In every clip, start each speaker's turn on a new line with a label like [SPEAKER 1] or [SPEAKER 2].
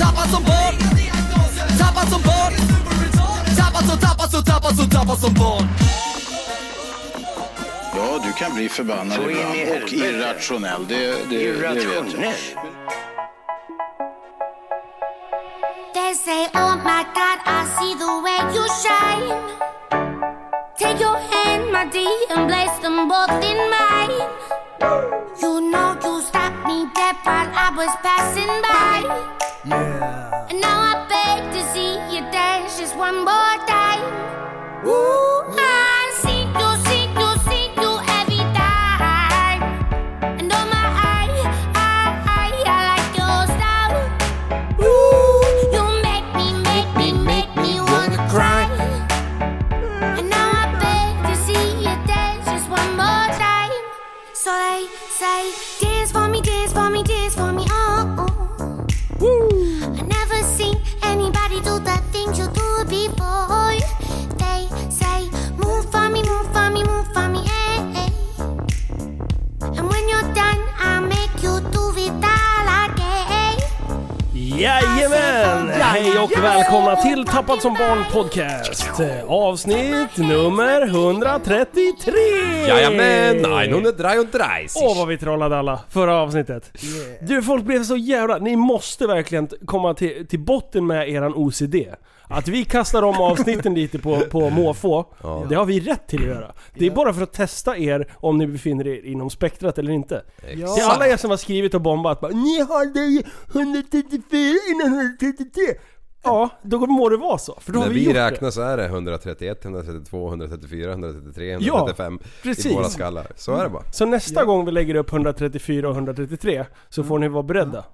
[SPEAKER 1] Tappad som barn Tappad som barn Tappad som, tappad som, tappad som, tappad som barn
[SPEAKER 2] Ja, du kan bli förbannad
[SPEAKER 3] Så
[SPEAKER 2] ibland och irrationell. Det, det, det vet jag.
[SPEAKER 3] Irrationell.
[SPEAKER 4] They say, oh my God, I see the way you shine. Take your hand, my dear, and place them both in mine. You know you stopped me dead while I was passing by. And now I beg to see you dance just one more time. Ooh, I
[SPEAKER 5] Jajamän! Hej och välkomna till Tappad som barn podcast. Avsnitt nummer 133!
[SPEAKER 6] Jajamän, 933.
[SPEAKER 5] Åh vad vi trollade alla förra avsnittet. Du folk blev så jävla... Ni måste verkligen komma till, till botten med eran OCD. Att vi kastar om avsnitten lite på, på måfå, det har vi rätt till att göra. Det är bara för att testa er om ni befinner er inom spektrat eller inte. Till alla er som har skrivit och bombat bara, Ni hade ju 134 innan 133. Ja, då må det vara så. För då
[SPEAKER 6] När
[SPEAKER 5] har vi,
[SPEAKER 6] vi
[SPEAKER 5] gjort
[SPEAKER 6] räknar så är det 131, 132, 134, 133,
[SPEAKER 5] Ja,
[SPEAKER 6] 135
[SPEAKER 5] precis.
[SPEAKER 6] i våra skallar. Så är det bara.
[SPEAKER 5] det. Så nästa gång vi lägger upp 134 och 133 så får ni vara beredda.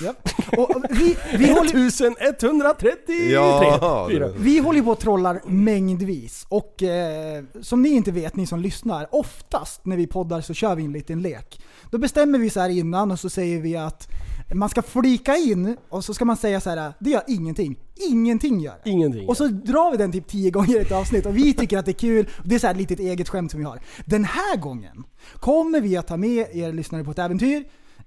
[SPEAKER 7] Ja. Och vi, vi, håller,
[SPEAKER 5] 1133!
[SPEAKER 6] Ja,
[SPEAKER 7] vi håller ju på och trollar mängdvis. Och eh, som ni inte vet, ni som lyssnar, oftast när vi poddar så kör vi en liten lek. Då bestämmer vi så här innan och så säger vi att man ska flika in och så ska man säga så här: det gör ingenting. Ingenting gör det.
[SPEAKER 5] Ingenting.
[SPEAKER 7] Och så drar vi den typ tio gånger i ett avsnitt och vi tycker att det är kul. Det är så här ett litet eget skämt som vi har. Den här gången kommer vi att ta med er lyssnare på ett äventyr,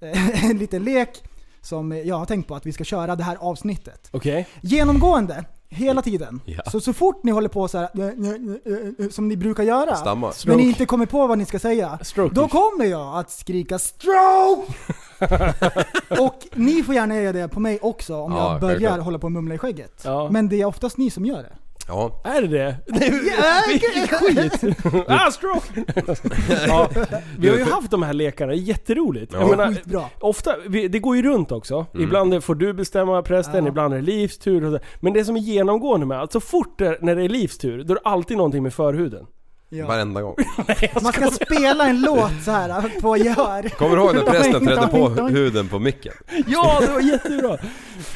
[SPEAKER 7] en liten lek som jag har tänkt på att vi ska köra det här avsnittet.
[SPEAKER 5] Okej?
[SPEAKER 7] Genomgående, hela tiden.
[SPEAKER 6] Ja.
[SPEAKER 7] Så, så fort ni håller på så här, eh, eh, eh, som ni brukar göra,
[SPEAKER 6] Stamma.
[SPEAKER 7] när ni inte kommer på vad ni ska säga,
[SPEAKER 5] Stroke.
[SPEAKER 7] då kommer jag att skrika stroke! och ni får gärna göra det på mig också om
[SPEAKER 6] Ja,
[SPEAKER 7] jag börjar
[SPEAKER 6] självklart.
[SPEAKER 7] hålla på och mumla i skägget.
[SPEAKER 5] Ja.
[SPEAKER 7] Men det är oftast ni som gör det.
[SPEAKER 6] Ja,
[SPEAKER 5] Är det det? Vilken skit! ah, stroke! ja, vi har ju haft de här lekarna, jätteroligt. Jag
[SPEAKER 6] Ja.
[SPEAKER 5] menar,
[SPEAKER 7] Skitbra.
[SPEAKER 5] ofta, vi, det går ju runt också. Ibland får du bestämma prästen,
[SPEAKER 7] Ja.
[SPEAKER 5] ibland är det Livs tur. Och så. Men det som är genomgående med, att så fort det, när det är Livs tur, då är det alltid någonting med förhuden.
[SPEAKER 7] Ja.
[SPEAKER 6] varenda gång.
[SPEAKER 7] Man ska spela en låt så här på gehör.
[SPEAKER 6] Kommer du ihåg när prästen trädde på huden på micken?
[SPEAKER 5] Ja, det var jättebra!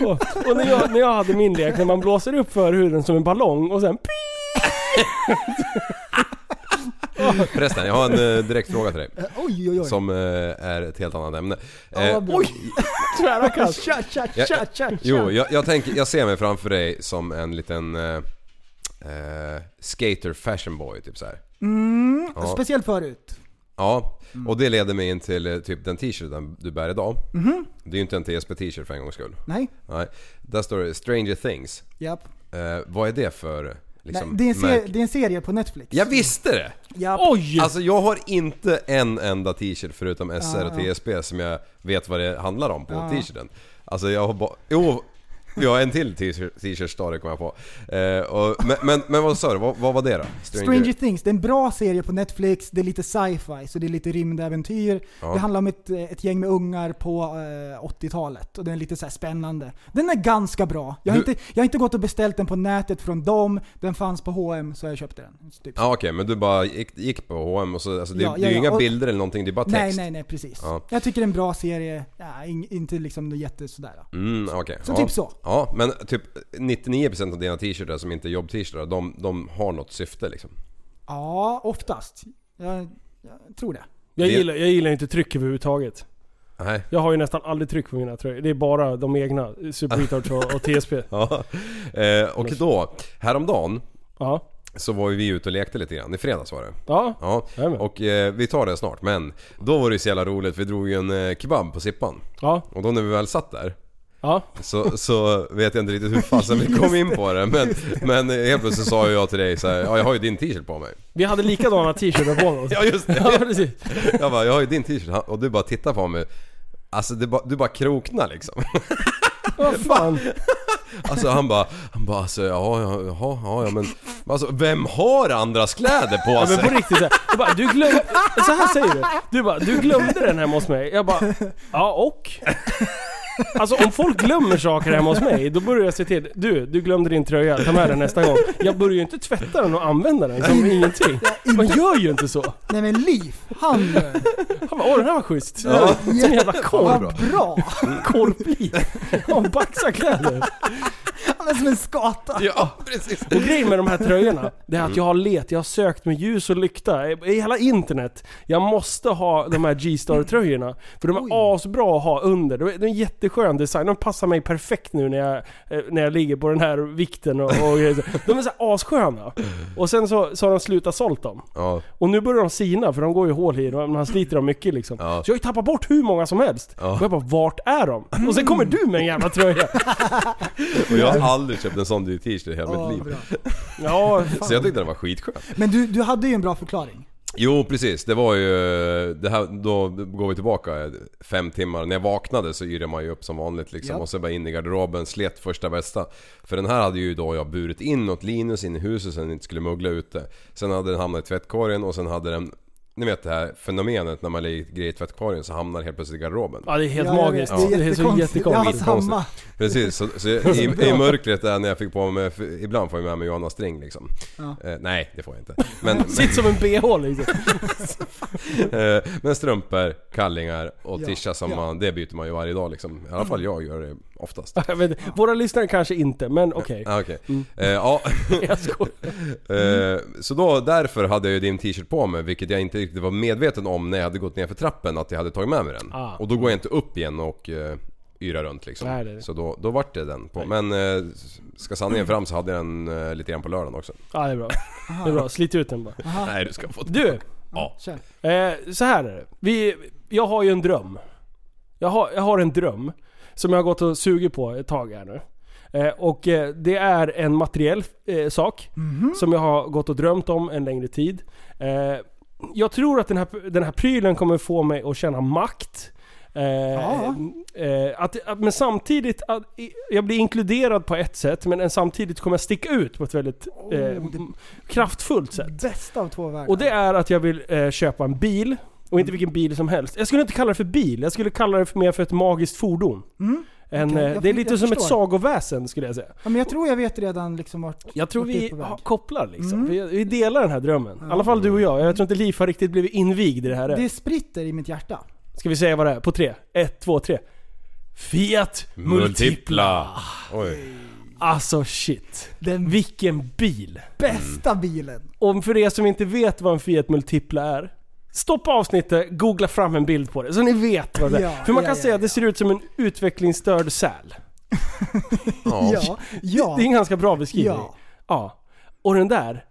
[SPEAKER 5] Och, och när, jag, när jag hade min lek, när man blåser upp förhuden som en ballong och sen
[SPEAKER 6] Förresten, jag har en eh, direkt fråga till dig.
[SPEAKER 7] Oj oj oj.
[SPEAKER 6] Som eh, är ett helt annat ämne.
[SPEAKER 7] Ja,
[SPEAKER 6] Eh,
[SPEAKER 7] vad bra.
[SPEAKER 5] Oj! Tvära kast!
[SPEAKER 7] Tja, tja,
[SPEAKER 6] Ja,
[SPEAKER 7] tja, tja, tja.
[SPEAKER 6] Jo, jag, jag, tänker, jag ser mig framför dig som en liten eh, eh, skater fashion boy typ så här.
[SPEAKER 7] Mm,
[SPEAKER 6] Ja.
[SPEAKER 7] Speciellt förut.
[SPEAKER 6] Ja, och det leder mig in till eh, typ den t-shirten du bär idag. Det är ju inte en TSB t-shirt för en gångs skull.
[SPEAKER 7] Nej,
[SPEAKER 6] Nej, där står det Stranger Things.
[SPEAKER 7] japp.
[SPEAKER 6] Eh, vad är det för
[SPEAKER 7] Nej,
[SPEAKER 6] liksom,
[SPEAKER 7] det, är en serie,
[SPEAKER 6] märke?
[SPEAKER 7] det är en serie på Netflix.
[SPEAKER 6] Jag visste det!
[SPEAKER 7] Japp.
[SPEAKER 5] Oj!
[SPEAKER 6] Alltså jag har inte en enda t-shirt förutom SR och
[SPEAKER 7] Ja, ja.
[SPEAKER 6] TSB som jag vet vad det handlar om på
[SPEAKER 7] Ja.
[SPEAKER 6] t-shirten. Alltså jag har bara... Jo, vi har en till t-shirt- t-shirt-story kom jag på. Eh, och, men, men, men vad sa du, vad, vad var det då?
[SPEAKER 7] Stranger Things, det är en bra serie på Netflix, det är lite sci-fi, så det är lite rymdäventyr.
[SPEAKER 6] Ja.
[SPEAKER 7] Det handlar om ett, ett gäng med ungar på eh, 80-talet och den är lite så spännande. Den är ganska bra. Jag har,
[SPEAKER 6] Du-
[SPEAKER 7] inte, jag har inte gått och beställt den på nätet från dem, den fanns på H&M så jag köpte den. Typ.
[SPEAKER 6] Ja okej, men du bara gick, gick på H&M och så, alltså det,
[SPEAKER 7] Ja,
[SPEAKER 6] det är
[SPEAKER 7] ja,
[SPEAKER 6] ju
[SPEAKER 7] ja,
[SPEAKER 6] inga
[SPEAKER 7] och-
[SPEAKER 6] bilder eller någonting, det är bara text.
[SPEAKER 7] Nej, nej, nej precis.
[SPEAKER 6] Ja.
[SPEAKER 7] Jag tycker det är en bra serie, ja, in, inte liksom jätte sådär.
[SPEAKER 6] Mm, okej.
[SPEAKER 7] Så
[SPEAKER 6] ja.
[SPEAKER 7] typ så.
[SPEAKER 6] Ja, men typ 99% av dina t-shirtar som inte är jobb-t-shirtar, de, de har något syfte liksom.
[SPEAKER 7] Ja, oftast. Jag, jag tror det.
[SPEAKER 5] Jag
[SPEAKER 6] Det-
[SPEAKER 5] gillar, jag gillar inte tryck överhuvudtaget.
[SPEAKER 6] Nej.
[SPEAKER 5] Jag har ju nästan aldrig tryck på mina tröjor. Det är bara de egna, Super Retards och, och TSP.
[SPEAKER 6] Ja. Eh, och då, häromdagen
[SPEAKER 5] Ja.
[SPEAKER 6] så var ju vi ute och lekte lite grann. I fredags var det.
[SPEAKER 5] Ja.
[SPEAKER 6] Ja,
[SPEAKER 5] Jajamän.
[SPEAKER 6] och eh, vi tar det snart. Men då var det ju så jävla roligt. Vi drog ju en eh, kebab på Sippan.
[SPEAKER 5] Ja.
[SPEAKER 6] Och då när vi väl satt där
[SPEAKER 5] Ja.
[SPEAKER 6] så, så vet jag inte riktigt hur fasen vi kom in på det. Men, men helt plötsligt sa jag till dig så här, ja jag har ju din t-shirt på mig.
[SPEAKER 5] Vi hade likadana t-shirtar på oss.
[SPEAKER 6] Ja just det.
[SPEAKER 5] Ja, precis.
[SPEAKER 6] Jag bara, jag har ju din t-shirt. Och du bara tittar på mig. Alltså det bara, du bara kroknar liksom.
[SPEAKER 5] Vad fan.
[SPEAKER 6] Alltså han bara, han bara alltså ja, ja, ja, ja, men Alltså vem har andras kläder på
[SPEAKER 5] Ja, men
[SPEAKER 6] sig?
[SPEAKER 5] på riktigt så här. Jag bara, du glömde... Så här säger du. Du bara, du glömde den hemma hos mig. Jag bara, ja och? Alltså om folk glömmer saker hemma hos mig, då börjar jag se till. Du, du glömde din tröja, ta med den nästa gång. Jag börjar ju inte tvätta den och använda den som ingenting. Man gör ju inte så.
[SPEAKER 7] Nej men Liv, han...
[SPEAKER 5] Han bara, åh den här var schysst.
[SPEAKER 6] Ja.
[SPEAKER 5] Som jävla korv.
[SPEAKER 7] Vad bra!
[SPEAKER 5] Korvliv. Ja, baxarkläder.
[SPEAKER 7] Han är som en skata.
[SPEAKER 6] Ja precis.
[SPEAKER 5] Och grejen med de här tröjorna, det är att jag har let, jag har sökt med ljus och lykta i hela internet. Jag måste ha de här G-Star-tröjorna. För de är asbra att ha under. De är, de är en jätteskön design, de passar mig perfekt nu när jag, eh, när jag ligger på den här vikten och, och. De är så här assköna. Och sen så, så har de slutat sålt dem.
[SPEAKER 6] Ja,
[SPEAKER 5] Och nu börjar de sina för de går ju hål i dem, man sliter dem mycket liksom.
[SPEAKER 6] Ja.
[SPEAKER 5] Så jag har ju tappat bort hur många som helst.
[SPEAKER 6] Ja.
[SPEAKER 5] Och jag bara, vart är de? Och sen kommer du med en jävla tröja.
[SPEAKER 6] och jag har aldrig köpt en sån dyr t-shirt i hela
[SPEAKER 7] Ja,
[SPEAKER 6] mitt liv.
[SPEAKER 7] bra.
[SPEAKER 5] Ja,
[SPEAKER 6] Så jag tyckte den var skitskön.
[SPEAKER 7] Men du, du hade ju en bra förklaring.
[SPEAKER 6] Jo precis, det var ju... Det här, då går vi tillbaka fem timmar. När jag vaknade så yrade man ju upp som vanligt liksom.
[SPEAKER 7] Ja.
[SPEAKER 6] Och så bara in i garderoben, slet första bästa. För den här hade ju då jag burit in åt Linus in i huset så den inte skulle muggla ute. Sen hade den hamnat i tvättkorgen och sen hade den... Ni vet det här fenomenet när man lägger grejer i tvättkorgen så hamnar helt plötsligt i garderoben.
[SPEAKER 5] Ja det är helt
[SPEAKER 7] Ja, jag
[SPEAKER 5] magiskt.
[SPEAKER 7] vet.
[SPEAKER 5] Det är så
[SPEAKER 7] jättekonstigt.
[SPEAKER 5] jättekonstigt.
[SPEAKER 7] Ja, samma.
[SPEAKER 6] Precis, så, så i, i mörkret där när jag fick på mig, ibland får jag med mig Johanna String liksom.
[SPEAKER 7] Ja.
[SPEAKER 6] Eh, nej, det får jag inte. Men,
[SPEAKER 5] Sitt som en bh liksom.
[SPEAKER 6] eh, men strumpor, kallingar och
[SPEAKER 7] Ja,
[SPEAKER 6] tischa som
[SPEAKER 7] ja.
[SPEAKER 6] man, det byter man ju varje dag liksom. I alla fall jag gör det oftast.
[SPEAKER 5] Inte. våra lyssnare kanske inte, men okej.
[SPEAKER 6] Ah, okej. Eh, ja,
[SPEAKER 5] Jag skojar.
[SPEAKER 6] eh, så då därför hade jag ju din t-shirt på mig vilket jag inte riktigt var medveten om när jag hade gått ner för trappen att jag hade tagit med mig den.
[SPEAKER 5] Ah.
[SPEAKER 6] Och då går jag inte upp igen och eh, yra runt liksom.
[SPEAKER 5] Nej, det det.
[SPEAKER 6] Så då, då vart det den på. Men eh, ska sanningen fram så hade jag den eh, lite grann på lördagen också.
[SPEAKER 5] Ja det är bra. Det är bra, slit ut den bara.
[SPEAKER 6] Nej du ska få
[SPEAKER 5] Du!
[SPEAKER 6] Ja.
[SPEAKER 5] Eh, så här är det. Vi, jag har ju en dröm. Jag har, jag har en dröm. Som jag har gått och sugit på ett tag här nu. Eh, och eh, det är en materiell eh, sak. Som jag har gått och drömt om en längre tid. Eh, jag tror att den här, den här prylen kommer få mig att känna makt. Eh,
[SPEAKER 7] Ja.
[SPEAKER 5] eh, att, att, men samtidigt, att, jag blir inkluderad på ett sätt men samtidigt kommer jag sticka ut på ett väldigt
[SPEAKER 7] Oh,
[SPEAKER 5] kraftfullt sätt.
[SPEAKER 7] Bästa av två världar.
[SPEAKER 5] Och det är att jag vill köpa en bil. Och inte vilken bil som helst. Jag skulle inte kalla det för bil, jag skulle kalla det för mer för ett magiskt fordon.
[SPEAKER 7] Mm.
[SPEAKER 5] En,
[SPEAKER 7] Okej,
[SPEAKER 5] eh,
[SPEAKER 7] jag
[SPEAKER 5] det är lite
[SPEAKER 7] jag
[SPEAKER 5] som ett
[SPEAKER 7] förstår.
[SPEAKER 5] sagoväsen skulle jag säga.
[SPEAKER 7] Ja, men jag tror jag vet redan liksom vart...
[SPEAKER 5] Jag tror
[SPEAKER 7] vart det är
[SPEAKER 5] vi har- kopplar liksom.
[SPEAKER 7] Mm.
[SPEAKER 5] Vi, vi delar den här drömmen. I alla fall du och jag. Jag tror inte Liv har riktigt blivit invigd i det här.
[SPEAKER 7] Det spritter i mitt hjärta.
[SPEAKER 5] Ska vi säga vad det är? På tre? Ett, två, tre. Fiat Multipla.
[SPEAKER 6] Oj.
[SPEAKER 5] Alltså shit.
[SPEAKER 7] Den
[SPEAKER 5] Vilken bil.
[SPEAKER 7] bästa bilen.
[SPEAKER 5] Och för er som inte vet vad en Fiat Multipla är. Stoppa avsnittet, googla fram en bild på det så ni vet vad det är.
[SPEAKER 7] Ja,
[SPEAKER 5] för man
[SPEAKER 7] ja,
[SPEAKER 5] kan
[SPEAKER 7] ja,
[SPEAKER 5] säga
[SPEAKER 7] ja.
[SPEAKER 5] att det ser ut som en utvecklingsstörd säl.
[SPEAKER 6] Ja.
[SPEAKER 7] Ja.
[SPEAKER 5] Det är en ganska bra beskrivning.
[SPEAKER 7] Ja.
[SPEAKER 5] Ja. Och den där,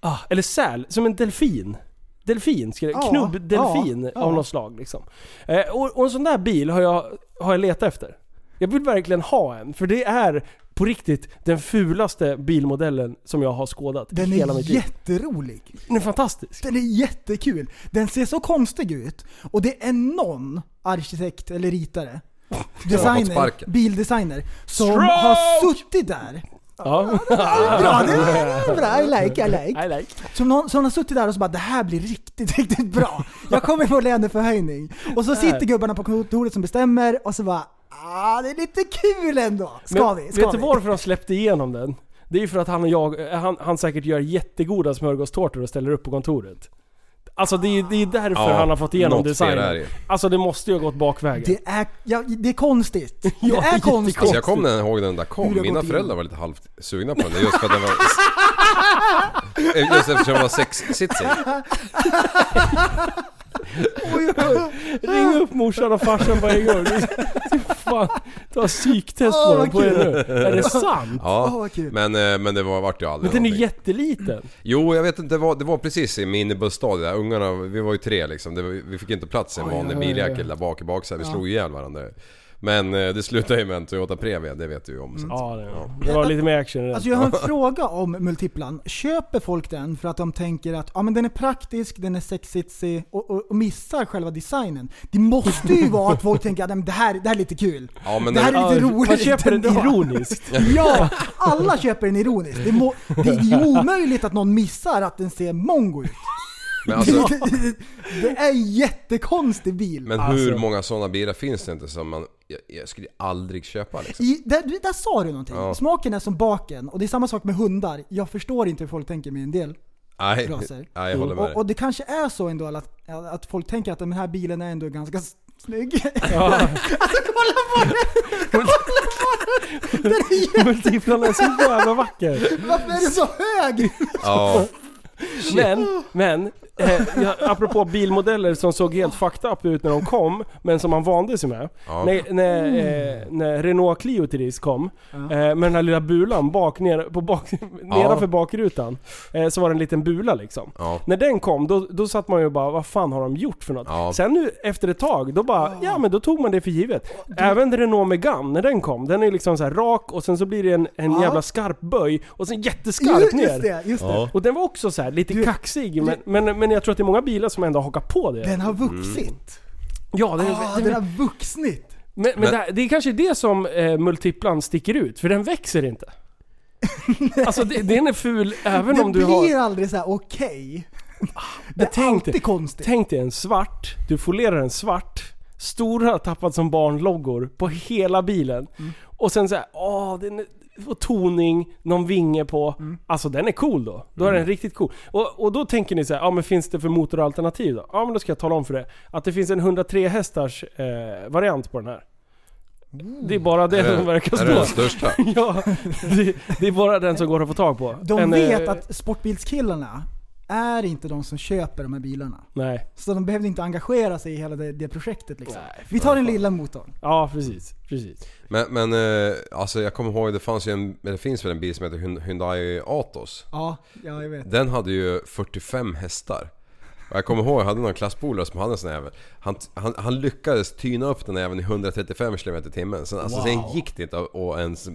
[SPEAKER 5] ah, eller säl, som en delfin. Delfin,
[SPEAKER 7] Ja,
[SPEAKER 5] knubbdelfin
[SPEAKER 7] ja.
[SPEAKER 5] av något slag liksom. Eh, och, och en sån där bil har jag, har jag letat efter. Jag vill verkligen ha en, för det är på riktigt den fulaste bilmodellen som jag har skådat
[SPEAKER 7] Den
[SPEAKER 5] hela
[SPEAKER 7] är
[SPEAKER 5] mitt liv.
[SPEAKER 7] jätterolig.
[SPEAKER 5] Den är fantastisk.
[SPEAKER 7] Den är jättekul. Den ser så konstig ut. Och det är någon arkitekt eller ritare designer, bildesigner, som
[SPEAKER 5] Stroke!
[SPEAKER 7] har suttit där.
[SPEAKER 5] Ja.
[SPEAKER 7] Bra, det är bra, I like, I like.
[SPEAKER 5] I like.
[SPEAKER 7] Som någon, som har suttit där och så bara det här blir riktigt, riktigt bra. Jag kommer få löneförhöjning. Och så sitter gubbarna på kontoret som bestämmer och så bara ah, det är lite kul ändå. Ska
[SPEAKER 5] Men
[SPEAKER 7] vi? Ska
[SPEAKER 5] vet du varför de släppte igenom den? Det är ju för att han och jag, han, han säkert gör jättegoda smörgåstårtor och ställer upp på kontoret. Alltså det är, det är därför
[SPEAKER 6] Ja,
[SPEAKER 5] han har fått igenom designen.
[SPEAKER 6] det.
[SPEAKER 5] Alltså det måste ju ha gått bakvägen.
[SPEAKER 7] Det är, ja, det är konstigt. Det
[SPEAKER 5] Ja,
[SPEAKER 7] är konstigt.
[SPEAKER 6] Alltså jag kommer ihåg när den där kom, mina föräldrar var lite halvt sugna på den just för att den var... Just eftersom den var sexsitsig.
[SPEAKER 5] Oj, oj. Ring upp morsan och farsan på en gång. Fan, ta psyktest på den på. Är det sant?
[SPEAKER 6] Ja, men, eh, men det var, vart ju aldrig
[SPEAKER 5] Men den är
[SPEAKER 6] någonting.
[SPEAKER 5] jätteliten.
[SPEAKER 6] Jo, jag vet inte, det var, det var precis i min bussstadie där. Ungarna, vi var ju tre liksom. Det var, vi fick inte plats i en vanlig biljäkel där bak i baksätet. Vi slog ihjäl varandra. Men eh, det slutade ju med en Toyota Previa, det vet du ju om. Att-
[SPEAKER 5] Ja, det, det var lite mer action i den.
[SPEAKER 7] Alltså jag har en fråga om multiplan. Köper folk den för att de tänker att ja, men den är praktisk, den är sexitsig och, och, och missar själva designen? Det måste ju vara att folk tänker att "Nej, men det, här, det här är lite kul.
[SPEAKER 6] Ja, men
[SPEAKER 7] det här är lite
[SPEAKER 5] Ja,
[SPEAKER 7] roligt.
[SPEAKER 5] Man köper den
[SPEAKER 7] ändå."
[SPEAKER 5] ironiskt.
[SPEAKER 7] Ja, alla köper den ironiskt. Det, må, det är ju omöjligt att någon missar att den ser mongo ut.
[SPEAKER 6] Men, alltså,
[SPEAKER 7] Det är en jättekonstig bil.
[SPEAKER 6] men hur
[SPEAKER 5] Alltså.
[SPEAKER 6] många sådana bilar finns det inte som man... Jag, jag skulle aldrig köpa liksom.
[SPEAKER 7] I, där, där sa du någonting.
[SPEAKER 6] Ja.
[SPEAKER 7] Smaken är som baken och det är samma sak med hundar. Jag förstår inte hur folk tänker med en del
[SPEAKER 6] Nej,
[SPEAKER 7] raser.
[SPEAKER 6] nej jag håller med
[SPEAKER 7] Och, och det kanske är så ändå att, att folk tänker att den här bilen är ändå ganska snygg.
[SPEAKER 5] Ja.
[SPEAKER 7] alltså kolla på den! Kolla på den! Den är jä-
[SPEAKER 5] Multiplan är så jävla vacker.
[SPEAKER 7] Varför är den så hög?
[SPEAKER 6] Ja,
[SPEAKER 5] Men, men, eh, ja, apropå bilmodeller som såg helt fucked up ut när de kom, men som man vande sig med.
[SPEAKER 6] Ja.
[SPEAKER 5] När, när, eh, när Renault Clio Ris kom, eh, med den här lilla bulan bak, ner, på bak, nedanför bakrutan, eh, så var det en liten bula liksom.
[SPEAKER 6] ja.
[SPEAKER 5] När den kom, då, då satt man ju bara vad fan har de gjort för något?
[SPEAKER 6] Ja.
[SPEAKER 5] Sen nu efter ett tag, då bara, ja men då tog man det för givet. Även Renault Megane, när den kom, den är liksom så här rak och sen så blir det en, en
[SPEAKER 7] Ja.
[SPEAKER 5] jävla skarp böj och sen jätteskarp
[SPEAKER 7] Just
[SPEAKER 5] ner.
[SPEAKER 7] det, just det.
[SPEAKER 6] Ja.
[SPEAKER 5] Och den var också så här lite
[SPEAKER 7] Du-
[SPEAKER 5] kaxig, men, men, men jag tror att det är många bilar som ändå hakar på det.
[SPEAKER 7] Den har vuxit.
[SPEAKER 5] ja, den,
[SPEAKER 7] Ah,
[SPEAKER 5] den,
[SPEAKER 7] den har vuxnit.
[SPEAKER 5] men, men,
[SPEAKER 6] Men-
[SPEAKER 5] det, här- det är kanske det som eh, multiplan sticker ut, för den växer inte. alltså det, den är ful även
[SPEAKER 7] det
[SPEAKER 5] om du
[SPEAKER 7] blir
[SPEAKER 5] har...
[SPEAKER 7] aldrig så här okej. Det
[SPEAKER 5] Men
[SPEAKER 7] är
[SPEAKER 5] tänk
[SPEAKER 7] alltid
[SPEAKER 5] dig-
[SPEAKER 7] konstigt.
[SPEAKER 5] Tänk dig en svart, du folerar en svart, stora tappat som barn-loggor på hela bilen.
[SPEAKER 7] Mm.
[SPEAKER 5] Och sen såhär, åh, den är, och toning, någon vinge på.
[SPEAKER 7] Mm.
[SPEAKER 5] Alltså den är cool då. Då är den riktigt cool. Och, och då tänker ni så här, ja men finns det för motoralternativ då? Ja men då ska jag tala om för det. Att det finns en 103 hästars eh, variant på den här. Det är bara det
[SPEAKER 6] Är
[SPEAKER 5] som verkar
[SPEAKER 6] är det den
[SPEAKER 5] stå.
[SPEAKER 6] största?
[SPEAKER 5] ja, det, det är bara den som går att få tag på.
[SPEAKER 7] De
[SPEAKER 5] En,
[SPEAKER 7] vet
[SPEAKER 5] eh,
[SPEAKER 7] att sportbilskillarna är inte de som köper de här bilarna.
[SPEAKER 5] Nej.
[SPEAKER 7] Så de behövde inte engagera sig i hela det, det projektet liksom.
[SPEAKER 5] Nej,
[SPEAKER 7] Vi tar den lilla motorn.
[SPEAKER 5] Ja precis, precis.
[SPEAKER 6] Men, men eh, alltså jag kommer ihåg, det fanns ju en, eller det finns väl en bil som heter Hyun- Hyundai Atos.
[SPEAKER 7] Ja, ja jag vet.
[SPEAKER 6] Den hade ju 45 hästar. Jag kommer ihåg, jag hade någon klasspolare som hade en sån här. Han, han, han lyckades tyna upp den även i 135 km i timmen. Sen, alltså, sen gick det inte att ens...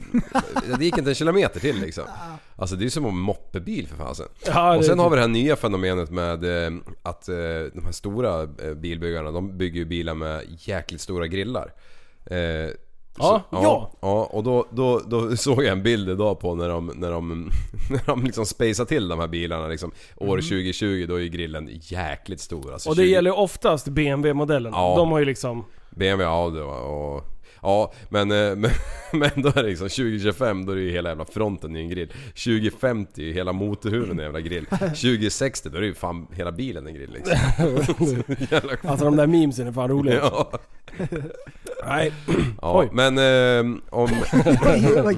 [SPEAKER 6] Det gick inte en kilometer till liksom. Alltså det är som en moppebil för fasen.
[SPEAKER 5] Ja,
[SPEAKER 6] Och sen har vi det här nya fenomenet med eh, att eh, de här stora eh, bilbyggarna, de bygger ju bilar med jäkligt stora grillar.
[SPEAKER 5] Ja,
[SPEAKER 6] ja,
[SPEAKER 5] ja.
[SPEAKER 6] ja. och då, då, då såg jag en bild idag på när de, när de, när de liksom spacade till de här bilarna liksom. År 2020 då är ju grillen jäkligt stor. Alltså
[SPEAKER 5] Och det
[SPEAKER 6] 20
[SPEAKER 5] gäller oftast BMW-modellerna.
[SPEAKER 6] Ja.
[SPEAKER 5] De har ju liksom...
[SPEAKER 6] BMW, Audi och... Ja, men, eh, men, men då är det liksom 2025 då är det ju hela jävla fronten i en grill. 2050 är ju hela motorhuven en jävla grill. 2060 då är det ju fan hela bilen en grill liksom.
[SPEAKER 5] Alltså de där memesen är fan roliga.
[SPEAKER 6] Ja,
[SPEAKER 5] Nej.
[SPEAKER 6] ja.
[SPEAKER 5] Oj.
[SPEAKER 6] men eh, om...
[SPEAKER 7] Gör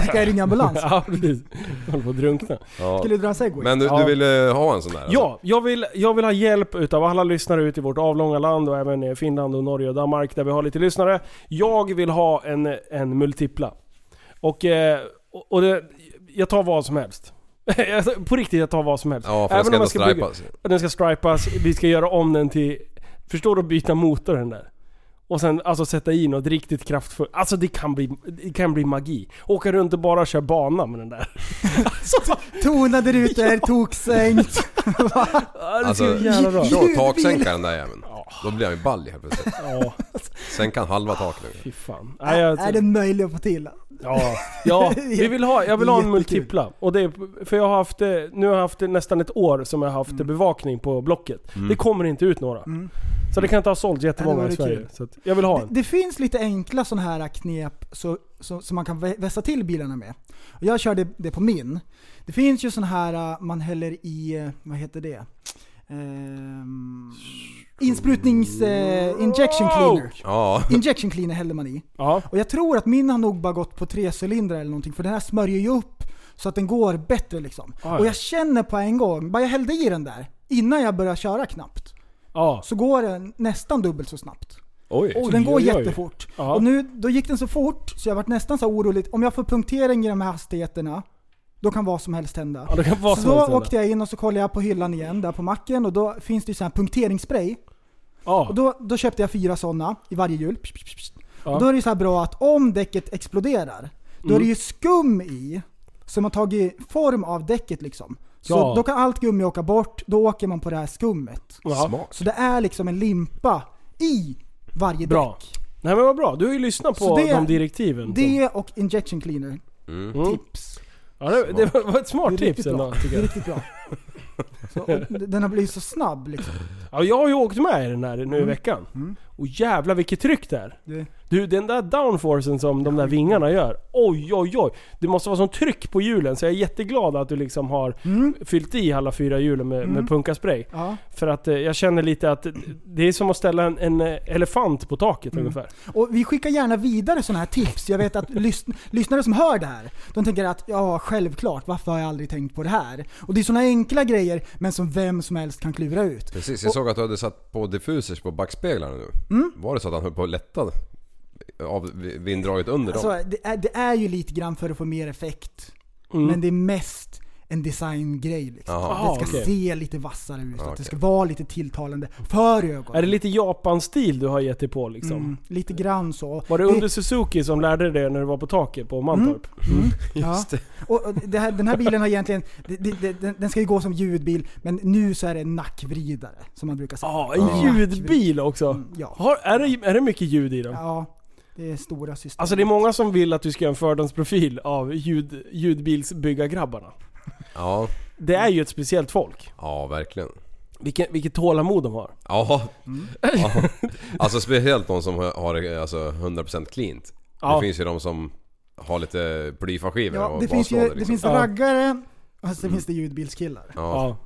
[SPEAKER 6] Ska
[SPEAKER 7] jag ringa ambulans?
[SPEAKER 5] Ja precis. Jag håller på att drunkna.
[SPEAKER 6] Ja.
[SPEAKER 7] Skulle du dra en segway?
[SPEAKER 6] Men du,
[SPEAKER 5] Ja.
[SPEAKER 6] du ville ha en sån där?
[SPEAKER 5] Ja, jag vill, jag vill ha hjälp utav alla lyssnare ute i vårt avlånga land och även i Finland och Norge och Danmark där vi har lite lyssnare. Jag vill ha en, en multipla. Och, eh, och och det, jag tar vad som helst. Alltså, På riktigt, jag tar vad som helst.
[SPEAKER 6] Ja, för den ska ändå
[SPEAKER 5] jag bygga-
[SPEAKER 6] stripas.
[SPEAKER 5] Den ska stripas, vi ska göra om den till... Förstår du? Byta motor den där. Och sen alltså sätta i något riktigt kraftfullt. Alltså det kan bli, det kan bli magi. Åka runt och bara köra bana med den där. alltså,
[SPEAKER 7] Tonade rutor, toksänkt.
[SPEAKER 5] ja, det
[SPEAKER 6] Alltså,
[SPEAKER 5] ser så jävla bra.
[SPEAKER 6] Förstår du? Taksänka den där jäveln.
[SPEAKER 5] Ja,
[SPEAKER 6] Då blir han ju ball helt plötsligt.
[SPEAKER 5] Ja,
[SPEAKER 6] Sen kan halva taket nu.
[SPEAKER 5] fy fan. Nej, jag,
[SPEAKER 7] Är den möjlig att få till?
[SPEAKER 5] Ja, ja vi vill ha, jag vill ha en multipla. Och det för jag har haft, det- nu har jag haft det nästan ett år som jag har haft bevakning på Blocket. Det kommer inte ut några. Så det kan inte ha sålt jättemånga i
[SPEAKER 7] det
[SPEAKER 5] Sverige.
[SPEAKER 7] kul.
[SPEAKER 5] Så att jag vill ha
[SPEAKER 7] Det,
[SPEAKER 5] en.
[SPEAKER 7] det finns lite enkla sådana här knep så, så, som man kan vä- vässa till bilarna med. Och jag körde det på min. Det finns ju sådana här uh, man häller i, uh, vad heter det? Ehm, insprutnings... Uh, injection cleaner.
[SPEAKER 6] Ja.
[SPEAKER 7] Injection cleaner häller man i.
[SPEAKER 5] Ja.
[SPEAKER 7] Och jag tror att min har nog bara gått på tre cylindrar eller någonting för den här smörjer ju upp så att den går bättre liksom.
[SPEAKER 5] Ja.
[SPEAKER 7] Och jag känner på en gång, bara jag hällde i den där, innan jag började köra knappt,
[SPEAKER 5] Ja.
[SPEAKER 7] så går den nästan dubbelt så snabbt.
[SPEAKER 6] Oj.
[SPEAKER 7] Så den går
[SPEAKER 5] oj, oj.
[SPEAKER 7] jättefort.
[SPEAKER 5] Ja.
[SPEAKER 7] Och nu, då gick den så fort så jag var nästan så orolig. Om jag får punktering i de här hastigheterna, då kan vad som helst hända.
[SPEAKER 5] Ja, vara
[SPEAKER 7] så
[SPEAKER 5] så
[SPEAKER 7] då
[SPEAKER 5] istället.
[SPEAKER 7] åkte jag in och så kollade jag på hyllan igen där på macken och då finns det ju sån här punkteringsspray.
[SPEAKER 5] Ja.
[SPEAKER 7] Och då, då köpte jag fyra sådana i varje hjul. Psh, psh, psh.
[SPEAKER 5] Ja.
[SPEAKER 7] Och då är det ju så här bra att om däcket exploderar, då är
[SPEAKER 5] Mm.
[SPEAKER 7] det ju skum i som har tagit form av däcket liksom. Så
[SPEAKER 5] Ja.
[SPEAKER 7] då kan allt gummi åka bort, då åker man på det här skummet.
[SPEAKER 5] Ja.
[SPEAKER 6] Smart.
[SPEAKER 7] Så det är liksom en limpa i varje
[SPEAKER 5] Bra.
[SPEAKER 7] däck.
[SPEAKER 5] Nej men vad bra, du har ju lyssnat på
[SPEAKER 7] det-
[SPEAKER 5] de direktiven.
[SPEAKER 7] Det och injection cleaner.
[SPEAKER 6] Mm.
[SPEAKER 5] Mm.
[SPEAKER 7] Tips.
[SPEAKER 5] Ja, det, det var ett smart
[SPEAKER 7] Det är
[SPEAKER 5] tips ändå
[SPEAKER 7] bra.
[SPEAKER 5] tycker
[SPEAKER 7] Det är
[SPEAKER 5] jag.
[SPEAKER 7] riktigt bra. Så, den har blivit så snabb liksom.
[SPEAKER 5] Ja, jag har ju åkt med i den här nu i veckan.
[SPEAKER 7] Mm.
[SPEAKER 5] Och jävlar vilket tryck det är.
[SPEAKER 7] Det,
[SPEAKER 5] Du, den där downforcen som de där vingarna gör. Oj, oj, oj. Det måste vara sån tryck på hjulen så jag är jätteglad att du liksom har
[SPEAKER 7] mm,
[SPEAKER 5] fyllt i alla fyra hjulen med, med punkaspray.
[SPEAKER 7] ja.
[SPEAKER 5] För att eh, jag känner lite att det är som att ställa en, en eh, elefant på taket
[SPEAKER 7] Mm.
[SPEAKER 5] ungefär.
[SPEAKER 7] Och vi skickar gärna vidare sådana här tips. Jag vet att lys- lyssnare som hör det här, de tänker att ja, självklart, varför har jag aldrig tänkt på det här? Och det är sådana enkla grejer, men som vem som helst kan klura ut.
[SPEAKER 6] Precis, jag såg att du hade satt på diffusers på backspeglarna nu.
[SPEAKER 7] Mm.
[SPEAKER 6] Var det så att han höll på att lätta av vinddraget under dem?
[SPEAKER 7] Alltså, det, är, det är ju lite grann för att få mer effekt,
[SPEAKER 5] Mm.
[SPEAKER 7] men det är mest en designgrej liksom.
[SPEAKER 6] Jaha.
[SPEAKER 7] det ska
[SPEAKER 5] okej.
[SPEAKER 7] se lite vassare ut, att
[SPEAKER 6] okej.
[SPEAKER 7] det ska vara lite tilltalande för ögonen.
[SPEAKER 5] Är det lite Japan-stil du har gett dig på liksom?
[SPEAKER 7] Mm, lite grann så.
[SPEAKER 5] Var det under Suzuki som lärde dig det när du var på taket på Mantorp?
[SPEAKER 7] Mm, ja.
[SPEAKER 6] Just det.
[SPEAKER 7] Och och det här, den här bilen har egentligen, det, den- den ska ju gå som ljudbil, men nu så är det en nackvridare, som man brukar säga.
[SPEAKER 5] Ja, en ljudbil också.
[SPEAKER 7] Mm, ja.
[SPEAKER 5] Har, är, det, är det mycket ljud i den?
[SPEAKER 7] Ja, det är stora system.
[SPEAKER 5] Alltså det är många som vill att du ska göra en fördomsprofil av ljud, ljudbilsbyggargrabbarna.
[SPEAKER 6] Ja,
[SPEAKER 5] Det är ju ett speciellt folk.
[SPEAKER 6] ja verkligen.
[SPEAKER 5] Vilket, vilket tålamod de har.
[SPEAKER 6] Ja.
[SPEAKER 7] Mm.
[SPEAKER 6] ja. Alltså speciellt de som har det alltså 100% cleant.
[SPEAKER 5] Ja.
[SPEAKER 6] Det finns ju de som har lite blyfarskivor
[SPEAKER 7] ja,
[SPEAKER 6] och
[SPEAKER 7] det finns ju
[SPEAKER 6] baslådor,
[SPEAKER 7] det
[SPEAKER 6] liksom.
[SPEAKER 7] finns
[SPEAKER 5] Ja.
[SPEAKER 7] raggare, och så finns det ljudbilskillar.
[SPEAKER 6] Ja.
[SPEAKER 5] Ja.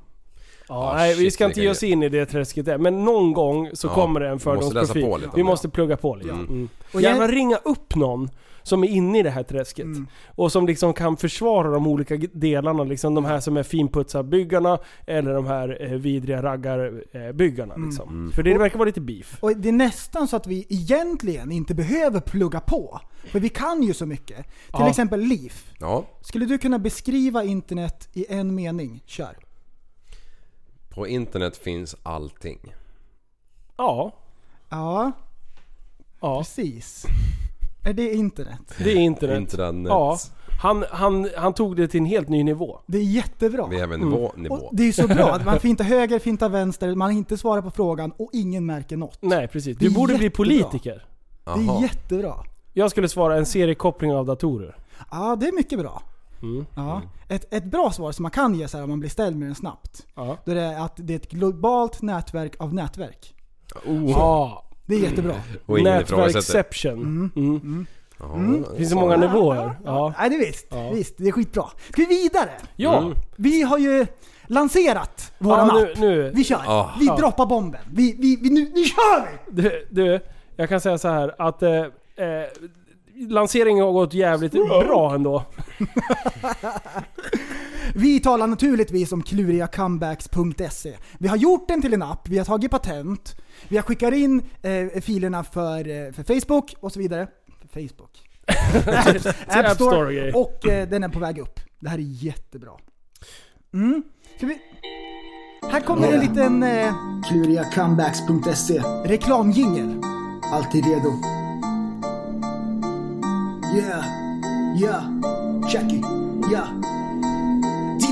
[SPEAKER 5] Ja,
[SPEAKER 6] Ah,
[SPEAKER 5] nej, vi
[SPEAKER 6] shit,
[SPEAKER 5] ska inte ge oss in i det träsket där. Men någon gång så
[SPEAKER 6] Ja,
[SPEAKER 5] kommer det en
[SPEAKER 6] vi måste
[SPEAKER 5] fördomsprofil.
[SPEAKER 6] på lite om
[SPEAKER 5] vi
[SPEAKER 6] det.
[SPEAKER 5] måste plugga på lite.
[SPEAKER 6] Mm.
[SPEAKER 5] Mm.
[SPEAKER 7] Och
[SPEAKER 5] Gärna
[SPEAKER 7] jag-
[SPEAKER 5] ringa upp någon som är inne i det här träsket.
[SPEAKER 7] Mm.
[SPEAKER 5] Och som liksom kan försvara de olika delarna. Liksom de här som är finputsarbyggarna eller de här eh, vidriga raggarbyggarna.
[SPEAKER 7] Mm.
[SPEAKER 5] Liksom. För det verkar vara lite beef.
[SPEAKER 7] Och det är nästan så att vi egentligen inte behöver plugga på. För vi kan ju så mycket. Till
[SPEAKER 5] Ja.
[SPEAKER 7] exempel Liv.
[SPEAKER 6] ja.
[SPEAKER 7] Skulle du kunna beskriva internet i en mening? Kör.
[SPEAKER 6] På internet finns allting.
[SPEAKER 5] Ja,
[SPEAKER 7] Ja,
[SPEAKER 5] ja.
[SPEAKER 7] precis. Är det internet?
[SPEAKER 5] Det är internet.
[SPEAKER 6] Internet.
[SPEAKER 5] Ja. Han, han, han tog det till en helt ny nivå.
[SPEAKER 7] Det är jättebra.
[SPEAKER 6] Vi är
[SPEAKER 5] Mm.
[SPEAKER 6] även nivå, nivå.
[SPEAKER 7] Och det är ju så bra. att Man fintar höger, fintar vänster, man inte svarar på frågan och ingen märker något.
[SPEAKER 5] Nej precis.
[SPEAKER 7] Det
[SPEAKER 5] Du
[SPEAKER 7] är
[SPEAKER 5] borde bli
[SPEAKER 7] jättebra.
[SPEAKER 5] politiker.
[SPEAKER 7] Det är jättebra.
[SPEAKER 5] Jag skulle svara en seriekoppling av datorer.
[SPEAKER 7] Ja, det är mycket bra.
[SPEAKER 5] Mm.
[SPEAKER 7] Ja. Ett, ett bra svar som man kan ge så här om man blir ställd med den snabbt.
[SPEAKER 5] Ja.
[SPEAKER 7] Då är det att det är ett globalt nätverk av nätverk.
[SPEAKER 5] Ja.
[SPEAKER 7] Det är jättebra.
[SPEAKER 6] Och ingen ifrågasätter.
[SPEAKER 5] Nätverkception. Mm.
[SPEAKER 6] Ja,
[SPEAKER 5] Det finns så många nivåer. Ja.
[SPEAKER 7] Nej, det är visst.
[SPEAKER 5] Ja.
[SPEAKER 7] Visst, det är skitbra. Ska vi vidare?
[SPEAKER 5] Ja.
[SPEAKER 6] Mm.
[SPEAKER 7] Vi har ju lanserat våran
[SPEAKER 5] ja nu,
[SPEAKER 7] app.
[SPEAKER 5] nu.
[SPEAKER 7] Vi kör.
[SPEAKER 6] Ja.
[SPEAKER 7] Vi
[SPEAKER 5] Ja.
[SPEAKER 7] droppar bomben. Vi, vi, vi, nu, nu kör vi!
[SPEAKER 5] Du, du, jag kan säga så här att eh, eh, lanseringen har gått jävligt bra ändå.
[SPEAKER 7] Vi talar naturligtvis om klurigaComebacks.se. Vi har gjort den till en app, vi har tagit patent, vi har skickat in eh, filerna för, eh, för Facebook och så vidare. För Facebook. App, App
[SPEAKER 5] Store och
[SPEAKER 7] eh, den är på väg upp. Det här är jättebra. Mm. Ska vi... Här kommer en liten eh,
[SPEAKER 8] klurigaComebacks.se.
[SPEAKER 7] reklamjingel.
[SPEAKER 8] Alltid redo. Yeah, yeah, check it, yeah.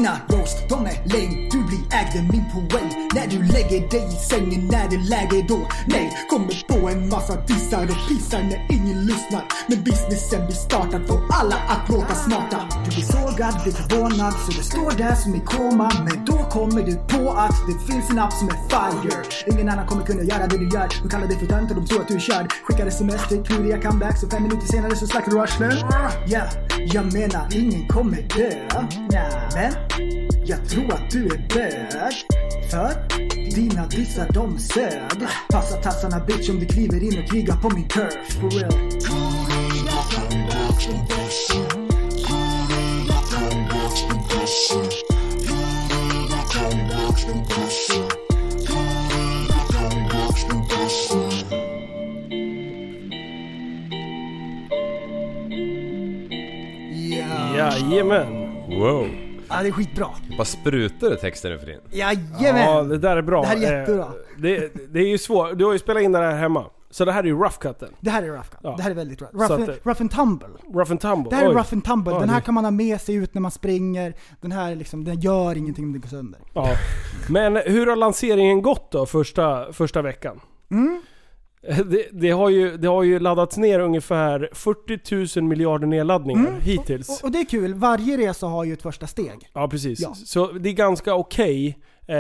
[SPEAKER 8] Dina roast, de är lame, du blir ägd min poäng. När du lägger dig i sängen, när det är läge då Nej, kommer på en massa dissar och pissar när ingen lyssnar. Men businessen blir startad, får alla att låta smarta. Du blir sågad, blir förvånad så du står där som i koma. Men då kommer du på att det finns en app som är fire. Ingen annan kommer kunna göra det du gör. De kallar dig för tönt och de tror att du är körd. Skickar sms till kluriga comeback Så fem minuter senare så slackar du arslet. Yeah, jag menar ingen kommer dö. Men jag tror att du är bög För dina dissar de sög Passa tassarna bitch om du kliver in och krigar på min turf For real
[SPEAKER 7] Ja.
[SPEAKER 5] Jajamän.
[SPEAKER 6] Wow.
[SPEAKER 7] Ja, det är skitbra.
[SPEAKER 6] Bara sprutar det texten nu för din.
[SPEAKER 7] Jajamän!
[SPEAKER 5] Ja, det där är bra.
[SPEAKER 7] Det här är jättebra.
[SPEAKER 5] Eh, Det, det är ju svårt. Du har ju spelat in det här hemma. Så det här är ju rough cutten.
[SPEAKER 7] Det här är rough cut.
[SPEAKER 5] Ja.
[SPEAKER 7] Det här är väldigt rough. Rough,
[SPEAKER 5] att
[SPEAKER 7] rough and tumble.
[SPEAKER 5] Rough and tumble.
[SPEAKER 7] Det här är
[SPEAKER 5] Oj.
[SPEAKER 7] rough and tumble. Den här kan man ha med sig ut när man springer. Den här liksom, den gör ingenting om det går sönder.
[SPEAKER 5] Ja. Men hur har lanseringen gått då första, första veckan?
[SPEAKER 7] Mm.
[SPEAKER 5] Det, det, har ju, det har ju laddats ner ungefär 40 000 miljarder nedladdningar
[SPEAKER 7] Mm.
[SPEAKER 5] hittills.
[SPEAKER 7] Och, och det är kul, varje resa har ju ett första steg.
[SPEAKER 5] Ja precis.
[SPEAKER 7] Ja.
[SPEAKER 5] Så det är ganska okej eh,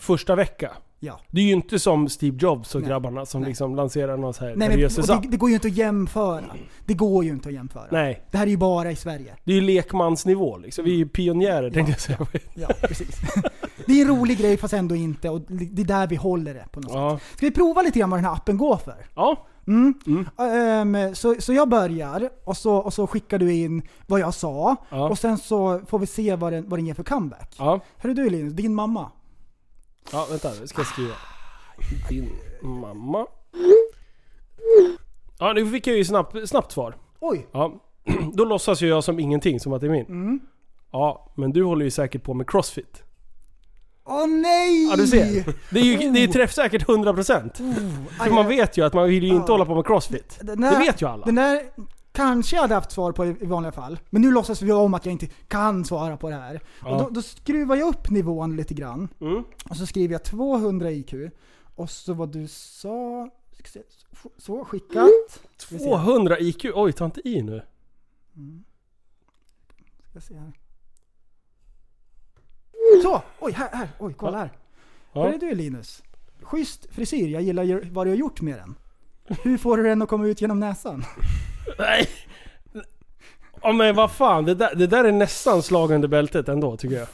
[SPEAKER 5] första vecka.
[SPEAKER 7] Ja.
[SPEAKER 5] Det är ju inte som Steve Jobs och
[SPEAKER 7] Nej.
[SPEAKER 5] grabbarna som
[SPEAKER 7] Nej.
[SPEAKER 5] liksom lanserar någon så här
[SPEAKER 7] Nej, men, det, det går ju inte att jämföra. Det går ju inte att jämföra.
[SPEAKER 5] Nej,
[SPEAKER 7] Det här är ju bara i Sverige.
[SPEAKER 5] det är ju lekmansnivå liksom. Vi är ju pionjärer tänkte jag säga.
[SPEAKER 7] Ja, precis. Det är en rolig grej fast ändå inte och det är där vi håller det på något sätt.
[SPEAKER 5] Ja.
[SPEAKER 7] Ska vi prova lite grann vad den här appen går för?
[SPEAKER 5] Ja.
[SPEAKER 7] Mm.
[SPEAKER 5] Mm.
[SPEAKER 7] Ehm, så, så jag börjar och så, och så skickar du in vad jag sa
[SPEAKER 5] Ja.
[SPEAKER 7] och sen så får vi se vad den, vad den ger för comeback.
[SPEAKER 5] Ja.
[SPEAKER 7] Hörru du Linus, din mamma.
[SPEAKER 5] Ja, vänta. Nu ska jag skriva. Din mamma. Ja, nu fick jag ju snabbt, snabbt svar.
[SPEAKER 7] Oj!
[SPEAKER 5] Ja. Då låtsas ju jag som ingenting, som att det är min.
[SPEAKER 7] Mm.
[SPEAKER 5] Ja, men du håller ju säkert på med crossfit.
[SPEAKER 7] Åh nej!
[SPEAKER 5] Ja, du ser. Det är ju det är träffsäkert 100%. För man vet ju att man vill ju inte hålla på med crossfit.
[SPEAKER 7] Den
[SPEAKER 5] Det
[SPEAKER 7] där-
[SPEAKER 5] vet ju alla.
[SPEAKER 7] Den där kanske jag hade haft svar på i vanliga fall. Men nu låtsas vi om att jag inte kan svara på det här.
[SPEAKER 5] Ja.
[SPEAKER 7] Och då, då skruvar jag upp nivån lite grann.
[SPEAKER 5] Mm.
[SPEAKER 7] Och så skriver jag 200 IQ. Och så vad du sa... Så, skickat. Ska vi se.
[SPEAKER 5] 200 IQ. Oj, ta inte i nu.
[SPEAKER 7] Ska se här. Så! Oj, här, här. Oj, kolla här.
[SPEAKER 5] Ja.
[SPEAKER 7] är du Linus? Schysst frisyr, jag gillar ju vad du har gjort med den. Hur får du den att komma ut genom näsan?
[SPEAKER 5] Nej! Ja men vad fan, det där, det där är nästan slag under bältet ändå tycker jag.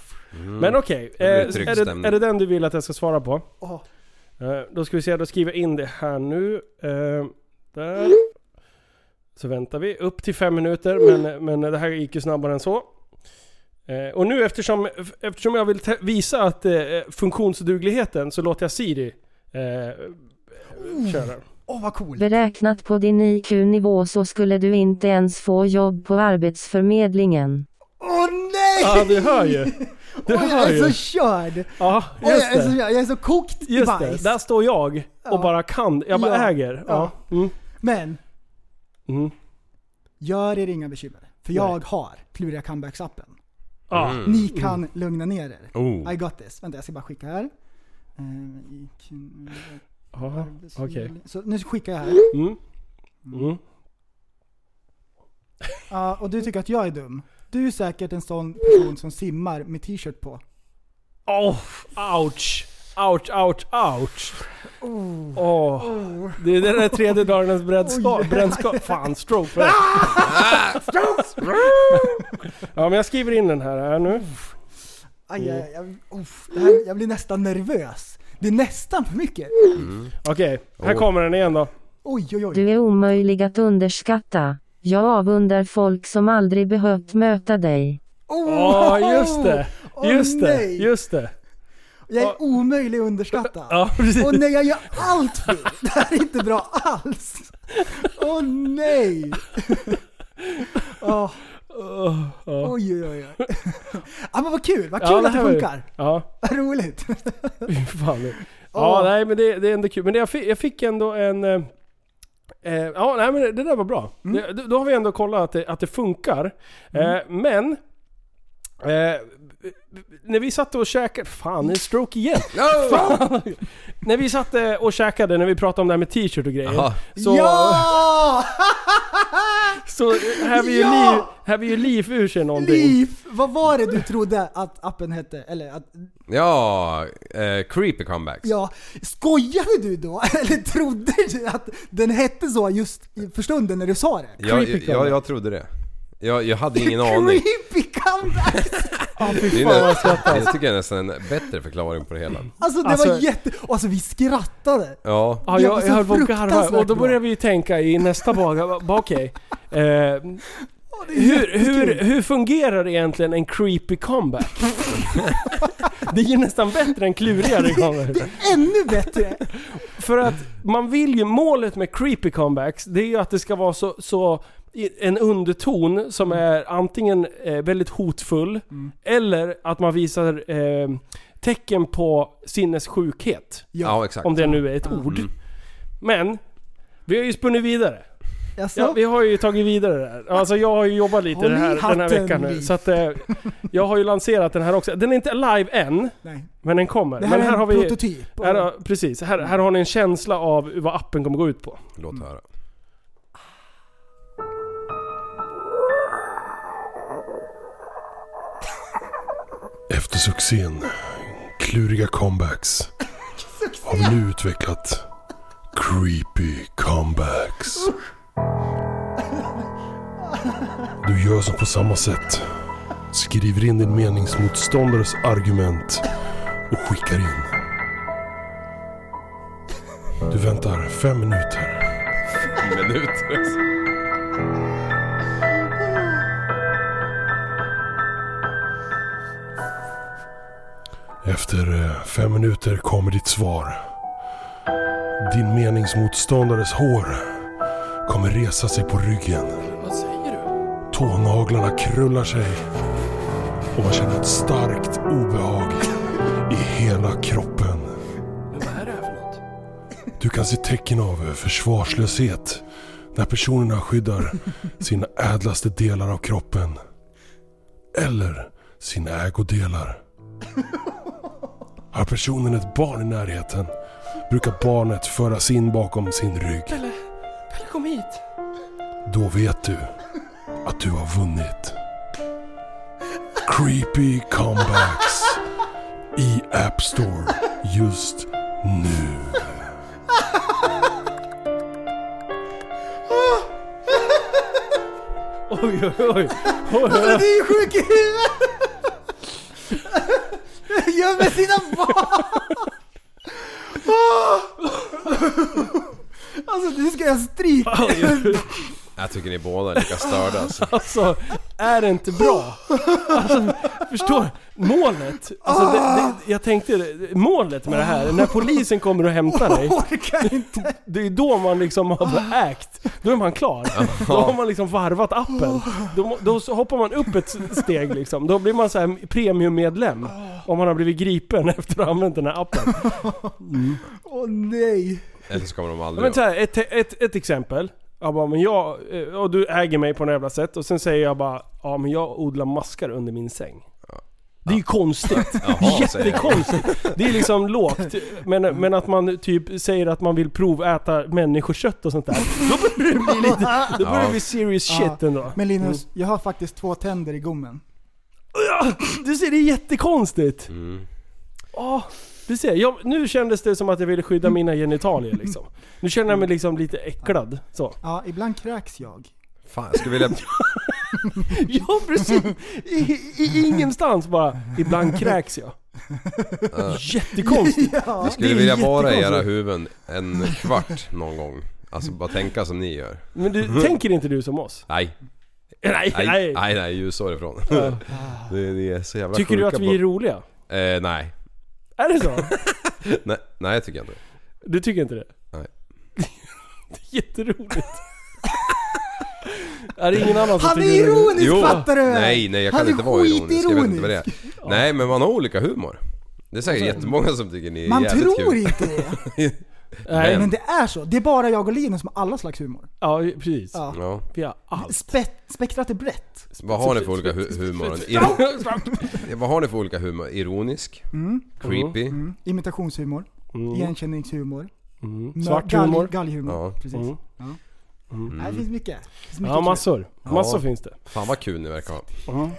[SPEAKER 5] Men okej,
[SPEAKER 6] blir
[SPEAKER 5] eh, är, det, är det den du vill att jag ska svara på?
[SPEAKER 7] Åh,
[SPEAKER 5] Eh, då ska vi se, då skriver jag in det här nu. Eh, där. Så väntar vi upp till fem minuter, men, men det här gick ju snabbare än så. Eh, och nu eftersom, eftersom jag vill visa att eh, funktionsdugligheten så låter jag Siri eh, köra.
[SPEAKER 7] åh vad cool.
[SPEAKER 9] Beräknat på din IQ-nivå så skulle du inte ens få jobb på Arbetsförmedlingen.
[SPEAKER 7] Åh nej!
[SPEAKER 5] Ja, du hör ju. Du hör
[SPEAKER 7] jag är
[SPEAKER 5] ju.
[SPEAKER 7] så körd!
[SPEAKER 5] Ja,
[SPEAKER 7] Oj, jag,
[SPEAKER 5] just
[SPEAKER 7] är så,
[SPEAKER 5] det.
[SPEAKER 7] jag är så kokt i
[SPEAKER 5] Just det,
[SPEAKER 7] bajs.
[SPEAKER 5] där står jag och
[SPEAKER 7] Ja.
[SPEAKER 5] bara kan. Jag bara
[SPEAKER 7] Ja.
[SPEAKER 5] äger. Ja. Mm.
[SPEAKER 7] Men,
[SPEAKER 5] Mm.
[SPEAKER 7] gör er inga bekymmer. För jag har Kluriga Comebacks-appen.
[SPEAKER 6] Mm.
[SPEAKER 7] Ni kan lugna ner er.
[SPEAKER 6] Oh.
[SPEAKER 7] I got this. Vänta, jag ska bara skicka här. Eh, IQ,
[SPEAKER 5] Ja, okej.
[SPEAKER 7] Så nu skickar jag här.
[SPEAKER 5] Mm. Mm.
[SPEAKER 7] Ja, och du tycker att jag är dum. Du är säkert en sån person som simmar med t-shirt på.
[SPEAKER 5] Oh, ouch! Ouch, ouch, ouch!
[SPEAKER 7] Oh.
[SPEAKER 5] Åh. Det är den där tredje dagens brännskap. Brännskap. Fan, stroke för det. Ja men jag skriver in den här, här nu.
[SPEAKER 7] Aj, aj, jag, uff, det här, jag blir nästan nervös. Det är nästan för mycket.
[SPEAKER 5] Okej, här
[SPEAKER 6] Oh.
[SPEAKER 5] kommer den igen då.
[SPEAKER 7] Oj, oj, oj.
[SPEAKER 9] Du är omöjlig att underskatta. Jag avundar folk som aldrig behövt möta dig.
[SPEAKER 5] Ja, just det.
[SPEAKER 7] Åh,
[SPEAKER 5] Just det, just det.
[SPEAKER 7] Jag är omöjlig att underskatta.
[SPEAKER 5] Ja, precis.
[SPEAKER 7] Åh nej, jag gör allt fel! Det här är inte bra alls! Åh nej! Åh,
[SPEAKER 5] Åh, ja.
[SPEAKER 7] oj, oj, oj. Ja men vad kul, vad
[SPEAKER 5] Ja,
[SPEAKER 7] kul
[SPEAKER 5] det
[SPEAKER 7] att det
[SPEAKER 5] ju-
[SPEAKER 7] funkar.
[SPEAKER 5] Ja,
[SPEAKER 7] Vad roligt.
[SPEAKER 5] fan. Ja,
[SPEAKER 7] Åh.
[SPEAKER 5] nej men det, det är ändå kul. Men det, jag, fick, jag fick ändå en... Eh, eh, ja, nej men det, det där var bra.
[SPEAKER 7] Mm.
[SPEAKER 5] Det, då har vi ändå kollat att det, att det funkar. Eh, men... Eh, när vi satt och käkade... Fan, det är stroke igen! Fan. när vi satt eh, och käkade, när vi pratade om det här med t-shirt och grejer. Så,
[SPEAKER 7] Ja!
[SPEAKER 5] så här vill ju
[SPEAKER 7] Ja!
[SPEAKER 5] liv, här vill ju liv ur sig någonting.
[SPEAKER 7] Liv! Vad var det du trodde att appen hette? Eller att,
[SPEAKER 6] Ja, eh, creepy comebacks.
[SPEAKER 7] ja, skojade du då? Eller trodde du att den hette så just för stunden när du sa det?
[SPEAKER 6] Jag, jag, jag, jag trodde det. Jag, jag hade ingen aning.
[SPEAKER 7] Creepy comeback!
[SPEAKER 6] Det är
[SPEAKER 5] jag
[SPEAKER 6] nä- jag tycker jag nästan är en bättre förklaring på det hela.
[SPEAKER 7] Alltså det
[SPEAKER 5] Alltså-
[SPEAKER 7] var jätte... och Alltså vi skrattade!
[SPEAKER 6] Ja,
[SPEAKER 5] Ja,
[SPEAKER 7] Det var
[SPEAKER 5] jag,
[SPEAKER 7] så
[SPEAKER 5] jag höll på att garva och då började vi tänka i nästa bak, bara, okej. Eh, hur, hur, hur fungerar egentligen en creepy comeback? det är ju nästan bättre än klurigare comeback.
[SPEAKER 7] Ännu bättre!
[SPEAKER 5] För att man vill ju, målet med creepy comebacks, det är ju att det ska vara så, så en underton som är antingen eh, väldigt hotfull, eller att man visar eh, tecken på sinnessjukhet.
[SPEAKER 6] ja exakt.
[SPEAKER 5] Om det nu är ett ord. Men, vi har ju spunnit vidare.
[SPEAKER 7] Alltså,
[SPEAKER 5] Ja, vi har ju tagit vidare det här. Alltså jag har ju jobbat lite det här, den här veckan nu. Så att eh, jag har ju lanserat den här också. Den är inte live än,
[SPEAKER 7] nej.
[SPEAKER 5] men den kommer.
[SPEAKER 7] Det här
[SPEAKER 5] men
[SPEAKER 7] är en
[SPEAKER 5] har vi,
[SPEAKER 7] prototyp.
[SPEAKER 5] här, precis, här, här har ni en känsla av vad appen kommer gå ut på.
[SPEAKER 6] Låt höra.
[SPEAKER 10] Efter succén Kluriga comebacks har vi nu utvecklat Creepy comebacks. Du gör som på samma sätt. Skriver in din meningsmotståndares argument och skickar in. Du väntar fem minuter.
[SPEAKER 6] Minuter.
[SPEAKER 10] Efter eh, fem minuter kommer ditt svar. Din meningsmotståndares hår kommer resa sig på ryggen.
[SPEAKER 5] Vad säger du?
[SPEAKER 10] Tånaglarna krullar sig och man känner ett starkt obehag i hela kroppen.
[SPEAKER 5] Men vad är det här för något?
[SPEAKER 10] Du kan se tecken av försvarslöshet när personerna skyddar sina ädlaste delar av kroppen. Eller sina ägodelar. Har personen ett barn i närheten brukar barnet föras in bakom sin rygg.
[SPEAKER 5] Pelle, kom hit.
[SPEAKER 10] Då vet du att du har vunnit. Creepy comebacks i App Store just nu.
[SPEAKER 5] Oj, oj, oj. oj,
[SPEAKER 7] Alltså du är sjuk i huvudet! Gömmer sina barn! Alltså nu ska jag stryka
[SPEAKER 6] Jag tycker ni båda är lika störda alltså.
[SPEAKER 5] Alltså, är det inte bra? Alltså, förstår Målet, alltså det, det, jag tänkte målet med det här, när polisen kommer och hämtar dig,
[SPEAKER 7] orkar inte.
[SPEAKER 5] det är då man liksom har ägt. Då är man klar. Då har man liksom varvat appen. Då, då hoppar man upp ett steg liksom. Då blir man så här premiummedlem. Om man har blivit gripen efter att ha använt den här appen.
[SPEAKER 7] Åh nej.
[SPEAKER 6] Eller så kommer de aldrig
[SPEAKER 5] Men så här, ett, ett, ett exempel. Jag bara, men jag, eh, och du äger mig på något jävla sätt och sen säger jag bara, ja men jag odlar maskar under min säng. Det är ju konstigt.
[SPEAKER 6] Jaha,
[SPEAKER 5] jättekonstigt. Det är liksom lågt. Men, men att man typ säger att man vill proväta människokött och sånt där. Då börjar det bli lite, då börjar det bli serious
[SPEAKER 7] Ja.
[SPEAKER 5] shit ändå.
[SPEAKER 7] Men Linus, jag har faktiskt två tänder i gommen.
[SPEAKER 5] Ja, Du ser, det är jättekonstigt.
[SPEAKER 6] Mm.
[SPEAKER 5] Åh, du ser, jag, nu kändes det som att jag ville skydda mina genitalier liksom. Nu känner jag mig liksom lite äcklad. Så.
[SPEAKER 7] Ja, ibland kräks jag.
[SPEAKER 6] Fan, jag skulle vilja...
[SPEAKER 5] Ja precis! I, i, ingenstans bara, ibland kräks jag. Jättekonstigt.
[SPEAKER 7] Ja.
[SPEAKER 6] Jag skulle vilja vara i era huvuden en kvart någon gång. Alltså bara tänka som ni gör.
[SPEAKER 5] Men du, tänker inte du som oss?
[SPEAKER 6] Nej,
[SPEAKER 5] Nej,
[SPEAKER 6] nej,
[SPEAKER 5] nej.
[SPEAKER 6] nej, nej ifrån.
[SPEAKER 5] Ja.
[SPEAKER 6] Det, det är så jävla
[SPEAKER 5] Tycker du att vi är
[SPEAKER 6] på-
[SPEAKER 5] roliga?
[SPEAKER 6] Eh, nej.
[SPEAKER 5] Är det så?
[SPEAKER 6] nej. Nej, jag tycker inte
[SPEAKER 5] Du tycker inte det?
[SPEAKER 6] Nej.
[SPEAKER 5] Det är jätteroligt. Är det ingen annan som
[SPEAKER 7] Han är
[SPEAKER 5] tycker det
[SPEAKER 7] ironisk fattar du!
[SPEAKER 6] Nej, nej jag kan
[SPEAKER 7] Han är
[SPEAKER 6] inte vara ironisk. Jag vet inte vad det är. Nej, men man har olika humor. Det är säkert jättemånga som tycker ni är
[SPEAKER 7] Man
[SPEAKER 6] jävligt
[SPEAKER 7] tror
[SPEAKER 6] kul.
[SPEAKER 7] inte det.
[SPEAKER 5] Nej,
[SPEAKER 7] Men det är så. Det är bara jag och Linus som har alla slags humor.
[SPEAKER 5] Ja, precis.
[SPEAKER 7] Ja.
[SPEAKER 6] Ja.
[SPEAKER 5] Vi har allt.
[SPEAKER 7] Spe spektrat är brett.
[SPEAKER 6] Vad har ni för olika hu- humor? Iro- vad har ni för olika humor? Ironisk? Creepy?
[SPEAKER 7] Mm. Imitationshumor. Igenkänningshumor.
[SPEAKER 5] Mm. Svart humor.
[SPEAKER 7] Galghumor.
[SPEAKER 6] Ja.
[SPEAKER 7] Precis.
[SPEAKER 5] Mm.
[SPEAKER 7] Ja. Nej, det finns mycket. Det finns mycket
[SPEAKER 5] Ja, massor. Massor finns det.
[SPEAKER 6] Fan vad kul ni verkar ha.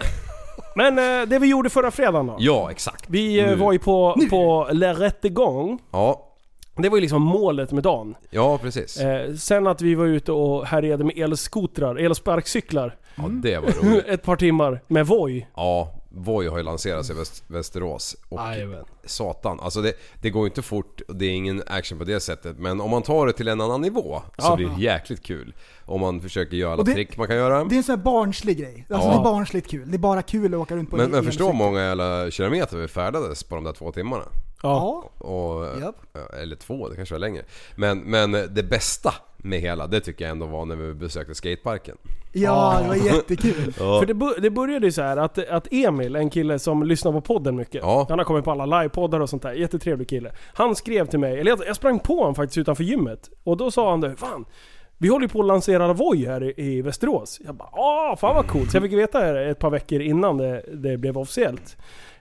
[SPEAKER 5] Men eh, det vi gjorde förra fredagen då.
[SPEAKER 6] Ja, exakt.
[SPEAKER 5] Vi eh,
[SPEAKER 6] Nu.
[SPEAKER 5] var ju på, på La Rättegång.
[SPEAKER 6] Ja,
[SPEAKER 5] Det var ju liksom målet med dagen.
[SPEAKER 6] ja precis.
[SPEAKER 5] Eh, sen att vi var ute och härjade med elskotrar, elsparkcyklar.
[SPEAKER 6] Ja, det var roligt.
[SPEAKER 5] Ett par timmar med Voi.
[SPEAKER 6] Ja, Voi har ju lanserats i Väst, Västerås. Och
[SPEAKER 5] Jajamän.
[SPEAKER 6] satan, alltså det, det går inte fort och det är ingen action på det sättet. Men om man tar det till en annan nivå så
[SPEAKER 5] Ja.
[SPEAKER 6] blir det jäkligt kul. Om man försöker göra alla
[SPEAKER 7] det-
[SPEAKER 6] trick man kan göra.
[SPEAKER 7] Det är en sån här barnslig grej. Alltså
[SPEAKER 6] Ja.
[SPEAKER 7] det är barnsligt kul. Det är bara kul att åka runt på
[SPEAKER 6] Men,
[SPEAKER 7] en
[SPEAKER 6] men förstå hur många jävla kilometer vi färdades på de där två timmarna.
[SPEAKER 5] Ja.
[SPEAKER 6] Och,
[SPEAKER 7] Japp.
[SPEAKER 6] Eller två, det kanske var längre. Men, men det bästa med hela, det tycker jag ändå var när vi besökte skateparken.
[SPEAKER 7] Ja, det var jättekul.
[SPEAKER 5] För det, det började ju så här att, att Emil, en kille som lyssnar på podden mycket.
[SPEAKER 6] Ja.
[SPEAKER 5] Han har kommit på alla livepoddar och sånt där. Jättetrevlig kille. Han skrev till mig, eller jag, jag sprang på honom faktiskt utanför gymmet. Och då sa han det, fan. Vi håller ju på att lansera Voi här i, i Västerås. Jag bara åh, fan vad coolt. Så jag fick veta det ett par veckor innan det, det blev officiellt.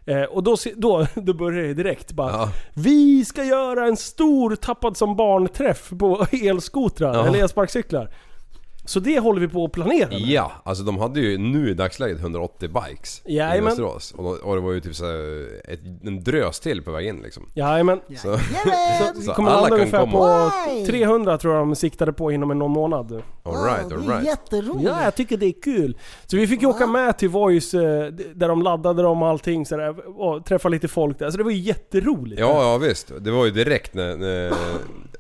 [SPEAKER 5] Eh, och då, då, då började det direkt bara
[SPEAKER 6] Ja.
[SPEAKER 5] Vi ska göra en stor tappad som barn-träff på elskotrar,
[SPEAKER 6] Ja.
[SPEAKER 5] eller elsparkcyklar. Så det håller vi på att planera med.
[SPEAKER 6] Ja, alltså de hade ju nu i dagsläget 180 bikes i
[SPEAKER 5] Jajamän.
[SPEAKER 6] Västerås. Och, då- och det var ju typ så här ett, en drös till på väg in liksom.
[SPEAKER 5] Jajamän.
[SPEAKER 6] Så,
[SPEAKER 5] Så vi
[SPEAKER 6] så
[SPEAKER 5] kommer
[SPEAKER 6] alla
[SPEAKER 5] landa
[SPEAKER 6] kan
[SPEAKER 5] ungefär
[SPEAKER 6] komma.
[SPEAKER 5] på 300 tror jag de siktade på inom en någon månad.
[SPEAKER 6] Alright,
[SPEAKER 7] det är
[SPEAKER 6] alright.
[SPEAKER 7] jätteroligt.
[SPEAKER 5] Ja, jag tycker det är kul. Så vi fick ju åka med till Voice eh, där de laddade dem och allting sådär, och träffa lite folk där. Så det var ju jätteroligt.
[SPEAKER 6] Ja, ja visst. Det var ju direkt när, när,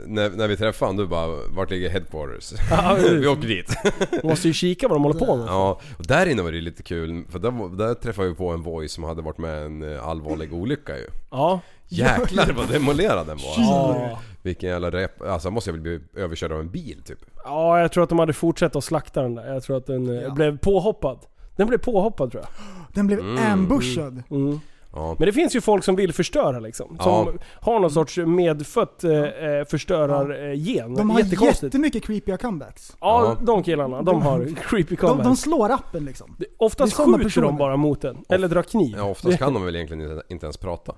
[SPEAKER 6] när, när vi träffade honom, du bara Vart ligger headquarters?
[SPEAKER 5] Ja,
[SPEAKER 6] vi åker dit.
[SPEAKER 5] Man måste ju kika vad de håller på med.
[SPEAKER 6] Ja, och där inne var det lite kul för där, där träffade vi på en voice som hade varit med en eh, allvarlig olycka ju.
[SPEAKER 5] Ja.
[SPEAKER 6] Jäklar vad demolerad den var.
[SPEAKER 5] Ja.
[SPEAKER 6] Vilken jävla rep... Alltså måste ju bli överkörd av en bil typ.
[SPEAKER 5] ja, jag tror att de hade fortsatt att slakta den där. Jag tror att den eh,
[SPEAKER 7] Ja.
[SPEAKER 5] blev påhoppad. Den blev påhoppad tror jag.
[SPEAKER 7] Den blev ambushad.
[SPEAKER 5] Mm.
[SPEAKER 6] Ja.
[SPEAKER 5] Men det finns ju folk som vill förstöra liksom. Som
[SPEAKER 6] Ja.
[SPEAKER 5] har någon sorts medfött eh, eh, förstörargen.
[SPEAKER 7] De har jättemycket creepiga comebacks.
[SPEAKER 5] Ja,
[SPEAKER 6] Ja.
[SPEAKER 5] de killarna. De har creepy
[SPEAKER 7] De,
[SPEAKER 5] comebacks.
[SPEAKER 7] de slår appen liksom.
[SPEAKER 5] Oftast skjuter
[SPEAKER 7] personer.
[SPEAKER 5] de bara mot den. Eller drar kniv.
[SPEAKER 6] Ja, oftast kan de väl egentligen inte, inte ens prata.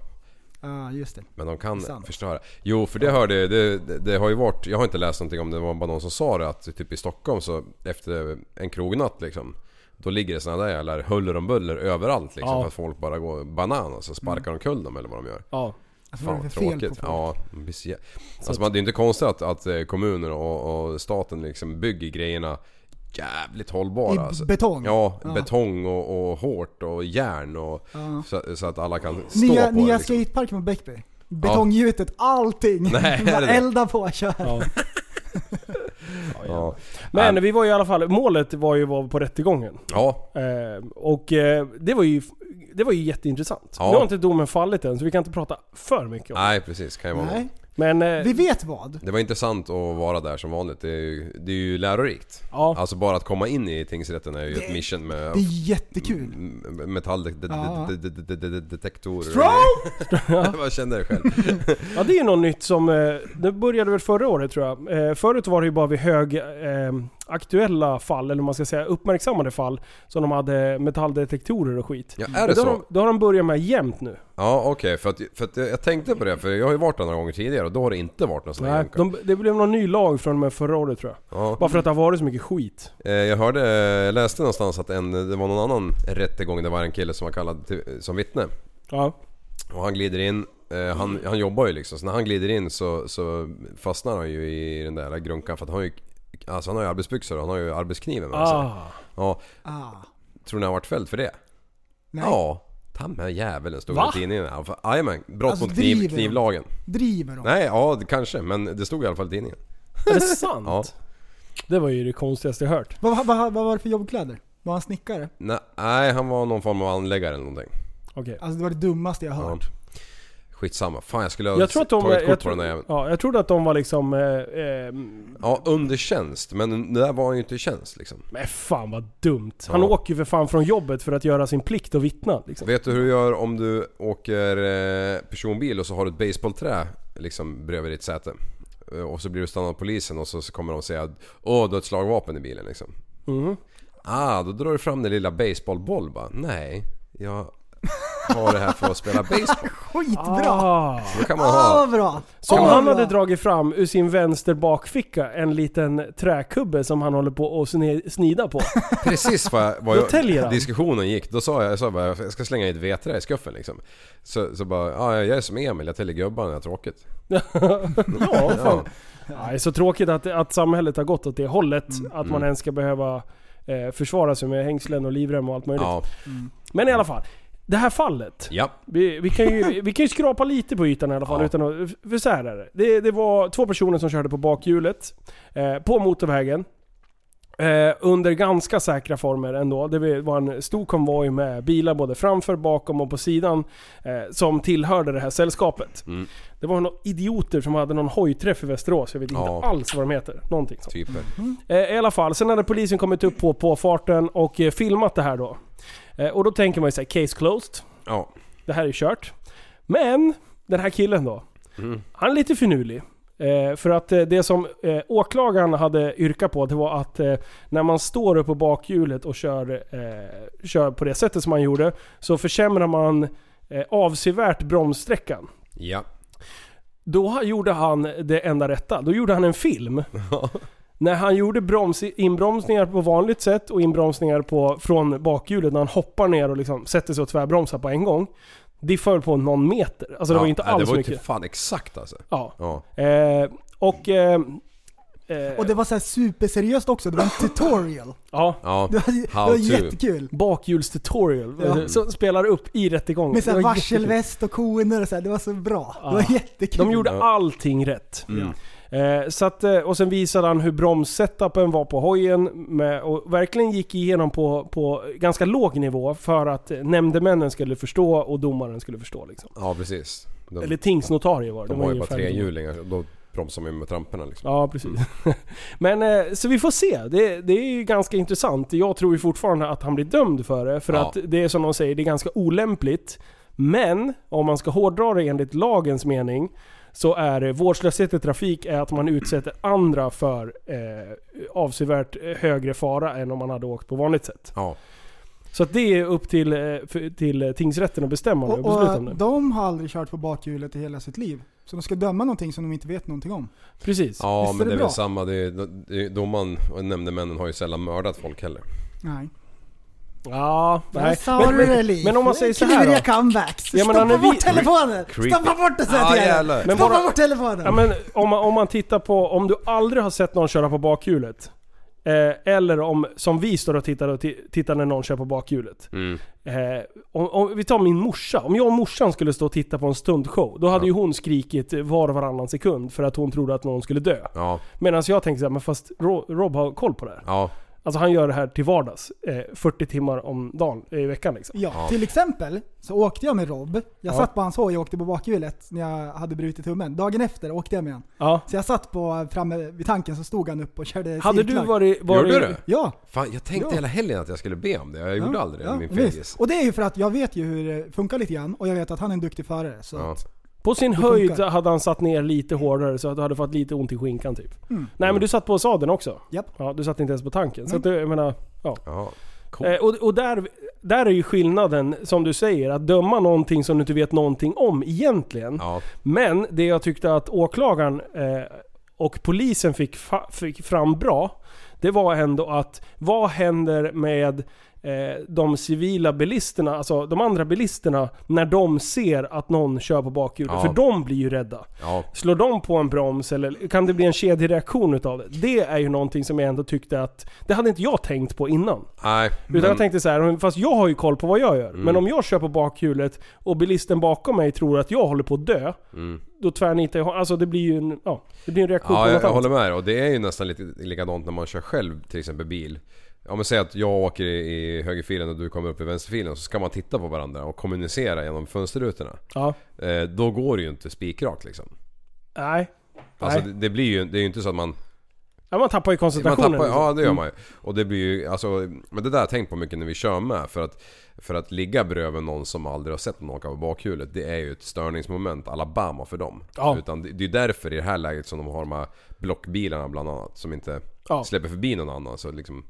[SPEAKER 7] Ja, just det.
[SPEAKER 6] Men de kan
[SPEAKER 7] sant.
[SPEAKER 6] förstöra. Jo, för det hörde jag, det, det, det har ju varit, jag har inte läst någonting om det, det var bara någon som sa det att typ i Stockholm så efter en krognatt liksom då ligger det såna där jävla huller om buller överallt liksom
[SPEAKER 5] Ja.
[SPEAKER 6] för att folk bara går banan och sparkar de kull dem eller vad de gör.
[SPEAKER 5] Ja.
[SPEAKER 7] Alltså, vad
[SPEAKER 6] Fan
[SPEAKER 7] på
[SPEAKER 6] tråkigt. Ja, jä- alltså, man, det är inte konstigt att, att eh, kommuner och, och staten liksom bygger grejerna jävligt hållbara.
[SPEAKER 7] I
[SPEAKER 6] alltså.
[SPEAKER 7] betong?
[SPEAKER 6] Ja,
[SPEAKER 7] Ja.
[SPEAKER 6] betong och, och hårt och järn och
[SPEAKER 7] Ja.
[SPEAKER 6] så, så att alla kan stå
[SPEAKER 7] Nya,
[SPEAKER 6] på
[SPEAKER 7] nya
[SPEAKER 6] det liksom.
[SPEAKER 7] skateparken på Bäckby. Betonggjutet, allting.
[SPEAKER 6] Nej,
[SPEAKER 7] elda på kör.
[SPEAKER 5] Ja.
[SPEAKER 6] Ja.
[SPEAKER 5] Men vi var ju i alla fall, målet var ju att vara på rättegången.
[SPEAKER 6] Ja,
[SPEAKER 5] Eh, och eh, det var ju det var ju jätteintressant.
[SPEAKER 6] Ja.
[SPEAKER 5] Nu har inte domen fallit än så vi kan inte prata för mycket om det.
[SPEAKER 6] nej precis. Kan ju vara
[SPEAKER 7] Nej.
[SPEAKER 5] Men eh,
[SPEAKER 7] Vi vet vad.
[SPEAKER 6] Det var intressant att vara där som vanligt. Det är ju, det är ju lärorikt.
[SPEAKER 5] ja,
[SPEAKER 6] Alltså bara att komma in i tingsrätten är ju ett mission med
[SPEAKER 7] Det är jättekul.
[SPEAKER 6] metalldetektorer.
[SPEAKER 7] Strong!
[SPEAKER 6] Jag kände det själv.
[SPEAKER 5] ja, det är ju något nytt som... Eh, det började väl förra året tror jag. Eh, förut var det ju bara vid hög... Aktuella fall, eller man ska säga uppmärksammade fall, som de hade metalldetektorer och skit.
[SPEAKER 6] Ja, är
[SPEAKER 5] Men
[SPEAKER 6] det
[SPEAKER 5] då, har
[SPEAKER 6] så?
[SPEAKER 5] de, då har de börjat med jämt nu.
[SPEAKER 6] Ja okej, för, att, för att jag tänkte på det för jag har ju varit där några gånger tidigare och då har det inte varit någon sån här
[SPEAKER 5] Nej, de, det blev någon ny lag från och med förra året tror jag.
[SPEAKER 6] Ja.
[SPEAKER 5] Bara för att det har varit så mycket skit.
[SPEAKER 6] Eh, Jag hörde, jag läste någonstans att en, det var någon annan rättegång, det var en kille som var kallad till, som vittne.
[SPEAKER 5] Ja.
[SPEAKER 6] Och han glider in, eh, han, han jobbar ju liksom, så när han glider in så, så fastnar han ju i den där grunkan för att han har ju Alltså han har ju arbetsbyxor och han har ju arbetskniven med sig.
[SPEAKER 5] Ah.
[SPEAKER 6] Ja,
[SPEAKER 7] Ah.
[SPEAKER 6] tror ni han varit fälld för det?
[SPEAKER 7] Nej.
[SPEAKER 6] Ja, ta med stod det i tidningen. Jajamän, brott
[SPEAKER 7] Alltså,
[SPEAKER 6] mot kniv,
[SPEAKER 7] driver de?
[SPEAKER 6] knivlagen.
[SPEAKER 7] Driver de?
[SPEAKER 6] Nej, ja kanske, men det stod i alla fall i tidningen.
[SPEAKER 5] Är det sant?
[SPEAKER 6] Ja.
[SPEAKER 5] Det var ju det konstigaste jag hört.
[SPEAKER 7] Vad, vad, vad var det för jobbkläder? Var han snickare?
[SPEAKER 6] Nej, nej, han var någon form av anläggare eller någonting.
[SPEAKER 5] Okej.
[SPEAKER 7] Alltså det var det dummaste jag har
[SPEAKER 6] Ja. Skitsamma. Fan jag skulle ha
[SPEAKER 5] Jag tror att de...
[SPEAKER 6] tagit kort
[SPEAKER 5] Jag,
[SPEAKER 6] på den där
[SPEAKER 5] tror, ja, jag trodde att de var liksom... Eh, eh,
[SPEAKER 6] Ja, under tjänst. Men det där var ju inte i tjänst liksom.
[SPEAKER 5] men fan vad dumt. Han
[SPEAKER 6] Ja.
[SPEAKER 5] åker ju för fan från jobbet för att göra sin plikt och vittna. Liksom.
[SPEAKER 6] Vet du hur du gör om du åker eh, personbil och så har du ett baseballträ liksom bredvid ditt säte? och så blir du stannad av polisen och så så kommer de säga att Åh, du har ett slagvapen i bilen liksom.
[SPEAKER 5] Mhm.
[SPEAKER 6] Ah, då drar du fram din lilla baseballboll bara. Nej, jag har det här för att spela baseball.
[SPEAKER 7] Skitbra!
[SPEAKER 5] Ah.
[SPEAKER 6] Då kan man
[SPEAKER 7] Ah,
[SPEAKER 6] ha...
[SPEAKER 7] vad bra!
[SPEAKER 5] Så
[SPEAKER 7] Ah,
[SPEAKER 5] han
[SPEAKER 7] bra.
[SPEAKER 5] hade dragit fram ur sin vänster bakficka en liten träkubbe som han håller på att snida på.
[SPEAKER 6] Precis vad, jag, vad jag,
[SPEAKER 5] han.
[SPEAKER 6] diskussionen gick. Då sa jag, jag sa bara, jag ska slänga i ett vedträ i skuffen liksom. Så, så bara, ja jag är som Emil, jag täljer gubbarna när jag har tråkigt.
[SPEAKER 5] Ja, fan. Ja, det är så tråkigt att, att samhället har gått åt det hållet. Att man
[SPEAKER 6] Mm.
[SPEAKER 5] ens ska behöva eh, försvara sig med hängslen och livrem och allt möjligt.
[SPEAKER 6] Ja,
[SPEAKER 5] Men i alla fall. Det här fallet.
[SPEAKER 6] ja.
[SPEAKER 5] Vi, vi, kan ju, vi kan ju skrapa lite på ytan i alla fall.
[SPEAKER 6] Ja.
[SPEAKER 5] Utan att, för så här är det. det. Det var två personer som körde på bakhjulet. Eh, på motorvägen. Eh, under ganska säkra former ändå. Det var en stor konvoj med bilar både framför, bakom och på sidan. Eh, som tillhörde det här sällskapet.
[SPEAKER 6] Mm.
[SPEAKER 5] Det var några idioter som hade någon hojträff i Västerås. Jag vet inte
[SPEAKER 6] Ja.
[SPEAKER 5] alls vad de heter. Någonting sånt.
[SPEAKER 6] Typer.
[SPEAKER 5] Eh, I alla fall, sen hade polisen kommit upp på påfarten och eh, filmat det här då. Eh, och då tänker man ju såhär, case closed.
[SPEAKER 6] Ja.
[SPEAKER 5] Det här är kört. Men, den här killen då.
[SPEAKER 6] Mm.
[SPEAKER 5] Han är lite finurlig. Eh, för att eh, det som eh, åklagaren hade yrkat på, det var att eh, när man står upp på bakhjulet och kör, eh, kör på det sättet som man gjorde, så försämrar man eh, avsevärt bromssträckan.
[SPEAKER 6] Ja.
[SPEAKER 5] Då gjorde han det enda rätta. Då gjorde han en film. När han gjorde broms, inbromsningar på vanligt sätt och inbromsningar på, från bakhjulet när han hoppar ner och liksom sätter sig och tvärbromsar på en gång. Det föll på någon meter. Alltså det var ju inte alls
[SPEAKER 6] Det var ju
[SPEAKER 5] mycket.
[SPEAKER 6] typ fan exakt alltså.
[SPEAKER 5] Ja.
[SPEAKER 6] Ja.
[SPEAKER 5] Eh, och... Eh, eh,
[SPEAKER 7] Och det var så här superseriöst också, det var en tutorial.
[SPEAKER 5] ja,
[SPEAKER 6] Ja.
[SPEAKER 7] Det var, det var jättekul.
[SPEAKER 5] bakhjulstutorial.
[SPEAKER 7] Ja.
[SPEAKER 5] eh, Som spelar upp i rättegången.
[SPEAKER 7] Med så
[SPEAKER 5] var
[SPEAKER 7] varselväst och koner och så här. det var så bra. Det var
[SPEAKER 5] Ja.
[SPEAKER 7] jättekul.
[SPEAKER 5] De gjorde
[SPEAKER 6] Ja.
[SPEAKER 5] allting rätt.
[SPEAKER 6] Mm.
[SPEAKER 5] Eh, så att, eh, och sen visade han hur bromssetupen var på hojen med, och verkligen gick igenom på, på ganska låg nivå för att nämndemännen skulle förstå och domaren skulle förstå. Liksom.
[SPEAKER 6] Ja precis. De,
[SPEAKER 5] Eller tingsnotarie var det.
[SPEAKER 6] de
[SPEAKER 5] var
[SPEAKER 6] har ju bara trehjulingar. Då bromsar man ju med tramporna liksom.
[SPEAKER 5] Ja, precis. Men eh, så vi får se. Det, det är ju ganska intressant. Jag tror ju fortfarande att han blir dömd för det. För
[SPEAKER 6] Ja.
[SPEAKER 5] att det är som de säger, det är ganska olämpligt. Men om man ska hårdra det enligt lagens mening så är vårdslöshet i trafik är att man utsätter andra för eh, avsevärt högre fara än om man hade åkt på vanligt sätt.
[SPEAKER 6] Ja.
[SPEAKER 5] Så att det är upp till, eh, till eh, tingsrätten att bestämma och,
[SPEAKER 7] Och,
[SPEAKER 5] besluta om
[SPEAKER 7] och
[SPEAKER 5] det.
[SPEAKER 7] de har aldrig kört på bakhjulet i hela sitt liv. Så de ska döma någonting som de inte vet någonting om.
[SPEAKER 5] Precis.
[SPEAKER 6] Ja
[SPEAKER 7] Visst är
[SPEAKER 6] men
[SPEAKER 7] det
[SPEAKER 6] det är väl samma. Är, det är, domaren och nämndemännen har ju sällan mördat folk heller.
[SPEAKER 7] Nej.
[SPEAKER 5] Ja, nej.
[SPEAKER 7] Det Liv.
[SPEAKER 5] men om man säger så här då.
[SPEAKER 7] comebacks.
[SPEAKER 5] Ja, men
[SPEAKER 7] Stoppa
[SPEAKER 5] vi-
[SPEAKER 7] bort telefonen!
[SPEAKER 6] Creepy.
[SPEAKER 7] Stoppa bort det säger jag
[SPEAKER 6] Ja,
[SPEAKER 7] till.
[SPEAKER 5] Men
[SPEAKER 7] Stoppa
[SPEAKER 5] bara-
[SPEAKER 7] bort telefonen!
[SPEAKER 5] Ja, men om man, om man tittar på, om du aldrig har sett någon köra på bakhjulet. Eh, eller om, som vi står och tittar, och ti- tittar när någon kör på bakhjulet.
[SPEAKER 6] Mm.
[SPEAKER 5] Eh, om, om vi tar min morsa. Om jag och morsan skulle stå och titta på en stundshow. Då hade
[SPEAKER 6] Ja.
[SPEAKER 5] ju hon skrikit var och varannan sekund för att hon trodde att någon skulle dö.
[SPEAKER 6] Ja.
[SPEAKER 5] Medan jag tänkte såhär, men fast Ro- Rob har koll på det här.
[SPEAKER 6] Ja.
[SPEAKER 5] Alltså han gör det här till vardags. Eh, 40 timmar om dagen eh, i veckan liksom.
[SPEAKER 7] Ja,
[SPEAKER 6] Ja.
[SPEAKER 7] till exempel så åkte jag med Rob. Jag
[SPEAKER 5] Ja.
[SPEAKER 7] satt på hans hoj och åkte på bakhjulet när jag hade brutit tummen. Dagen efter åkte jag med honom.
[SPEAKER 5] Ja.
[SPEAKER 7] Så jag satt på, framme vid tanken så stod han upp och körde
[SPEAKER 5] Hade du
[SPEAKER 7] cirklar.
[SPEAKER 5] varit... varit
[SPEAKER 6] Gjorde du?
[SPEAKER 7] Ja.
[SPEAKER 6] Fan jag tänkte
[SPEAKER 7] Ja.
[SPEAKER 6] hela helgen att jag skulle be om det. Jag gjorde
[SPEAKER 7] ja,
[SPEAKER 6] aldrig det
[SPEAKER 7] ja,
[SPEAKER 6] min fegis.
[SPEAKER 7] Och det är ju för att jag vet ju hur det funkar lite grann och jag vet att han är en duktig förare. Så
[SPEAKER 6] Ja.
[SPEAKER 7] att,
[SPEAKER 5] På sin höjd
[SPEAKER 7] funkar.
[SPEAKER 5] hade han satt ner lite hårdare så att du hade fått lite ont i skinkan typ.
[SPEAKER 7] Mm.
[SPEAKER 5] Nej men du satt på sadeln också?
[SPEAKER 7] Japp.
[SPEAKER 5] Ja, du satt inte ens på tanken. Så att du, jag menar, ja.
[SPEAKER 6] Ja. Cool.
[SPEAKER 5] Eh, och och där, där är ju skillnaden, som du säger, att döma någonting som du inte vet någonting om egentligen.
[SPEAKER 6] Ja.
[SPEAKER 5] Men det jag tyckte att åklagaren eh, och polisen fick, fa- fick fram bra, det var ändå att vad händer med eh, de civila bilisterna, alltså de andra bilisterna, när de ser att någon kör på bakhjulet?
[SPEAKER 6] Ja.
[SPEAKER 5] För de blir ju rädda.
[SPEAKER 6] Ja.
[SPEAKER 5] Slår de på en broms eller kan det bli en kedjereaktion utav det? Det är ju någonting som jag ändå tyckte att, det hade inte jag tänkt på innan.
[SPEAKER 6] Nej.
[SPEAKER 5] Utan jag tänkte så här, fast jag har ju koll på vad jag gör.
[SPEAKER 6] Mm.
[SPEAKER 5] Men om jag kör på bakhjulet och bilisten bakom mig tror att jag håller på att dö.
[SPEAKER 6] Mm.
[SPEAKER 5] Då tvärnitar jag, alltså det blir ju en, ja, det blir en reaktion
[SPEAKER 6] Ja,
[SPEAKER 5] på
[SPEAKER 6] jag,
[SPEAKER 5] något
[SPEAKER 6] jag
[SPEAKER 5] annat.
[SPEAKER 6] håller med. Och det är ju nästan lite likadant när man kör själv till exempel bil. Om man säger att jag åker i, högerfilen och du kommer upp i vänsterfilen så ska man titta på varandra och kommunicera genom fönsterrutorna.
[SPEAKER 5] Ja.
[SPEAKER 6] Eh, då går det ju inte spikrakt liksom.
[SPEAKER 5] Nej.
[SPEAKER 6] Alltså
[SPEAKER 5] Nej.
[SPEAKER 6] det, det blir ju det är ju inte så att man
[SPEAKER 5] Ja, man tappar ju
[SPEAKER 6] Man
[SPEAKER 5] koncentrationen.
[SPEAKER 6] tappar,
[SPEAKER 5] liksom.
[SPEAKER 6] ja det gör
[SPEAKER 5] Mm.
[SPEAKER 6] man ju. Och det blir ju, alltså, men det där har jag tänkt på mycket när vi kör med. För att, för att ligga bredvid någon som aldrig har sett någon åka på bakhjulet, det är ju ett störningsmoment Alabama för dem.
[SPEAKER 5] Ja.
[SPEAKER 6] Utan det, det är därför i det här läget som de har de här blockbilarna bland annat, som inte
[SPEAKER 5] Ja.
[SPEAKER 6] släpper förbi någon annan. Så liksom,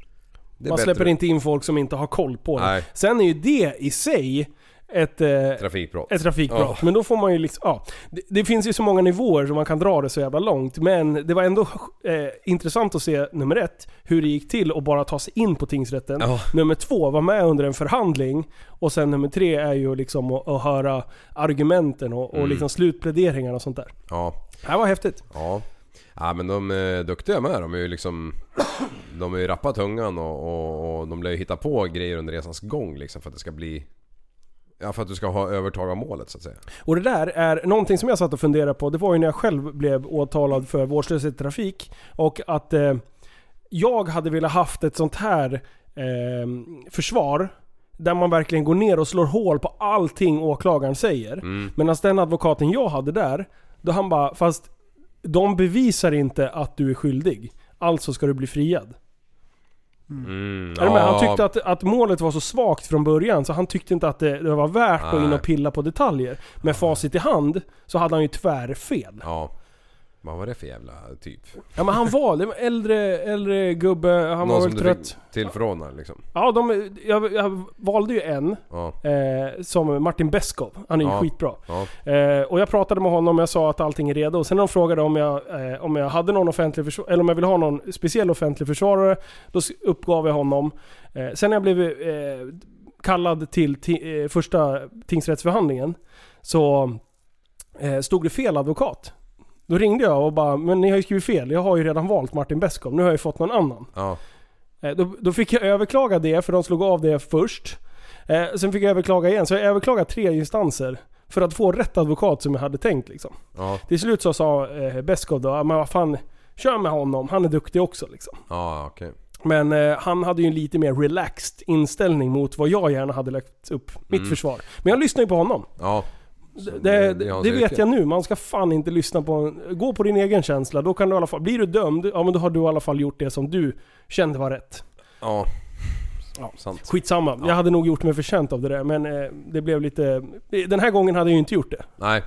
[SPEAKER 5] Man
[SPEAKER 6] bättre.
[SPEAKER 5] släpper inte in folk som inte har koll på det.
[SPEAKER 6] Nej.
[SPEAKER 5] Sen är ju det i sig ett, eh,
[SPEAKER 6] Trafikbrott.
[SPEAKER 5] ett trafikbrott.
[SPEAKER 6] Ja.
[SPEAKER 5] Men då får man ju liksom, ja. Det, det finns ju så många nivåer som man kan dra det så jävla långt. Men det var ändå eh, intressant att se, nummer ett, hur det gick till att bara ta sig in på tingsrätten.
[SPEAKER 6] Ja.
[SPEAKER 5] Nummer två, var med under en förhandling. Och sen nummer tre är ju liksom att, att höra argumenten och, och
[SPEAKER 6] Mm.
[SPEAKER 5] liksom slutpläderingar och sånt där.
[SPEAKER 6] Ja.
[SPEAKER 5] Det här var häftigt.
[SPEAKER 6] Ja. Ja men de är duktiga med. De är ju liksom... De är ju rappa tungan och, och, och de lär ju hitta på grejer under resans gång liksom för att det ska bli... Ja för att du ska ha övertag av målet så att säga.
[SPEAKER 5] Och det där är någonting som jag satt och funderade på. Det var ju när jag själv blev åtalad för vårdslöshet i trafik. Och att eh, jag hade velat haft ett sånt här eh, försvar. Där man verkligen går ner och slår hål på allting åklagaren säger.
[SPEAKER 6] Mm.
[SPEAKER 5] Medan den advokaten jag hade där, då han bara, fast de bevisar inte att du är skyldig. Alltså ska du bli friad.
[SPEAKER 6] Mm.
[SPEAKER 5] Är du med? Han tyckte att, att målet var så svagt från början så han tyckte inte att det, det var värt att gå in
[SPEAKER 6] Nej.
[SPEAKER 5] och pilla på detaljer. Med facit i hand så hade han ju tvärfel.
[SPEAKER 6] Ja. Vad var det för jävla typ?
[SPEAKER 5] Ja men han var, det var äldre, äldre gubbe, han
[SPEAKER 6] Någon
[SPEAKER 5] var
[SPEAKER 6] som
[SPEAKER 5] väl trött.
[SPEAKER 6] fick tillförordna liksom?
[SPEAKER 5] Ja, de, jag, jag valde ju en.
[SPEAKER 6] Ja.
[SPEAKER 5] Eh, som Martin Beskov. Han är ju
[SPEAKER 6] Ja.
[SPEAKER 5] skitbra.
[SPEAKER 6] Ja.
[SPEAKER 5] Eh, och jag pratade med honom, jag sa att allting är redo. Sen när de frågade om jag, eh, om jag hade någon offentlig försvarare, eller om jag ville ha någon speciell offentlig försvarare. Då s- uppgav jag honom. Eh, sen när jag blev eh, kallad till ti- eh, första tingsrättsförhandlingen så eh, stod det fel advokat. Då ringde jag och bara, men ni har ju skrivit fel. Jag har ju redan valt Martin Beskov. Nu har jag ju fått någon annan.
[SPEAKER 6] Ja.
[SPEAKER 5] Eh, Då, då fick jag överklaga det, för de slog av det först. Eh, sen fick jag överklaga igen, så jag överklagade tre instanser. För att få rätt advokat som jag hade tänkt liksom.
[SPEAKER 6] Ja.
[SPEAKER 5] Till slut så sa eh, Beskov då, "Ja, men vad fan, kör med honom, han är duktig också liksom.
[SPEAKER 6] Ja okej.
[SPEAKER 5] Men eh, han hade ju en lite mer relaxed inställning mot vad jag gärna hade lagt upp mitt
[SPEAKER 6] Mm.
[SPEAKER 5] försvar. Men jag lyssnar ju på honom.
[SPEAKER 6] Ja.
[SPEAKER 5] Det,
[SPEAKER 6] Så
[SPEAKER 5] det, vet jag nu, man ska fan inte lyssna på en, Gå på din egen känsla, då kan du i alla fall... Blir du dömd, ja men då har du i alla fall gjort det som du kände var rätt.
[SPEAKER 6] Ja.
[SPEAKER 5] Ja.
[SPEAKER 6] Sant.
[SPEAKER 5] Skitsamma,
[SPEAKER 6] Ja.
[SPEAKER 5] jag hade nog gjort mig förtjänt av det där men eh, det blev lite... Den här gången hade jag ju inte gjort det.
[SPEAKER 6] Nej.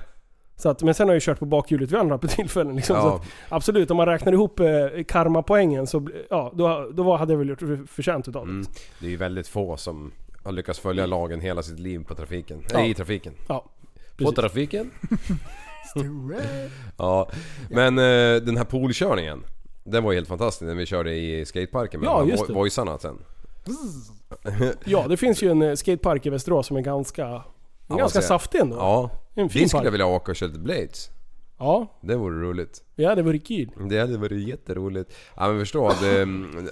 [SPEAKER 5] Så att, men sen har jag ju kört på bakhjulet vid andra på tillfällen liksom. Så
[SPEAKER 6] Ja.
[SPEAKER 5] att, absolut, om man räknar ihop eh, karmapoängen så ja, då, då hade jag väl gjort för- förtjänt utav det.
[SPEAKER 6] Mm. Det är ju väldigt få som har lyckats följa lagen hela sitt liv på trafiken.
[SPEAKER 5] Ja.
[SPEAKER 6] Nej, i trafiken.
[SPEAKER 5] Ja,
[SPEAKER 6] På trafiken? Ja. Men eh, den här poolkörningen. Den var helt fantastisk när vi körde i skateparken med
[SPEAKER 5] Ja, just
[SPEAKER 6] vo-
[SPEAKER 5] det.
[SPEAKER 6] voicarna sen.
[SPEAKER 5] Ja, det finns ju en eh, skatepark i Västerås som är ganska, ganska saftig ändå.
[SPEAKER 6] Ja.
[SPEAKER 5] En fin
[SPEAKER 6] Dit skulle
[SPEAKER 5] park.
[SPEAKER 6] jag vilja åka och köra lite blades.
[SPEAKER 5] Ja,
[SPEAKER 6] Det vore roligt.
[SPEAKER 5] ja det vore kul.
[SPEAKER 6] Det hade varit jätteroligt. Ja men förstå att eh,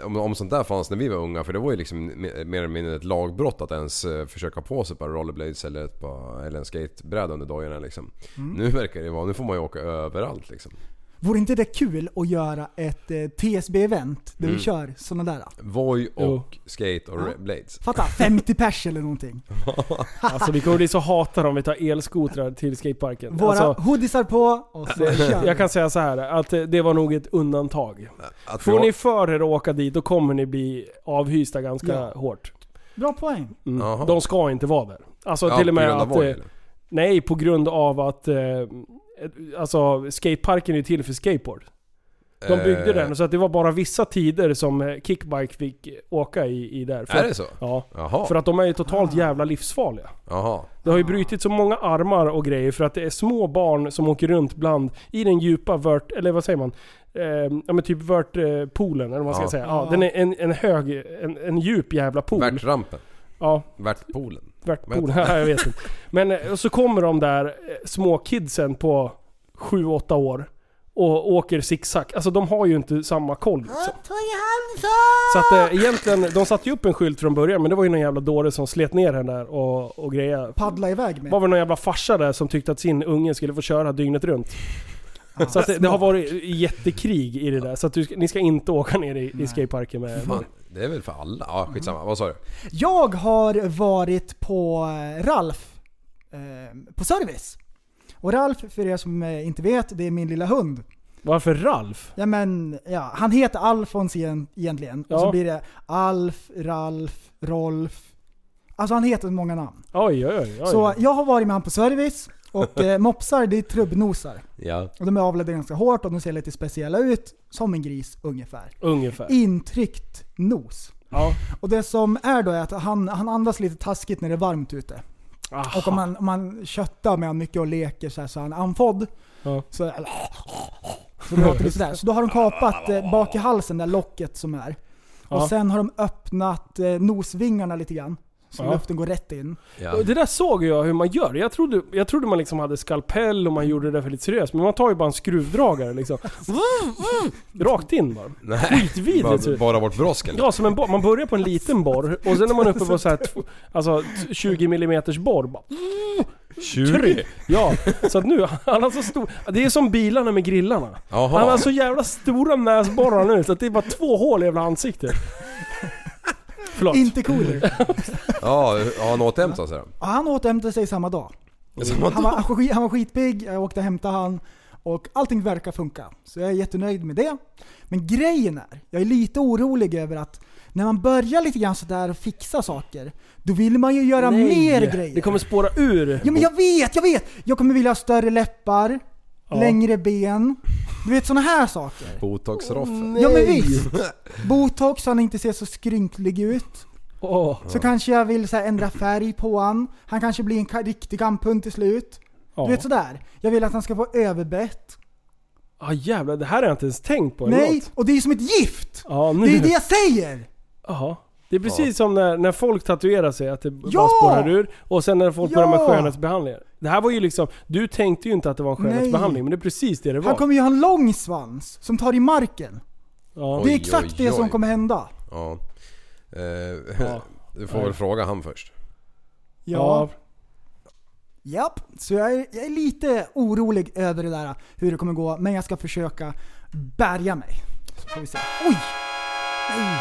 [SPEAKER 6] om, om sånt där fanns när vi var unga, för det var ju liksom me- mer eller mindre ett lagbrott att ens eh, försöka på sig ett par rollerblades eller, ett par, eller en skatebräda under dojorna liksom.
[SPEAKER 7] Mm.
[SPEAKER 6] Nu verkar det vara, nu får man ju åka överallt liksom.
[SPEAKER 7] Vore inte det kul att göra ett eh, TSB-event där
[SPEAKER 6] Mm.
[SPEAKER 7] vi kör sådana där?
[SPEAKER 6] Voj
[SPEAKER 5] Jo.
[SPEAKER 6] och skate och
[SPEAKER 7] Ja.
[SPEAKER 6] blades.
[SPEAKER 7] Fatta, 50 pers eller någonting.
[SPEAKER 5] Alltså vi kommer bli så hatade om vi tar elskotrar till skateparken.
[SPEAKER 7] Våra
[SPEAKER 5] Alltså,
[SPEAKER 7] hoodiesar på och så kör vi.
[SPEAKER 5] jag kan säga så här att eh, det var nog ett undantag.
[SPEAKER 6] Att
[SPEAKER 5] Får
[SPEAKER 6] vi
[SPEAKER 5] ni för er att åka dit, då kommer ni bli avhysta ganska
[SPEAKER 7] Ja.
[SPEAKER 5] hårt.
[SPEAKER 7] Bra poäng.
[SPEAKER 5] Mm.
[SPEAKER 6] Jaha.
[SPEAKER 5] De ska inte vara där. Alltså
[SPEAKER 6] Ja,
[SPEAKER 5] till och med att...
[SPEAKER 6] Voi,
[SPEAKER 5] eh? Nej, på grund av att... Eh, alltså skateparken är ju till för skateboard. De byggde
[SPEAKER 6] Eh,
[SPEAKER 5] den så att det var bara vissa tider som eh, kickbike fick åka i, i där. För
[SPEAKER 6] Är
[SPEAKER 5] att-
[SPEAKER 6] det så?
[SPEAKER 5] Ja.
[SPEAKER 6] Jaha.
[SPEAKER 5] För att de är ju totalt jävla livsfarliga.
[SPEAKER 6] Jaha.
[SPEAKER 5] Det har ju brutit så många armar och grejer för att det är små barn som åker runt bland i den djupa vört, eller vad säger man? Eh, ja men typ vörtpoolen eller vad man ska
[SPEAKER 6] Ja.
[SPEAKER 5] säga. Ja,
[SPEAKER 7] Ja.
[SPEAKER 5] den är en, en hög, en, en djup jävla pool.
[SPEAKER 6] Värtrampen.
[SPEAKER 5] Ja,
[SPEAKER 6] Värtpoolen.
[SPEAKER 5] värtpool. Ja, jag vet inte. Men eh, och så kommer de där eh, små kidsen på 7-8 år och åker zigzag. Alltså de har ju inte samma koll liksom. Så att eh, egentligen, de satte ju upp en skylt från början men det var ju någon jävla dåre som slet ner den där och, och grejer.
[SPEAKER 7] Paddla iväg med.
[SPEAKER 5] var väl någon jävla farsa där som tyckte att sin unge skulle få köra dygnet runt. Så att det, det har varit jättekrig i det där. Så att du, ni ska inte åka ner i, i skateparken med...
[SPEAKER 6] Fan, det är väl för alla? Ja skitsamma. Vad sa du?
[SPEAKER 7] Jag har varit på Ralf eh, på service. Och Ralf, för er som eh, inte vet, det är min lilla hund.
[SPEAKER 5] Varför Ralf?
[SPEAKER 7] Ja men, ja, han heter Alfons igen, egentligen. Och
[SPEAKER 5] Ja.
[SPEAKER 7] så blir det Alf, Ralf, Rolf. Alltså han heter många namn.
[SPEAKER 5] Oj, oj, oj. oj.
[SPEAKER 7] Så jag har varit med han på service och eh, mopsar det är trubbnosar.
[SPEAKER 6] Ja.
[SPEAKER 7] Och de är avlade ganska hårt och de ser lite speciella ut. Som en gris ungefär.
[SPEAKER 5] Ungefär.
[SPEAKER 7] Intryckt nos.
[SPEAKER 5] Ja.
[SPEAKER 7] Och det som är då är att han, han andas lite taskigt när det är varmt ute.
[SPEAKER 5] Aha.
[SPEAKER 7] Och om man, om man köttar med honom mycket och leker så, här, så är han andfådd.
[SPEAKER 5] Ja.
[SPEAKER 7] Så, så låter det sådär. Så då har de kapat eh, bak i halsen, där locket som är. Och
[SPEAKER 5] Ja.
[SPEAKER 7] sen har de öppnat eh, nosvingarna lite grann. Så
[SPEAKER 5] Ja.
[SPEAKER 7] luften går rätt in.
[SPEAKER 6] Ja.
[SPEAKER 5] Det där såg jag hur man gör. Jag trodde, jag trodde man liksom hade skalpell och man gjorde det där för lite seriöst. Men man tar ju bara en skruvdragare liksom. Rakt in bara.
[SPEAKER 6] Nej.
[SPEAKER 5] Skitvidrigt
[SPEAKER 6] Bara, bara bort brosken?
[SPEAKER 5] Ja, som en borr. Man börjar på en liten borr och sen är man uppe på så här, alltså 20 mm borr. Bara,
[SPEAKER 6] 20?
[SPEAKER 5] tryck. Ja, så att nu, han har så stor... Det är som bilarna med grillarna.
[SPEAKER 6] Jaha.
[SPEAKER 5] Han har så jävla stora näsborrar nu så att det är bara två hål i jävla ansiktet. Förlåt.
[SPEAKER 7] Inte cooler.
[SPEAKER 6] Ja, har han återhämtat sig då?
[SPEAKER 7] Ja, han återhämtade sig samma dag.
[SPEAKER 6] Samma
[SPEAKER 7] Han var,
[SPEAKER 6] dag?
[SPEAKER 7] han, var skit- han var skitpigg, jag åkte och hämtade han. Och allting verkar funka. Så jag är jättenöjd med det. Men grejen är, jag är lite orolig över att när man börjar lite grann sådär och fixa saker, då vill man ju göra
[SPEAKER 5] Nej,
[SPEAKER 7] mer grejer.
[SPEAKER 5] Det kommer spåra ur.
[SPEAKER 7] Ja men jag vet, jag vet! Jag kommer vilja ha större läppar,
[SPEAKER 5] Ja.
[SPEAKER 7] längre ben. Du vet såna här saker.
[SPEAKER 6] Botox-Roffe?
[SPEAKER 7] Ja men visst! Botox så han inte ser så skrynklig ut.
[SPEAKER 5] Åh.
[SPEAKER 7] Så kanske jag vill så här, ändra färg på han. Han kanske blir en riktig kamphund till slut.
[SPEAKER 5] Ja.
[SPEAKER 7] Du vet sådär. Jag vill att han ska få överbett.
[SPEAKER 5] Ah, jävlar, det här har jag inte ens tänkt på. eller
[SPEAKER 7] Nej,
[SPEAKER 5] något.
[SPEAKER 7] och det är som ett gift!
[SPEAKER 5] Ja, nu.
[SPEAKER 7] Det är det jag säger!
[SPEAKER 5] Jaha. Det är precis som när, när folk tatuerar sig, att det
[SPEAKER 7] Ja!
[SPEAKER 5] bara spårar ur. Och sen när folk börjar med
[SPEAKER 7] Ja!
[SPEAKER 5] skönhetsbehandlingar. Det här var ju liksom, du tänkte ju inte att det var en skönhetsbehandling, men det är precis det det var.
[SPEAKER 7] Han kommer ju ha en lång svans som tar i marken.
[SPEAKER 5] Ja.
[SPEAKER 7] Det är
[SPEAKER 6] Oj,
[SPEAKER 7] exakt
[SPEAKER 6] oj,
[SPEAKER 7] det som
[SPEAKER 6] oj.
[SPEAKER 7] kommer hända.
[SPEAKER 6] Ja. Eh,
[SPEAKER 5] Ja.
[SPEAKER 6] Du får väl fråga han först.
[SPEAKER 7] Ja. Japp, så jag är, jag är lite orolig över det där, hur det kommer gå. Men jag ska försöka bärga mig. Så får vi se. Oj! Nej.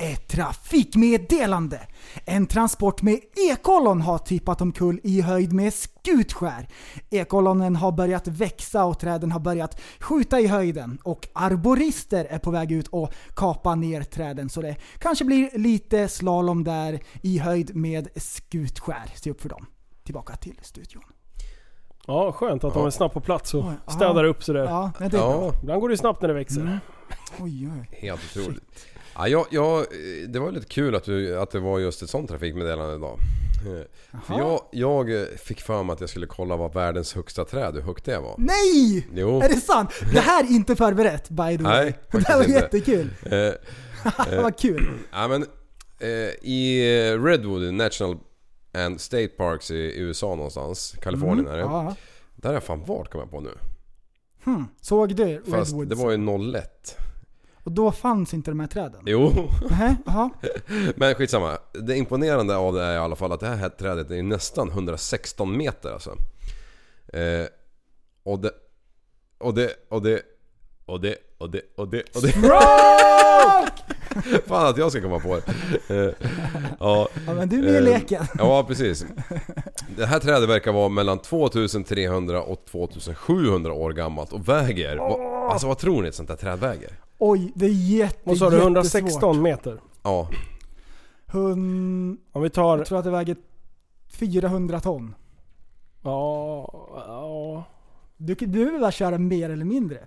[SPEAKER 7] Ett trafikmeddelande! En transport med ekollon har tippat omkull i höjd med Skutskär. Ekollonen har börjat växa och träden har börjat skjuta i höjden. Och arborister är på väg ut och kapa ner träden. Så det kanske blir lite slalom där i höjd med Skutskär. Se upp för dem. Tillbaka till studion.
[SPEAKER 5] Ja, skönt att de är snabbt på plats och städar upp sådär.
[SPEAKER 7] Ja, det är bra.
[SPEAKER 5] Ibland går det snabbt när det växer.
[SPEAKER 7] Mm. Oj, oj.
[SPEAKER 6] helt otroligt. Ja, jag, jag, det var lite kul att, du, att det var just ett sånt trafikmeddelande idag. Eh, För jag, jag eh, fick för mig att jag skulle kolla vad världens högsta träd, hur högt det var.
[SPEAKER 7] Nej!
[SPEAKER 6] Jo.
[SPEAKER 7] Är det sant? Det här är inte förberett by the way.
[SPEAKER 6] Nej,
[SPEAKER 7] det här var
[SPEAKER 6] inte.
[SPEAKER 7] jättekul.
[SPEAKER 6] Eh,
[SPEAKER 7] Vad kul.
[SPEAKER 6] Ja men eh, i Redwood National and State Parks i USA någonstans, Kalifornien är det.
[SPEAKER 7] Mm. Ja.
[SPEAKER 6] Där har jag fan varit kommer jag på nu.
[SPEAKER 7] Hmm. Såg du
[SPEAKER 6] Fast
[SPEAKER 7] Redwoods?
[SPEAKER 6] det var ju 01.
[SPEAKER 7] Och då fanns inte de här träden?
[SPEAKER 6] Jo,
[SPEAKER 7] Nej, jaha.
[SPEAKER 6] men skitsamma. Det imponerande av det är i alla fall att det här trädet är nästan 116 meter alltså. Eh, och det... Och det... Och det... Och det... Och det... Och det... Och det... Fan att jag ska komma på det. Eh, ja,
[SPEAKER 7] Ja, men du är med i
[SPEAKER 6] eh,
[SPEAKER 7] leken.
[SPEAKER 6] Ja, precis. Det här trädet verkar vara mellan 2300 och 2700 år gammalt och väger... Alltså vad tror ni ett sånt där träd väger?
[SPEAKER 7] Oj, det är jätte,
[SPEAKER 5] Vad sa du?
[SPEAKER 7] jättesvårt.
[SPEAKER 5] 116 meter?
[SPEAKER 6] Ja,
[SPEAKER 7] Hun...
[SPEAKER 5] Om vi tar...
[SPEAKER 7] Jag tror att det väger 400 ton.
[SPEAKER 5] Ja... Ja...
[SPEAKER 7] Du, du vill väl köra mer eller mindre?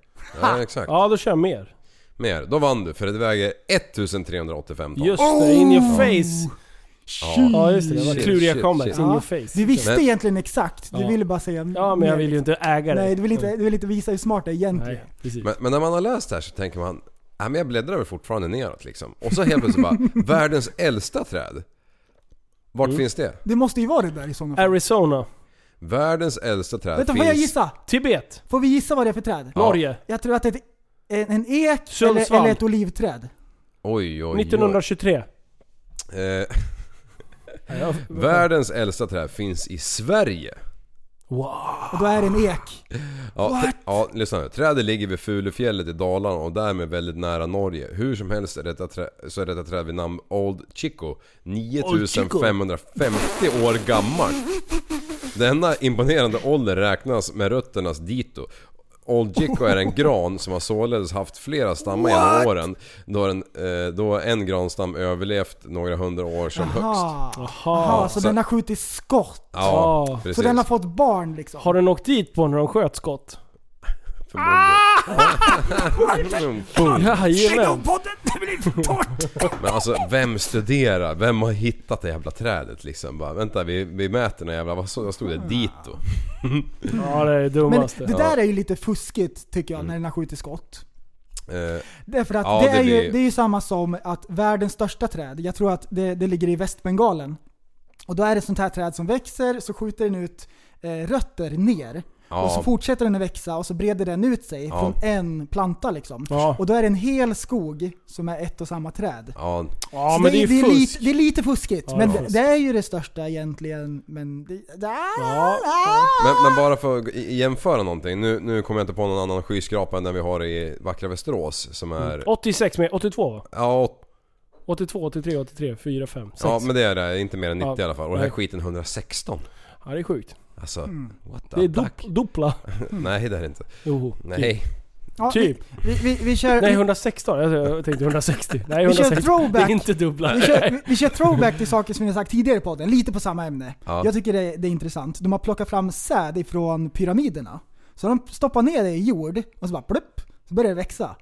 [SPEAKER 6] ja exakt.
[SPEAKER 5] Ja, då kör jag mer.
[SPEAKER 6] Mer. Då vann du för det väger 1385 ton.
[SPEAKER 5] Just det, in your face. Ja just det, det var
[SPEAKER 6] Shit,
[SPEAKER 5] kluriga
[SPEAKER 6] shit,
[SPEAKER 5] comebacks.
[SPEAKER 6] shit.
[SPEAKER 5] In
[SPEAKER 7] Ja.
[SPEAKER 5] your face.
[SPEAKER 7] Du visste
[SPEAKER 6] Men-
[SPEAKER 7] egentligen exakt. Du
[SPEAKER 5] Ja.
[SPEAKER 7] ville bara säga
[SPEAKER 5] Ja men jag vill ju inte äga det.
[SPEAKER 7] Nej, du vill inte, du vill inte visa hur smart det är egentligen.
[SPEAKER 5] Nej, precis.
[SPEAKER 6] Men, men när man har läst det här så tänker man... Nej men jag bläddrar väl fortfarande neråt liksom. Och så helt plötsligt bara, världens äldsta träd. Vart
[SPEAKER 5] Mm.
[SPEAKER 6] finns det?
[SPEAKER 7] Det måste ju vara det där i sådana fall.
[SPEAKER 5] Arizona.
[SPEAKER 6] Världens äldsta träd
[SPEAKER 7] Vänta,
[SPEAKER 6] finns...
[SPEAKER 7] får jag gissa?
[SPEAKER 5] Tibet.
[SPEAKER 7] Får vi gissa vad det är för träd?
[SPEAKER 6] Ja.
[SPEAKER 5] Norge.
[SPEAKER 7] Jag tror att det är ett, en, en ek eller, eller ett olivträd.
[SPEAKER 6] Oj, oj, oj.
[SPEAKER 5] 1923.
[SPEAKER 6] Eh,
[SPEAKER 5] Ja,
[SPEAKER 6] världens äldsta träd finns i Sverige.
[SPEAKER 5] Wow.
[SPEAKER 7] Och då är det en ek.
[SPEAKER 6] Ja,
[SPEAKER 7] What?
[SPEAKER 6] ja, lyssna nu. Trädet ligger vid Fulufjället i Dalarna och därmed väldigt nära Norge. Hur som helst är detta trä, så är detta träd vid namn Old Chico 9550 år gammalt. Denna imponerande ålder räknas med rötternas dito. Old Jicko är en gran som har således haft flera stammar genom åren. Då, den, eh, då en granstam överlevt några hundra år som högst.
[SPEAKER 7] Aha.
[SPEAKER 5] Jaha.
[SPEAKER 7] Aha, så,
[SPEAKER 6] Så-
[SPEAKER 7] den har skjutit skott.
[SPEAKER 6] Ja,
[SPEAKER 5] Ja.
[SPEAKER 6] precis.
[SPEAKER 7] Så den har fått barn liksom.
[SPEAKER 5] Har den åkt dit på när de sköt skott?
[SPEAKER 6] Förmodligen.
[SPEAKER 5] Jajamän.
[SPEAKER 6] Men alltså vem studerar? Vem har hittat det jävla trädet liksom? Bara, vänta vi, vi mäter den jävla... Vad så- vad stod det? Dito?
[SPEAKER 5] Ja det är det
[SPEAKER 7] Men
[SPEAKER 5] dummaste.
[SPEAKER 7] det där är ju lite fuskigt tycker jag när den har skjutit skott.
[SPEAKER 6] Eh,
[SPEAKER 7] Därför att
[SPEAKER 6] Ja,
[SPEAKER 7] det,
[SPEAKER 6] det
[SPEAKER 7] är
[SPEAKER 6] blir-
[SPEAKER 7] ju, det är ju samma som att världens största träd, jag tror att det, det ligger i Västbengalen. Och då är det sånt här träd som växer, så skjuter den ut eh, rötter ner.
[SPEAKER 6] Ja.
[SPEAKER 7] Och så fortsätter den att växa och så breder den ut sig
[SPEAKER 6] Ja.
[SPEAKER 7] från en planta liksom.
[SPEAKER 5] Ja.
[SPEAKER 7] Och då är det en hel skog som är ett och samma träd.
[SPEAKER 6] ja,
[SPEAKER 5] Ja men det är
[SPEAKER 7] det, är lite, det är lite fuskigt,
[SPEAKER 5] Ja,
[SPEAKER 7] men
[SPEAKER 5] det är
[SPEAKER 7] det, är ju det största egentligen. Men det, det,
[SPEAKER 5] Ja.
[SPEAKER 6] men, men bara för att jämföra någonting. Nu, nu kommer jag inte på någon annan skyskrapa än den vi har i vackra Västerås som är...
[SPEAKER 5] 86 med 82 va?
[SPEAKER 6] Ja, åt-
[SPEAKER 5] 82, 83, 83, 4, 5, 6.
[SPEAKER 6] ja men det är det. Inte mer än 90
[SPEAKER 5] Ja.
[SPEAKER 6] i alla fall. Och den här skiten 116.
[SPEAKER 5] Ja, det är sjukt.
[SPEAKER 6] Alltså, what the
[SPEAKER 5] Det är dop,
[SPEAKER 6] fuck?
[SPEAKER 5] dopla.
[SPEAKER 6] Nej det är det inte.
[SPEAKER 5] Jo,
[SPEAKER 6] Nej.
[SPEAKER 7] ja,
[SPEAKER 5] Typ.
[SPEAKER 7] Vi, vi, vi, kör,
[SPEAKER 5] Nej 116, jag tänkte 160. Nej
[SPEAKER 7] Vi kör
[SPEAKER 5] 160. Det
[SPEAKER 7] throwback.
[SPEAKER 5] är inte dubbla.
[SPEAKER 7] Vi kör, vi, vi kör throwback till saker som vi har sagt tidigare i podden, lite på samma ämne.
[SPEAKER 6] Ja.
[SPEAKER 7] Jag tycker det, det är intressant. De har plockat fram säd ifrån pyramiderna. Så de stoppar ner det i jord och så bara plupp, så börjar det växa.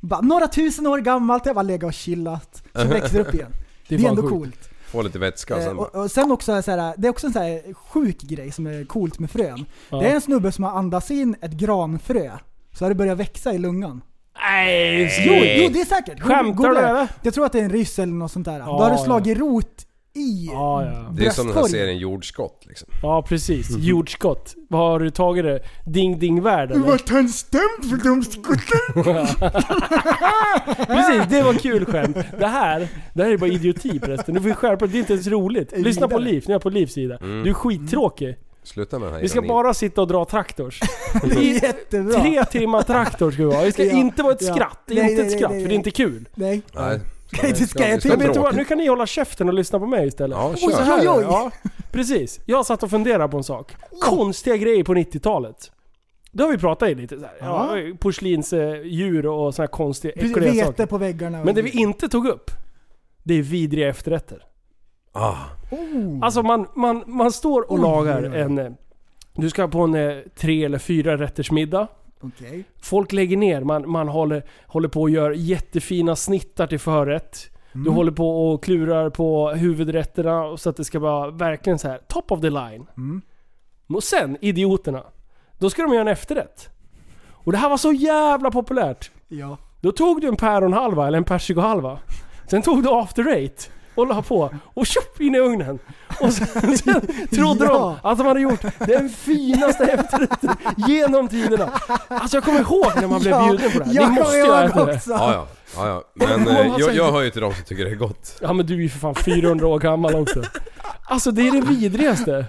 [SPEAKER 7] Bara, några tusen år gammalt, jag bara legat och chillat. Så växer det upp igen. Det är,
[SPEAKER 5] fan
[SPEAKER 7] ändå
[SPEAKER 5] sjukt.
[SPEAKER 7] coolt.
[SPEAKER 6] Få lite vätska och
[SPEAKER 7] Eh,
[SPEAKER 6] sen bara...
[SPEAKER 7] och, och sen också så här, det är också en så här sjuk grej som är coolt med frön.
[SPEAKER 5] Ja.
[SPEAKER 7] Det är en snubbe som har andats in ett granfrö, så har det börjat växa i lungan.
[SPEAKER 5] Nej!
[SPEAKER 7] Jo, jo det är säkert!
[SPEAKER 5] Skämtar du
[SPEAKER 7] det.
[SPEAKER 5] eller?
[SPEAKER 7] Jag tror att det är en ryss eller något sånt där. Då har det slagit rot i
[SPEAKER 5] Ja, ja.
[SPEAKER 6] Det är som den här serien Jordskott liksom.
[SPEAKER 5] Ja precis. Jordskott. Vad har du tagit det? Ding ding värld eller?
[SPEAKER 7] Vart han stämt för de skotten?
[SPEAKER 5] Precis, det var kul skämt. Det här, det här är bara idioti förresten. Du får skärpa dig, det är inte ens roligt. Lyssna på Liv, nu är jag på Livs sida.
[SPEAKER 6] Mm.
[SPEAKER 5] Du är skittråkig.
[SPEAKER 6] Sluta med den här
[SPEAKER 5] Vi ska
[SPEAKER 6] ironin.
[SPEAKER 5] bara sitta och dra traktors.
[SPEAKER 7] Det är jättebra.
[SPEAKER 5] Tre timmar traktor ska vi ha. Det ska
[SPEAKER 7] Ja,
[SPEAKER 5] inte vara ett skratt.
[SPEAKER 7] Nej,
[SPEAKER 5] inte
[SPEAKER 7] nej,
[SPEAKER 5] ett skratt,
[SPEAKER 7] nej,
[SPEAKER 5] för det är inte kul.
[SPEAKER 7] Nej.
[SPEAKER 6] Nej.
[SPEAKER 7] Kan inte ska jag
[SPEAKER 6] det
[SPEAKER 5] Men vet du vad? Nu kan ni hålla käften och lyssna på mig istället.
[SPEAKER 6] Ja,
[SPEAKER 5] Så
[SPEAKER 6] kör.
[SPEAKER 5] här,
[SPEAKER 7] oj, oj.
[SPEAKER 5] Ja, precis. Jag satt och funderade på en sak. Konstiga grejer på 90-talet. Det har vi pratat i lite så här. Ja, porslinsdjur och såna här konstiga, äckliga
[SPEAKER 7] Vete
[SPEAKER 5] saker.
[SPEAKER 7] på väggarna.
[SPEAKER 5] Men det vi inte tog upp, det är vidriga efterrätter.
[SPEAKER 6] Ah.
[SPEAKER 7] Oh.
[SPEAKER 5] Alltså man, man, man står och lagar en... eh, Du ska på en eh, tre eller fyra rätters middag.
[SPEAKER 7] Okej.
[SPEAKER 5] Folk lägger ner, man, man håller, håller på och gör jättefina snittar till förrätt.
[SPEAKER 7] Mm.
[SPEAKER 5] Du håller på och klurar på huvudrätterna så att det ska vara verkligen så här top of the line.
[SPEAKER 7] Mm.
[SPEAKER 5] Och sen, idioterna. Då ska de göra en efterrätt. Och det här var så jävla populärt.
[SPEAKER 7] Ja.
[SPEAKER 5] Då tog du en päronhalva eller en persikohalva. Sen tog du after eight och la på och tjopp in i ugnen. Och sen, sen trodde
[SPEAKER 7] Ja.
[SPEAKER 5] de att de hade gjort den finaste efterrätten genom tiderna. Alltså jag kommer ihåg när man blev
[SPEAKER 7] Ja,
[SPEAKER 5] bjuden på det här.
[SPEAKER 7] jag
[SPEAKER 5] Ni måste ju
[SPEAKER 7] ihåg
[SPEAKER 5] äta det.
[SPEAKER 6] Ja, ja. ja, ja. Men eh, jag, jag hör ju till de som tycker det är gott.
[SPEAKER 5] Ja men du är ju för fan 400 år gammal också. Alltså det är det vidrigaste.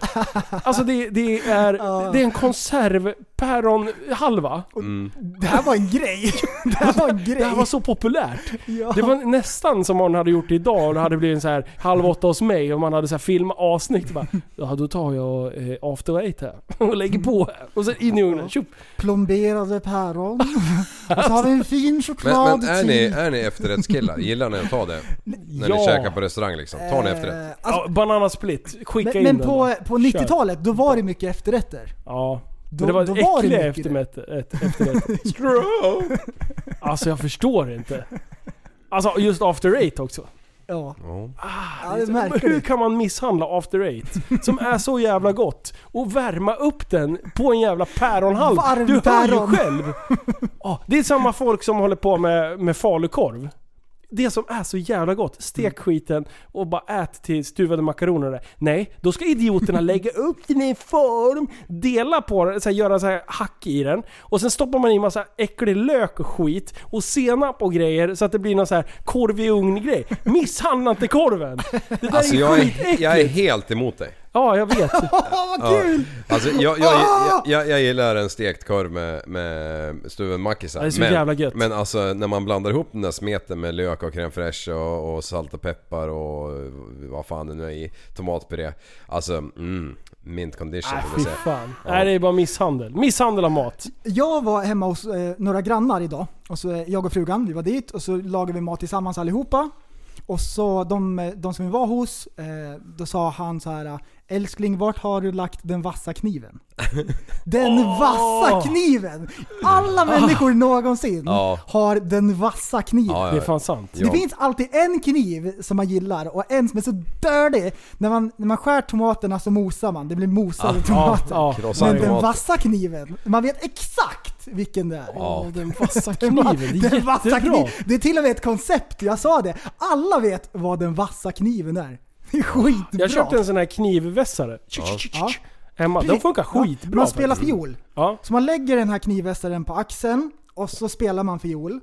[SPEAKER 5] Alltså det, det är, det är en konservpäronhalva.
[SPEAKER 6] Mm.
[SPEAKER 7] Det här var en grej. Det här var en grej.
[SPEAKER 5] Det här var så populärt.
[SPEAKER 7] Ja.
[SPEAKER 5] Det var nästan som man hade gjort det idag och det hade blivit en så här halv åtta hos mig och man hade så här filmat avsnitt. Bara, ja då tar jag eh, after eight här och lägger på här. Och sen in i ugnen. Tjopp.
[SPEAKER 7] Plomberade päron. Och så har vi en fin
[SPEAKER 6] Men,
[SPEAKER 7] choklad
[SPEAKER 6] men är, ni, är ni efterrättskillar? Gillar ni att ta det? När
[SPEAKER 5] Ja.
[SPEAKER 6] ni käkar på restaurang liksom? Tar ni efterrätt?
[SPEAKER 7] Eh, alltså,
[SPEAKER 5] Ja, bananasplit. Skicka
[SPEAKER 7] men
[SPEAKER 5] in
[SPEAKER 7] men
[SPEAKER 5] den
[SPEAKER 7] på, på
[SPEAKER 5] Kör.
[SPEAKER 7] 90-talet, då var det mycket efterrätter.
[SPEAKER 5] Ja.
[SPEAKER 7] Då-
[SPEAKER 5] det var
[SPEAKER 7] då var det
[SPEAKER 5] äckliga
[SPEAKER 7] mycket
[SPEAKER 5] eftermätt, ett, efterrätt. Stroke. Alltså jag förstår inte. Alltså just after eight också.
[SPEAKER 7] Ja.
[SPEAKER 6] Ja.
[SPEAKER 7] Ja,
[SPEAKER 5] hur kan man misshandla after eight? Som är så jävla gott. Och värma upp den på en jävla päronhalv.
[SPEAKER 7] Varm
[SPEAKER 5] Du hör
[SPEAKER 7] päron.
[SPEAKER 5] ju själv. Ja, det är samma folk som håller på med, med falukorv. Det som är så jävla gott. Stek skiten och bara ät till stuvade makaroner. och det. Nej, då ska idioterna lägga upp den i en form, dela på den, så här, göra så här hack i den. Och sen stoppar man i massa äcklig lök och skit och senap och grejer så att det blir någon så här korv i ugn-grej. Misshandla inte korven! Det där
[SPEAKER 6] Alltså
[SPEAKER 5] är
[SPEAKER 6] jag är, jag är helt emot dig.
[SPEAKER 5] Ja, jag vet.
[SPEAKER 7] Åh vad
[SPEAKER 6] Ja.
[SPEAKER 7] kul!
[SPEAKER 6] Alltså jag, jag, jag, jag, jag gillar en stekt korv med, med stuven mackisar.
[SPEAKER 5] Ja, det är så
[SPEAKER 6] men,
[SPEAKER 5] jävla gött.
[SPEAKER 6] Men alltså när man blandar ihop den där smeten med lök och crème fraîche och, och salt och peppar och vad fan det nu är i. Tomatpuré. Alltså, mm. mint condition
[SPEAKER 5] Nej fy fan. Nej det är bara misshandel. Misshandel av mat.
[SPEAKER 7] Jag var hemma hos eh, några grannar idag. Och så, eh, jag och frugan, vi var dit och så lagade vi mat tillsammans allihopa. Och så de, eh, de som vi var hos, eh, då sa han så här: Älskling, vart har du lagt den vassa kniven? Den vassa kniven! Alla människor någonsin
[SPEAKER 6] Ja.
[SPEAKER 7] har den vassa kniven.
[SPEAKER 6] Ja, ja,
[SPEAKER 5] Det är fan sant.
[SPEAKER 6] Ja.
[SPEAKER 7] Det finns alltid en kniv som man gillar och en som är så dirty. När man, när man skär tomaterna så mosar man, det blir mosade
[SPEAKER 6] Ah,
[SPEAKER 7] tomater.
[SPEAKER 5] Ja,
[SPEAKER 6] Krossad
[SPEAKER 7] Men den vassa kniven, man vet exakt vilken det är.
[SPEAKER 6] Ja.
[SPEAKER 5] den vassa kniven. Det är
[SPEAKER 7] den vassa kniv- Det är till och med ett koncept, jag sa det. Alla vet vad den vassa kniven är. Det är skitbra.
[SPEAKER 5] Jag köpte en sån här knivvässare.
[SPEAKER 7] Ja.
[SPEAKER 5] Hemma. Den funkar
[SPEAKER 7] Ja,
[SPEAKER 5] skitbra.
[SPEAKER 7] Man spelar
[SPEAKER 5] faktiskt.
[SPEAKER 7] fiol.
[SPEAKER 5] Ja.
[SPEAKER 7] Så man lägger den här knivvässaren på axeln och så spelar man fiol.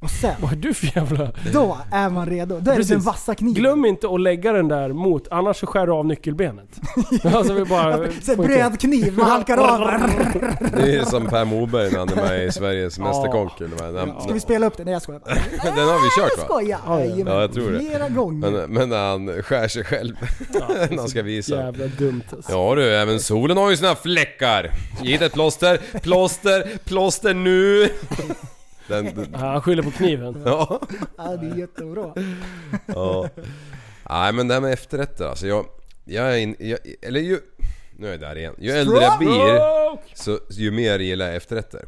[SPEAKER 7] Och sen,
[SPEAKER 5] Vad är du för jävla...
[SPEAKER 7] då är man redo. Då är
[SPEAKER 5] Precis.
[SPEAKER 7] det den vassa kniven.
[SPEAKER 5] Glöm inte att lägga den där mot, annars så skär du av nyckelbenet. alltså vi bara...
[SPEAKER 7] Så brödkniv, man halkar av.
[SPEAKER 6] Det är som Per Morberg när han är med i Sveriges Mästerkock. eller vad-
[SPEAKER 7] Ska vi spela upp den? Nej jag skojar bara.
[SPEAKER 6] Den har vi kört va?
[SPEAKER 7] skojar!
[SPEAKER 5] Ja, ja.
[SPEAKER 7] Jajamän.
[SPEAKER 6] Ja, jag tror det.
[SPEAKER 7] Flera gånger.
[SPEAKER 6] Men, men när han skär sig själv. när han ska visa.
[SPEAKER 5] Jävla dumt alltså.
[SPEAKER 6] Ja du, även solen har ju sina fläckar. Ge det ett plåster, plåster, plåster nu. Den, den,
[SPEAKER 5] Ja, Han skyller på kniven.
[SPEAKER 6] ja.
[SPEAKER 7] Ja, det är jättebra.
[SPEAKER 6] ja. Nej men det här med efterrätter alltså. Jag, jag är in, jag, eller ju... Nu är jag där igen. Ju äldre jag blir, så ju mer gillar jag efterrätter.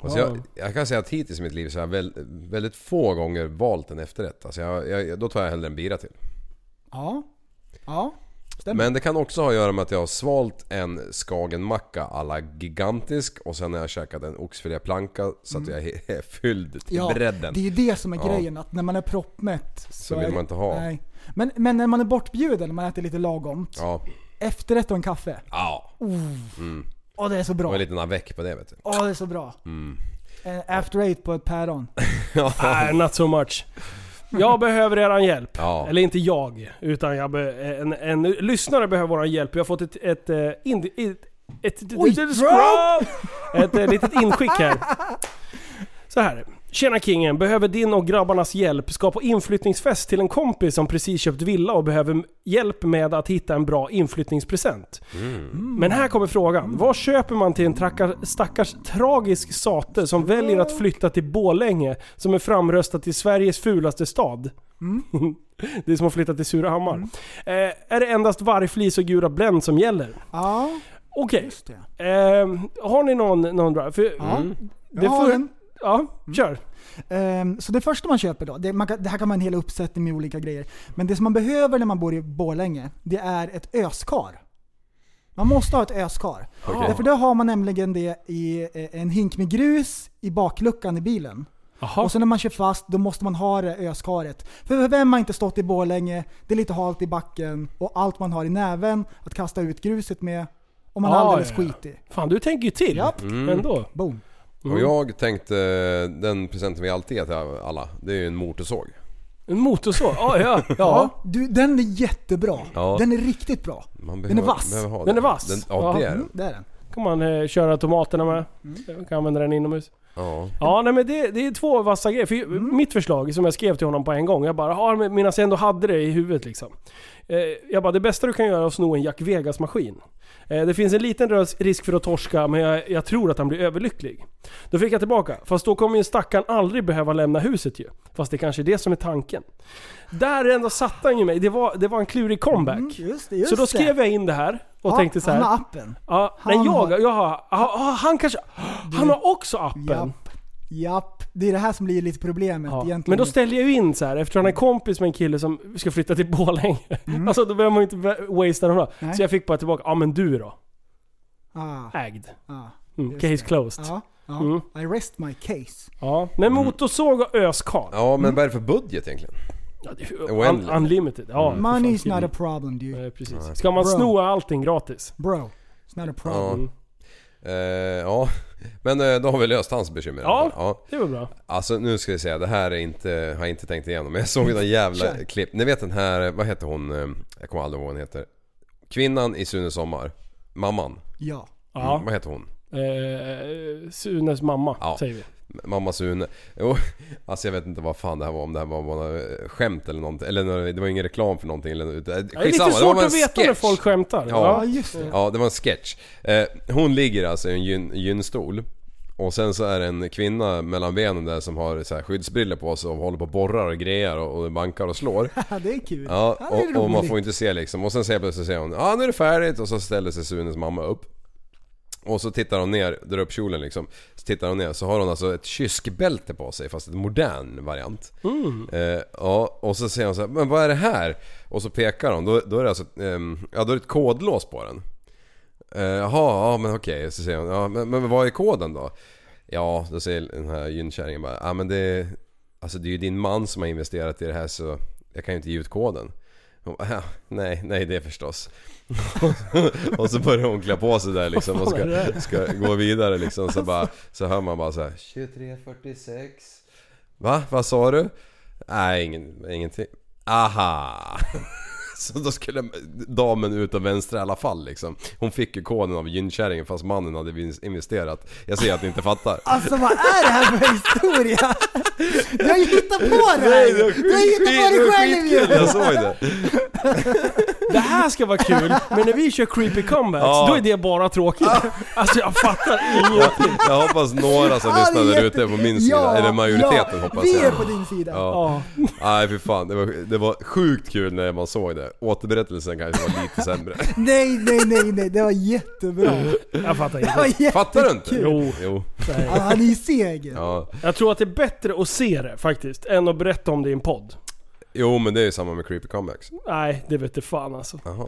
[SPEAKER 6] Alltså jag, jag kan säga att hittills i mitt liv så har jag väl, väldigt få gånger valt en efterrätt. Alltså jag, jag, då tar jag hellre en bira till.
[SPEAKER 7] Ja. Ja. Stämmer.
[SPEAKER 6] Men det kan också ha att göra med att jag har svalt en skagenmacka alla gigantisk och sen har jag käkat en oxfiléplanka så att jag är fylld till
[SPEAKER 7] Ja,
[SPEAKER 6] bredden.
[SPEAKER 7] det är ju det som är
[SPEAKER 6] Ja.
[SPEAKER 7] grejen, att när man är proppmätt
[SPEAKER 6] Så
[SPEAKER 7] är
[SPEAKER 6] vill man inte ha.
[SPEAKER 7] Nej. Men, men när man är bortbjuden, när man äter lite lagomt,
[SPEAKER 6] Ja.
[SPEAKER 7] efterrätt och en kaffe.
[SPEAKER 6] Ja.
[SPEAKER 7] Åh det är så
[SPEAKER 6] Och
[SPEAKER 7] bra.
[SPEAKER 6] en liten avec på det vet du.
[SPEAKER 7] Åh det är så bra.
[SPEAKER 6] Mm.
[SPEAKER 7] En after eight på ett päron.
[SPEAKER 5] Nej, not so much. Jag behöver eran hjälp.
[SPEAKER 6] Ja.
[SPEAKER 5] Eller inte jag, utan jag be, en, en, lyssnare behöver våran hjälp. Vi har fått ett... ett, eh, ind, ett, ett, ett,
[SPEAKER 7] Oj,
[SPEAKER 5] ett, ett, ett, eh, litet inskick här. Så här. Tjena kingen, behöver din och grabbarnas hjälp. Ska på inflyttningsfest till en kompis som precis köpt villa och behöver hjälp med att hitta en bra inflyttningspresent. Men här kommer frågan. Vad köper man till en trackar, stackars tragisk sate som väljer att flytta till Bålänge som är framröstad till Sveriges fulaste stad? det är som att flytta till Surahammar. Eh, är det endast vargflis och gula Blend som gäller?
[SPEAKER 7] Ja,
[SPEAKER 5] Okej.
[SPEAKER 7] det.
[SPEAKER 5] Eh, har ni någon, någon bra? För,
[SPEAKER 7] Ja.
[SPEAKER 5] Mm. Får-
[SPEAKER 7] en.
[SPEAKER 5] Ja, kör.
[SPEAKER 7] Ehm, så det första man köper då, det, man kan, det här kan vara en hel uppsättning med olika grejer. Men det som man behöver när man bor i Borlänge, det är ett öskar. Man måste ha ett öskar.
[SPEAKER 6] Okej.
[SPEAKER 7] Därför då har man nämligen det i eh, en hink med grus i bakluckan i bilen.
[SPEAKER 5] Jaha.
[SPEAKER 7] Och så när man kör fast, då måste man ha det öskaret. För vem har inte stått i Borlänge, det är lite halt i backen och allt man har i näven att kasta ut gruset med och man är
[SPEAKER 5] Ah,
[SPEAKER 7] alldeles
[SPEAKER 5] ja.
[SPEAKER 7] skitig.
[SPEAKER 5] Fan, du tänker ju till.
[SPEAKER 7] Japp.
[SPEAKER 5] Ändå.
[SPEAKER 7] Boom.
[SPEAKER 6] Och jag tänkte, den presenten vi alltid ger till alla, det är ju en motorsåg.
[SPEAKER 5] En motorsåg? Ja, ja.
[SPEAKER 7] Ja,
[SPEAKER 5] ja.
[SPEAKER 7] du, den är jättebra.
[SPEAKER 6] Ja.
[SPEAKER 7] Den är riktigt bra.
[SPEAKER 6] Man
[SPEAKER 7] Den är vass.
[SPEAKER 6] behöver ha
[SPEAKER 5] Den är vass?
[SPEAKER 6] Den, ja, det är
[SPEAKER 5] Ja.
[SPEAKER 6] den.
[SPEAKER 7] Det är den.
[SPEAKER 5] kan man eh, köra tomaterna med. Man kan använda den inomhus.
[SPEAKER 6] Ja.
[SPEAKER 5] Ja, nej men det, det är två vassa grejer. För Mitt förslag, som jag skrev till honom på en gång, jag bara har medan jag ändå hade det i huvudet liksom. Eh, jag bara, det bästa du kan göra är att sno en Jack Vegas-maskin. Eh, det finns en liten risk för att torska, men jag, jag tror att han blir överlycklig. Då fick jag tillbaka, fast då kommer ju stackaren aldrig behöva lämna huset ju. Fast det kanske är det som är tanken. Där ändå satte han ju mig. Det var, det var en klurig comeback.
[SPEAKER 7] Mm, just det, just
[SPEAKER 5] så då
[SPEAKER 7] det.
[SPEAKER 5] skrev jag in det här och
[SPEAKER 7] Ja,
[SPEAKER 5] tänkte så här.
[SPEAKER 7] Han har appen.
[SPEAKER 5] Ja,
[SPEAKER 7] Han
[SPEAKER 5] nej jag, jag har, han kanske, han har också appen.
[SPEAKER 7] Japp. Japp. Det är det här som blir lite problemet
[SPEAKER 5] Ja.
[SPEAKER 7] egentligen.
[SPEAKER 5] Men då ställer jag ju in så här eftersom han är kompis med en kille som ska flytta till Borlänge. Alltså då behöver man ju inte wa- wastea honom.
[SPEAKER 7] Mm.
[SPEAKER 5] Så jag fick bara tillbaka, ja men du då?
[SPEAKER 7] ah,
[SPEAKER 5] Ägd.
[SPEAKER 7] ah,
[SPEAKER 5] Mm, case closed. Ja.
[SPEAKER 7] ja, ja.
[SPEAKER 5] Mm.
[SPEAKER 7] I rest my case.
[SPEAKER 5] Men motorsåg och öskar.
[SPEAKER 6] ja, men vad är det för budget egentligen?
[SPEAKER 5] Ja, det un- unlimited. Ja, fan,
[SPEAKER 7] Money is not a problem dude.
[SPEAKER 5] Nej, precis. Ska man
[SPEAKER 7] Bro.
[SPEAKER 5] sno allting gratis?
[SPEAKER 7] Bro, it's not a problem.
[SPEAKER 6] Ja. Eh, ja. Men eh, då har vi löst hans bekymmer.
[SPEAKER 5] Ja.
[SPEAKER 6] ja.
[SPEAKER 5] Det var bra.
[SPEAKER 6] Alltså nu ska vi säga, det här är inte, har jag inte tänkt igenom. Men jag såg någon jävla
[SPEAKER 7] Kör.
[SPEAKER 6] klipp. Ni vet den här, vad heter hon? eh, Jag kommer aldrig ihåg vad hon heter. Kvinnan i Sune Sommar. Mamman.
[SPEAKER 7] Ja.
[SPEAKER 5] Ja.
[SPEAKER 6] Vad heter hon?
[SPEAKER 5] Eh, Sunes mamma,
[SPEAKER 6] Ja.
[SPEAKER 5] säger vi.
[SPEAKER 6] Mamma Sune. Jo, alltså jag vet inte vad fan det här var, om det här var bara skämt eller någonting. Eller det var ingen reklam för någonting. Eller,
[SPEAKER 5] Det är lite
[SPEAKER 6] skitsamma, det var
[SPEAKER 5] svårt
[SPEAKER 6] bara en
[SPEAKER 5] att veta när folk skämtar.
[SPEAKER 6] Ja,
[SPEAKER 7] just det.
[SPEAKER 6] Ja, det var en sketch. Eh, hon ligger alltså i en gyn, gynstol. Och sen så är det en kvinna mellan benen där som har så här skyddsbriller på sig och håller på och borrar och grejer och, och bankar och slår.
[SPEAKER 7] det är kul.
[SPEAKER 6] Ja,
[SPEAKER 7] är
[SPEAKER 6] och, och man får inte se liksom. Och sen säger plötsligt säger hon ja nu är det färdigt och så ställer sig Sunes mamma upp. Och så tittar hon ner, drar upp kjolen liksom. Så tittar hon ner så har hon alltså ett kyrskbälte på sig fast ett modern variant. Eh, ja, och så säger hon så här, men vad är det här? Och så pekar hon, då, då är det alltså, ehm, ja då är det ett kodlås på den. Eh, Jaha, ja men okej. Så säger hon, ja men, men vad är koden då? Ja, då säger den här gynkärringen bara, ja men det, alltså det är ju din man som har investerat i det här så jag kan ju inte ge ut koden. Hon bara, ja, nej, nej det förstås. och så börjar hon klä på sig där liksom och ska, ska gå vidare liksom så bara, så hör man bara så här 23.46 Va? Vad sa du? Nej, ingen, ingenting. Aha! Så då skulle damen ut och vänstra i alla fall liksom. Hon fick ju koden av gynkärringen fast mannen hade investerat. Jag ser att ni inte fattar.
[SPEAKER 7] Alltså vad är det här för historia? Du har ju hittat på det
[SPEAKER 6] Nej,
[SPEAKER 7] här! Du har hittat på det själv ju!
[SPEAKER 6] Jag såg det.
[SPEAKER 5] Det här ska vara kul, men när vi kör creepy comebacks,
[SPEAKER 6] Ja.
[SPEAKER 5] då är det bara tråkigt. Alltså jag fattar ingenting.
[SPEAKER 6] Jag hoppas några som
[SPEAKER 7] Ja, är
[SPEAKER 6] lyssnar där ute på min sida,
[SPEAKER 7] Ja,
[SPEAKER 6] eller majoriteten
[SPEAKER 7] ja,
[SPEAKER 6] hoppas
[SPEAKER 7] vi
[SPEAKER 6] jag.
[SPEAKER 7] är på din sida.
[SPEAKER 6] Ja. Nej för fan, det var, det var sjukt kul när man såg det. Återberättelsen kanske var lite sämre.
[SPEAKER 7] Nej, nej, nej, nej, det var jättebra.
[SPEAKER 5] Jag fattar
[SPEAKER 7] Det var
[SPEAKER 5] inte.
[SPEAKER 7] jättekul.
[SPEAKER 6] Fattar du inte?
[SPEAKER 5] Jo.
[SPEAKER 6] Jo.
[SPEAKER 7] Han är ju seg.
[SPEAKER 6] Ja.
[SPEAKER 5] Jag tror att det är bättre att se det faktiskt, än att berätta om det i en podd.
[SPEAKER 6] Jo men det är ju samma med creepy comebacks.
[SPEAKER 5] Nej, det vet du fan alltså.
[SPEAKER 6] Jaha.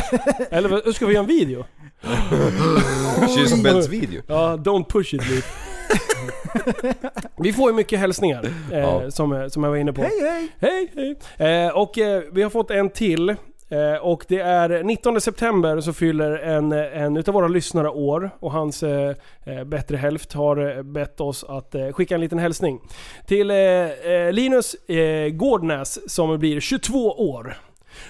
[SPEAKER 5] Eller vad- ska vi göra en video?
[SPEAKER 6] Kysbältsvideo.
[SPEAKER 5] Ja, don't push it Liv. Vi får ju mycket hälsningar, eh,
[SPEAKER 6] Ja.
[SPEAKER 5] som, som jag var inne på.
[SPEAKER 7] Hej, hej!
[SPEAKER 5] Hej, hej. Eh, och eh, vi har fått en till. Eh, och det är 19 september så fyller en, en utav våra lyssnare år och hans eh, eh, bättre hälft har bett oss att skicka en liten hälsning. Till Linus Gårdnäs som blir 22 år.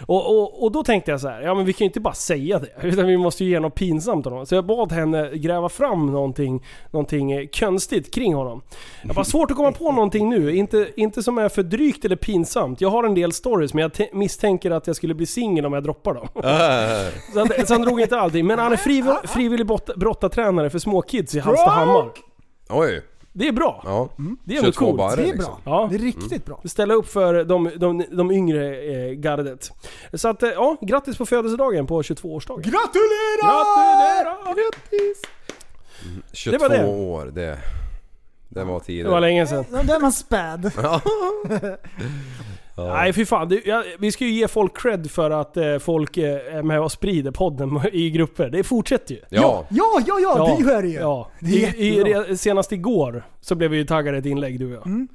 [SPEAKER 5] Och, och, och då tänkte jag så här, ja men vi kan ju inte bara säga det. Utan vi måste ju ge något pinsamt honom. Så jag bad henne gräva fram någonting, någonting eh, konstigt kring honom. Jag har svårt att komma på någonting nu. Inte, inte som är för drygt eller pinsamt. Jag har en del stories men jag misstänker att jag skulle bli singel om jag droppar dem.
[SPEAKER 6] Äh.
[SPEAKER 5] Så han, så han drog inte allting. Men han är friv, frivillig brottartränare för små kids i Hallstahammar.
[SPEAKER 6] Oj.
[SPEAKER 5] Det är bra.
[SPEAKER 6] Ja.
[SPEAKER 5] Det är
[SPEAKER 6] 22
[SPEAKER 5] coolt.
[SPEAKER 6] bara
[SPEAKER 7] Det är
[SPEAKER 6] liksom.
[SPEAKER 7] bra.
[SPEAKER 5] Ja.
[SPEAKER 7] Det är riktigt bra.
[SPEAKER 5] Ställa upp för de, de, de yngre eh, gardet. Så att, eh, ja, grattis på födelsedagen på 22-årsdagen.
[SPEAKER 7] Gratulerar!
[SPEAKER 5] Gratulerar! Grattis!
[SPEAKER 6] 22
[SPEAKER 5] Det var det.
[SPEAKER 6] år, det... Det var
[SPEAKER 5] Det var länge sedan.
[SPEAKER 7] Då är man späd.
[SPEAKER 5] Nej fy fan, det, ja, vi ska ju ge folk cred för att eh, folk eh, är med och sprider podden i grupper. Det fortsätter ju.
[SPEAKER 6] Ja.
[SPEAKER 7] Ja, ja, ja, det gör det ju.
[SPEAKER 5] Ja.
[SPEAKER 7] Det är
[SPEAKER 5] I, i, senast igår så blev vi ju taggade ett inlägg du och jag.
[SPEAKER 7] Mm.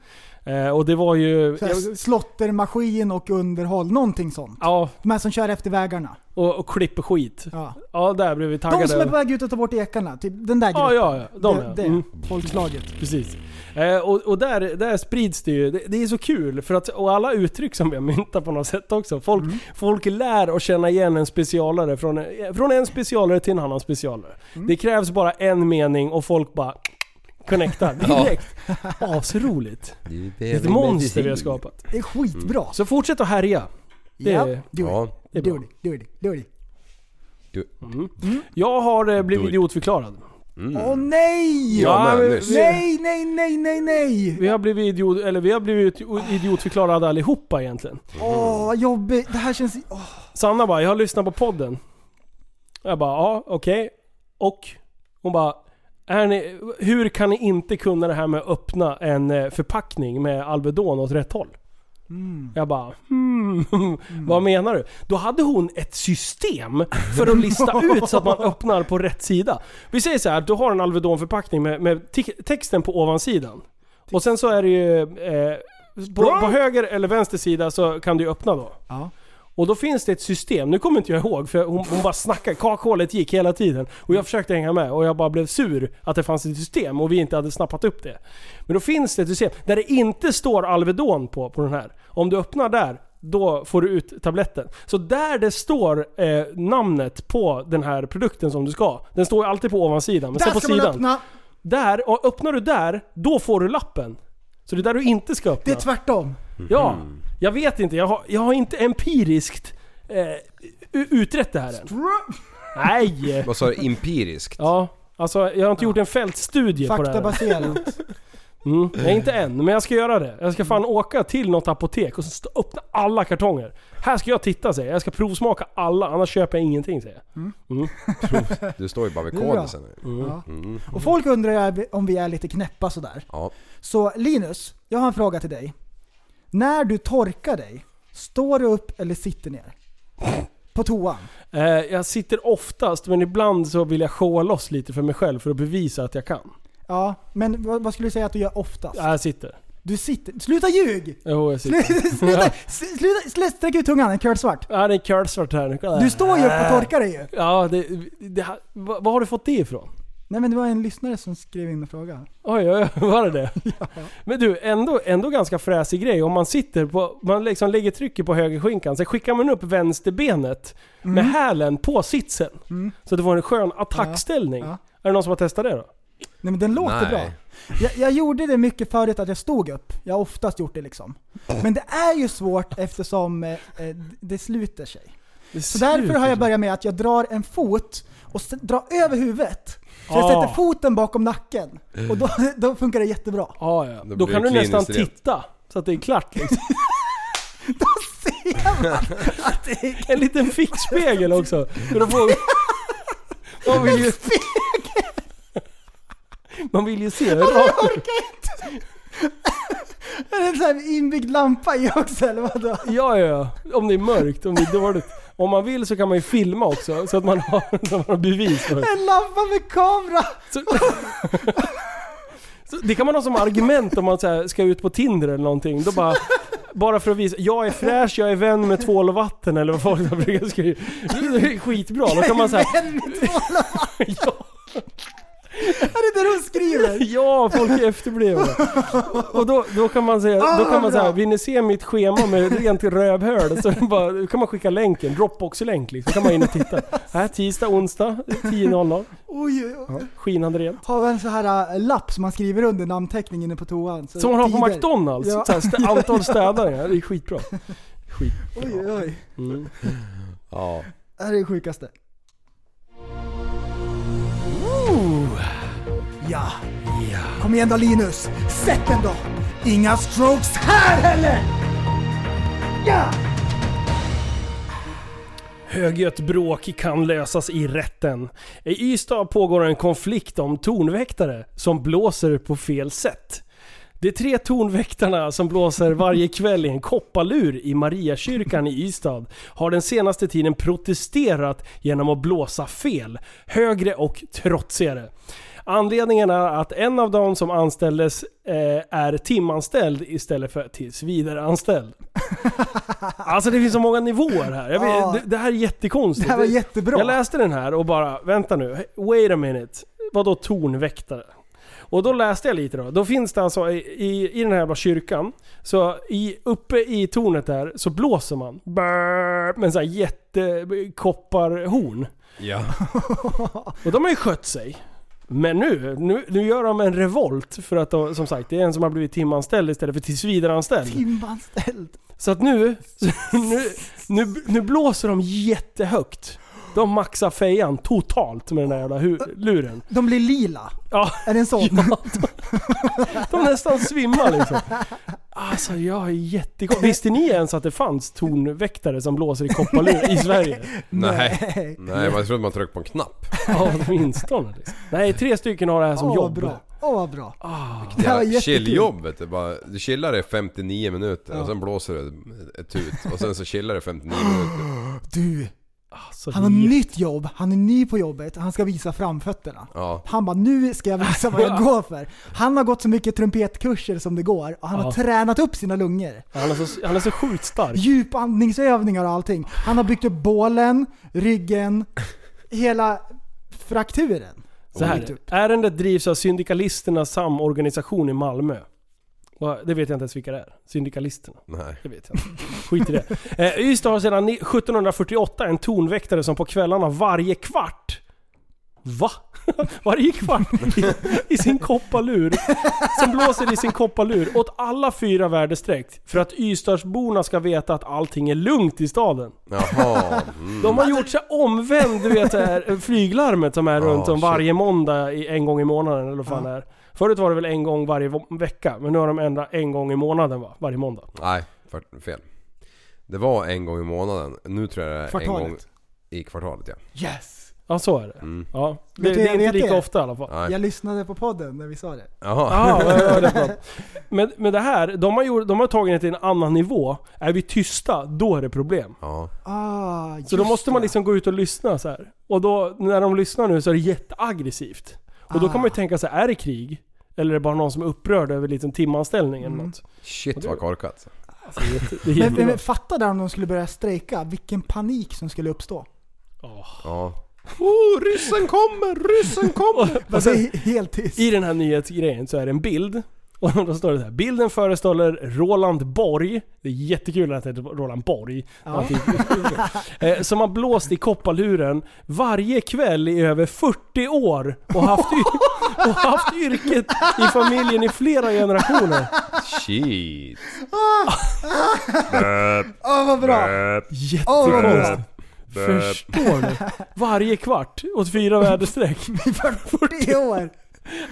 [SPEAKER 5] Eh, och det var ju...
[SPEAKER 7] Här, Slottermaskin och underhåll, någonting sånt.
[SPEAKER 5] Ja,
[SPEAKER 7] De här som kör efter vägarna.
[SPEAKER 5] och, och klipper skit.
[SPEAKER 7] Ja.
[SPEAKER 5] Ja, där blev vi taggade.
[SPEAKER 7] De som är på väg ut och ta bort ekarna. Typ den där
[SPEAKER 5] Ja,
[SPEAKER 7] gruppen.
[SPEAKER 5] ja, ja. De
[SPEAKER 7] det,
[SPEAKER 5] ja.
[SPEAKER 7] det
[SPEAKER 5] Mm.
[SPEAKER 7] folkslaget.
[SPEAKER 5] Precis. Eh, och och där, där sprids det ju. Det, det är så kul. För att, och alla uttryck som vi har myntat på något sätt också. Folk,
[SPEAKER 7] Mm.
[SPEAKER 5] folk lär att känna igen en specialare från, eh, från en specialare till en annan specialare.
[SPEAKER 7] Mm.
[SPEAKER 5] Det krävs bara en mening och folk bara connectar direkt. Asroligt. Det är ett monster vi har skapat.
[SPEAKER 7] Det är skitbra.
[SPEAKER 5] Så fortsätt att härja. Det,
[SPEAKER 7] Ja,
[SPEAKER 5] är-
[SPEAKER 7] do
[SPEAKER 6] Ja.
[SPEAKER 7] it.
[SPEAKER 5] det är
[SPEAKER 7] Do
[SPEAKER 5] bra.
[SPEAKER 7] it, do it, do it.
[SPEAKER 5] Jag har eh, blivit
[SPEAKER 6] Do it.
[SPEAKER 5] idiotförklarad.
[SPEAKER 6] Mm.
[SPEAKER 7] Åh nej!
[SPEAKER 6] Ja, men.
[SPEAKER 7] Nej, nej, nej, nej, nej!
[SPEAKER 5] Vi har blivit, idiot, eller vi har blivit idiotförklarade allihopa egentligen.
[SPEAKER 7] Åh, vad jobbigt. Det här känns... Åh.
[SPEAKER 5] Sanna bara, jag har lyssnat på podden. Jag bara, ja okej. Och? Hon bara, är ni, hur kan ni inte kunna det här med att öppna en eh, förpackning med Alvedon åt rätt håll? Jag bara, hmm, vad menar du? Då hade hon ett system för att lista ut så att man öppnar på rätt sida. Vi säger så här, du har en Alvedon-förpackning med, med te- texten på ovansidan. Och sen så är det ju, eh, på, på höger eller vänster sida så kan du öppna då.
[SPEAKER 7] Ja.
[SPEAKER 5] Och då finns det ett system, nu kommer inte jag ihåg för hon, hon bara snackade, kakhålet gick hela tiden. Och jag försökte hänga med och jag bara blev sur att det fanns ett system och vi inte hade snappat upp det. Men då finns det ett system där det inte står Alvedon på, på den här. Om du öppnar där, då får du ut tabletten. Så där det står eh, namnet på den här produkten som du ska, den står ju alltid på ovansidan. Men
[SPEAKER 7] Där
[SPEAKER 5] sen på
[SPEAKER 7] ska man
[SPEAKER 5] sidan.
[SPEAKER 7] öppna!
[SPEAKER 5] Där, och öppnar du där, då får du lappen. Så det är där du inte ska öppna.
[SPEAKER 7] Det är tvärtom.
[SPEAKER 5] Ja, jag vet inte. Jag har, jag har inte empiriskt eh, utrett det här än. Nej!
[SPEAKER 6] Vad sa du? Empiriskt?
[SPEAKER 5] Ja, alltså jag har inte gjort en fältstudie på det här.
[SPEAKER 7] Faktabaserat.
[SPEAKER 5] Mm, nej, inte än, men jag ska göra det. Jag ska fan åka till något apotek och så stå- öppna alla kartonger. Här ska jag titta säger jag. Jag ska provsmaka alla, annars köper jag ingenting säger jag. Mm.
[SPEAKER 6] Du står ju bara vid kodisen nu.
[SPEAKER 7] Ja.
[SPEAKER 6] Mm.
[SPEAKER 7] Och folk undrar om vi är lite knäppa sådär.
[SPEAKER 6] Ja.
[SPEAKER 7] Så Linus, jag har en fråga till dig. När du torkar dig, står du upp eller sitter ner? På toan?
[SPEAKER 5] Eh, jag sitter oftast, men ibland så vill jag showa loss lite för mig själv för att bevisa att jag kan.
[SPEAKER 7] Ja, men vad, vad skulle du säga att du gör oftast?
[SPEAKER 5] Ja, jag sitter.
[SPEAKER 7] Du sitter... Sluta ljug!
[SPEAKER 5] Jo, jag sitter.
[SPEAKER 7] sluta, sluta, sluta sträck ut tungan, en curlsvart.
[SPEAKER 5] Ja, det är curlsvart här.
[SPEAKER 7] Du står ju upp och torkar dig ju.
[SPEAKER 5] Ja, det, det, vad, vad har du fått det ifrån?
[SPEAKER 7] Nej men det var en lyssnare som skrev in en fråga.
[SPEAKER 5] Oj, oj, oj, var det det? Men du, ändå, ändå ganska fräsig grej. Om man sitter på, man liksom lägger trycket på högerskinkan, sen skickar man upp vänsterbenet med
[SPEAKER 7] Mm.
[SPEAKER 5] hälen på sitsen. Så det får en skön attackställning.
[SPEAKER 7] Ja.
[SPEAKER 5] Är det någon som har testat det då?
[SPEAKER 7] Nej men den låter
[SPEAKER 6] Nej.
[SPEAKER 7] bra. Jag, jag gjorde det mycket förut att jag stod upp. Jag har oftast gjort det liksom. Men det är ju svårt eftersom eh, eh, det sluter sig. Så därför har jag börjat med att jag drar en fot och drar över huvudet. Så jag
[SPEAKER 5] Ah.
[SPEAKER 7] sätter foten bakom nacken. Och då, då funkar det jättebra.
[SPEAKER 5] Ja, ja.
[SPEAKER 6] Då
[SPEAKER 5] Då,
[SPEAKER 6] blir
[SPEAKER 5] kan
[SPEAKER 6] det
[SPEAKER 5] du nästan
[SPEAKER 6] kliniskt rent.
[SPEAKER 5] titta. Så att det är klart liksom.
[SPEAKER 7] Då ser man att det är
[SPEAKER 5] En liten fickspegel också. För då får... Man vill ju... Man vill ju se rakt.
[SPEAKER 7] Jag orkar inte! Är det en sån här inbyggd lampa i också eller vadå?
[SPEAKER 5] Ja, ja, ja. Om det är mörkt, om det är dåligt. Om man vill så kan man ju filma också, så att man har, så man har bevis för det.
[SPEAKER 7] En lampa med kamera!
[SPEAKER 5] Så, så det kan man ha som argument om man så ska ut på Tinder eller någonting. Då bara, bara för att visa, jag är fräsch, jag är vän med tvål och vatten eller vad folk brukar skriva. Det är skitbra. Då kan man säga
[SPEAKER 7] Vän med tvål och
[SPEAKER 5] ja,
[SPEAKER 7] Är det det de skriver?
[SPEAKER 5] ja, folk är efterblivna. Och då, då kan man säga, då kan man säga, vill ni se mitt schema med rent rövhål? Så bara, då kan man skicka länken, Dropbox-länk liksom. Så kan man in och titta. Här, tisdag, onsdag, 10.00.
[SPEAKER 7] Oj, oj, oj.
[SPEAKER 5] Skinande rent.
[SPEAKER 7] Har en sån här äh, lapp som man skriver under namnteckningen inne på toan.
[SPEAKER 5] Som man har på. McDonalds.
[SPEAKER 7] Ja.
[SPEAKER 5] Så här, stä- antal städare. Det är skitbra. Skit.
[SPEAKER 7] Oj, oj, oj.
[SPEAKER 5] Mm.
[SPEAKER 6] Ja.
[SPEAKER 7] Det är det sjukaste. Ja. Kom igen då Linus. Sätt den då. Inga strokes här heller! Ja!
[SPEAKER 5] Högljutt bråk kan lösas i rätten. I Ystad pågår en konflikt om tornväktare som blåser på fel sätt. De tre tornväktarna som blåser varje kväll i en kopparlur i Mariakyrkan i Ystad har den senaste tiden protesterat genom att blåsa fel, högre och trotsigare. Anledningen är att en av dem som anställdes eh, är timanställd istället för tillsvidareanställd. Alltså det finns så många nivåer här. Jag vet,
[SPEAKER 7] Ja.
[SPEAKER 5] det, det här är jättekonstigt.
[SPEAKER 7] Det här var jättebra.
[SPEAKER 5] Jag läste den här och bara, vänta nu, wait a minute. Vadå tornväktare? Och då läste jag lite då. Då finns det alltså i, i, i den här jävla kyrkan, så i, uppe i tornet där så blåser man. Brrr, med en sån här jättekopparhorn.
[SPEAKER 6] Ja.
[SPEAKER 5] Och de har ju skött sig. Men nu, nu, nu gör de en revolt för att de, som sagt, det är en som har blivit timanställd istället för tillsvidareanställd.
[SPEAKER 7] Timanställd.
[SPEAKER 5] Så att nu, nu, nu, nu blåser de jättehögt. De maxar fejan totalt med den där jävla hu- luren.
[SPEAKER 7] De blir lila.
[SPEAKER 5] Ja,
[SPEAKER 7] Är det en sån?
[SPEAKER 5] ja de, de nästan svimmar liksom. Alltså jag är jättekonstigt. Visste ni ens att det fanns tornväktare som blåser i kopparlur i Sverige?
[SPEAKER 6] Nej. Nej, man trodde man tryckte på en knapp.
[SPEAKER 5] Ja, åtminstone. Liksom. Nej, tre stycken har det här som
[SPEAKER 7] Åh
[SPEAKER 5] jobb.
[SPEAKER 7] bra. Åh vad bra.
[SPEAKER 5] Ah,
[SPEAKER 7] Det här var
[SPEAKER 6] Jävla chilljobb vet du. Bara, du chillar i 59 minuter och sen blåser du ett tut. Och sen så chillar du 59 minuter.
[SPEAKER 7] Du,
[SPEAKER 5] alltså,
[SPEAKER 7] han har nytt jobb, han är ny på jobbet, han ska visa framfötterna.
[SPEAKER 6] Ja.
[SPEAKER 7] Han bara, nu ska jag visa vad jag går för. Han har gått så mycket trumpetkurser som det går och han har
[SPEAKER 5] Ja.
[SPEAKER 7] tränat upp sina lungor.
[SPEAKER 5] Han är så, han är så sjukt stark.
[SPEAKER 7] Djupandningsövningar och allting. Han har byggt upp bålen, ryggen, hela frakturen.
[SPEAKER 5] Så här, ärendet drivs av Syndikalisternas samorganisation i Malmö. Det vet jag inte ens vilka det är. Syndikalisterna.
[SPEAKER 6] Nej.
[SPEAKER 5] Det vet jag inte. Skit i det. Eh, Ystad har sedan ni- 1748 en tornväktare som på kvällarna varje kvart Va? Varje kvart i, i sin kopparlur. Som blåser i sin kopparlur åt alla fyra väderstreck. För att Ystadsborna ska veta att allting är lugnt i staden.
[SPEAKER 6] Jaha. Mm.
[SPEAKER 5] De har gjort sig omvänd, du vet det här flyglarmet som är runt om varje måndag i, en gång i månaden eller vad fan det är. Förut var det väl en gång varje vecka, men nu har de ändrat en gång i månaden va? Varje måndag.
[SPEAKER 6] Nej, för, fel. Det var en gång i månaden. Nu tror jag det är en
[SPEAKER 7] Kvartalet.
[SPEAKER 6] gång i kvartalet ja.
[SPEAKER 7] Yes!
[SPEAKER 5] Ja så är det.
[SPEAKER 6] Mm.
[SPEAKER 5] Ja. Det, det är inte lika
[SPEAKER 7] det.
[SPEAKER 5] ofta i alla fall.
[SPEAKER 6] Nej.
[SPEAKER 7] Jag lyssnade på podden när vi sa det.
[SPEAKER 6] Jaha.
[SPEAKER 5] Ja, ja, bra. Men, men det här, de har, gjort, de har tagit det till en annan nivå. Är vi tysta, då är det problem.
[SPEAKER 6] Ja.
[SPEAKER 7] Ah,
[SPEAKER 5] Så då måste man liksom gå ut och lyssna så här. Och då, när de lyssnar nu så är det jätteaggressivt. Och då kan man ju
[SPEAKER 7] Ah.
[SPEAKER 5] tänka sig, är det krig? Eller är det bara någon som är upprörd över en liten timanställning eller
[SPEAKER 7] Mm.
[SPEAKER 5] något?
[SPEAKER 6] Shit vad korkat.
[SPEAKER 5] Alltså, det det
[SPEAKER 7] Men, men fatta där om de skulle börja strejka, vilken panik som skulle uppstå.
[SPEAKER 6] Ja. Oh, ryssen kommer! Ryssen kommer!
[SPEAKER 7] Och så är helt tyst.
[SPEAKER 5] I den här nyhetsgrejen så är det en bild. Och då står det så här. Bilden föreställer Roland Borg. Det är jättekul att det heter Roland Borg.
[SPEAKER 7] Ja.
[SPEAKER 5] Eh, Som har blåst i kopparluren varje kväll i över 40 år. Och haft, och haft yrket i familjen i flera generationer.
[SPEAKER 6] Shit.
[SPEAKER 7] Åh vad bra! Åh vad bra!
[SPEAKER 5] Jättekonstigt. Förstår du? Varje kvart åt fyra väderstreck.
[SPEAKER 7] 40 år!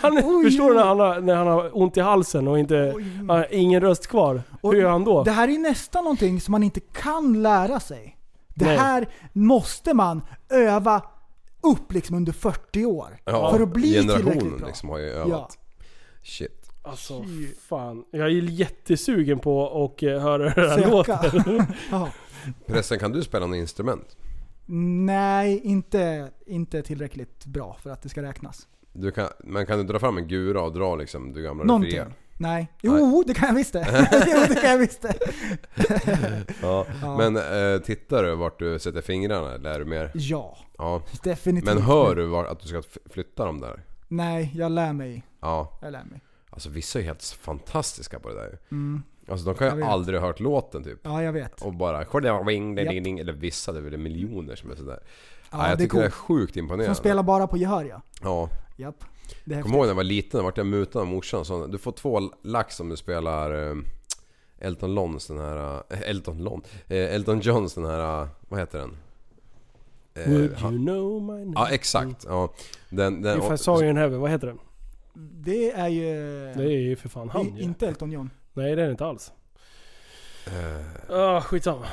[SPEAKER 5] Han,
[SPEAKER 7] Oj.
[SPEAKER 5] förstår du när han, har, när han har ont i halsen och inte, har ingen röst kvar?
[SPEAKER 7] Och
[SPEAKER 5] Hur gör han då?
[SPEAKER 7] Det här är nästan någonting som man inte kan lära sig. Det
[SPEAKER 5] Nej.
[SPEAKER 7] här måste man öva upp liksom under 40 år.
[SPEAKER 6] Ja,
[SPEAKER 7] för att bli tillräckligt
[SPEAKER 6] generationen
[SPEAKER 7] bra.
[SPEAKER 6] liksom har ju
[SPEAKER 7] Ja.
[SPEAKER 6] övat. Shit.
[SPEAKER 5] Alltså fan. Jag är jättesugen på att eh, höra hur
[SPEAKER 7] Söka.
[SPEAKER 5] låter.
[SPEAKER 7] Ja.
[SPEAKER 6] Förresten, kan du spela något instrument?
[SPEAKER 7] Nej, inte, inte tillräckligt bra för att det ska räknas.
[SPEAKER 6] Du kan, men kan du dra fram en gura och dra liksom du gamla
[SPEAKER 7] Någonting.
[SPEAKER 6] fria?
[SPEAKER 7] Nej. Jo, det kan jag visst det. jo, det kan jag visst det.
[SPEAKER 6] Ja.
[SPEAKER 7] Ja.
[SPEAKER 6] Men eh, tittar du vart du sätter fingrarna? Lär du mer?
[SPEAKER 7] Ja,
[SPEAKER 6] Ja.
[SPEAKER 7] definitivt.
[SPEAKER 6] Men hör du var, att du ska flytta dem där?
[SPEAKER 7] Nej, jag lär mig.
[SPEAKER 6] Ja.
[SPEAKER 7] Jag lär mig.
[SPEAKER 6] Alltså vissa är helt fantastiska på det där
[SPEAKER 7] Mm.
[SPEAKER 6] Alltså de kan ju aldrig ha hört låten typ.
[SPEAKER 7] Ja, jag vet.
[SPEAKER 6] Och bara wing, ding, ding, ding. Eller vissa, det är väl miljoner som är sådär.
[SPEAKER 7] Ja,
[SPEAKER 6] Ja, jag
[SPEAKER 7] det är
[SPEAKER 6] tycker det är sjukt imponerande.
[SPEAKER 7] Som spelar bara på gehör ja.
[SPEAKER 6] Ja.
[SPEAKER 7] Japp. Det
[SPEAKER 6] Kommer ihåg när jag var liten, då vart jag mutad av morsan. Så du får två lax om du spelar eh, Elton Johns den här... eh, Elton John? Eh, Elton Johns den här... Vad heter den? Eh,
[SPEAKER 5] Would
[SPEAKER 6] han-
[SPEAKER 5] you know my name?
[SPEAKER 6] Ja exakt. Ja. Den, den,
[SPEAKER 5] If I saw you in heaven, vad heter den?
[SPEAKER 7] Det är ju...
[SPEAKER 5] Det är ju för fan han ju.
[SPEAKER 7] inte Elton John.
[SPEAKER 5] Nej det är det inte alls.
[SPEAKER 6] Eh,
[SPEAKER 5] Ah, skitsamma.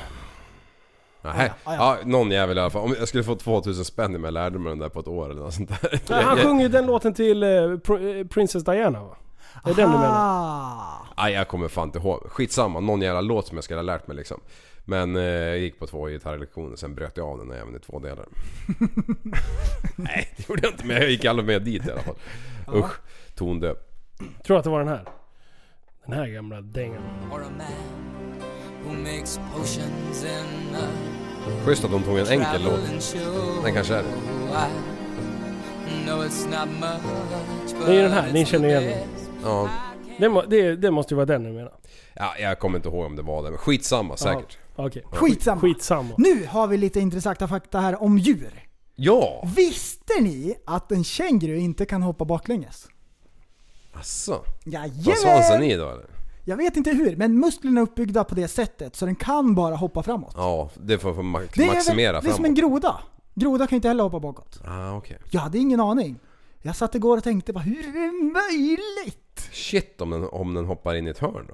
[SPEAKER 6] Nej.
[SPEAKER 7] Ja, ja.
[SPEAKER 6] Ja, någon jävel i alla fall. Om jag skulle få 2000 spänn om jag lärde mig den där på ett år eller något sånt där.
[SPEAKER 5] Nej, han sjunger ju den låten till eh, eh, Princess Diana va? Det är den du menar?
[SPEAKER 7] Ah.
[SPEAKER 6] Nej jag kommer fan inte ihåg. Skitsamma, någon jävla låt som jag skulle ha lärt mig liksom. Men eh, jag gick på två gitarrlektioner, sen bröt jag av den även i två delar. Nej det gjorde jag inte men jag gick aldrig med dit i alla fall. Usch, tondöv.
[SPEAKER 5] Tror att det var den här. Den här gamla dängan.
[SPEAKER 6] Schysst att de tog en enkel låt. Den kanske är det.
[SPEAKER 5] Är ju den här, ni känner igen den.
[SPEAKER 6] Ja.
[SPEAKER 5] Det, må, det, det måste ju vara den du menar.
[SPEAKER 6] ja, jag kommer inte ihåg om det var det men skitsamma säkert.
[SPEAKER 5] Ja, Okej.
[SPEAKER 7] Skitsamma.
[SPEAKER 5] Skitsamma.
[SPEAKER 7] Nu har vi lite intressanta fakta här om djur.
[SPEAKER 6] Ja!
[SPEAKER 7] Visste ni att en känguru inte kan hoppa baklänges?
[SPEAKER 6] Asså?
[SPEAKER 7] Jajamän!
[SPEAKER 6] svansen i då eller?
[SPEAKER 7] Jag vet inte hur, men musklerna är uppbyggda på det sättet så den kan bara hoppa framåt.
[SPEAKER 6] Ja, det får få ma-
[SPEAKER 7] Det är, väl,
[SPEAKER 6] maximera
[SPEAKER 7] det är som en groda. Groda kan ju inte heller hoppa bakåt.
[SPEAKER 6] Ah, okej.
[SPEAKER 7] Jag hade ingen aning. Jag satt igår och tänkte bara, hur är det möjligt?
[SPEAKER 6] Shit om den, om den hoppar in i ett hörn då?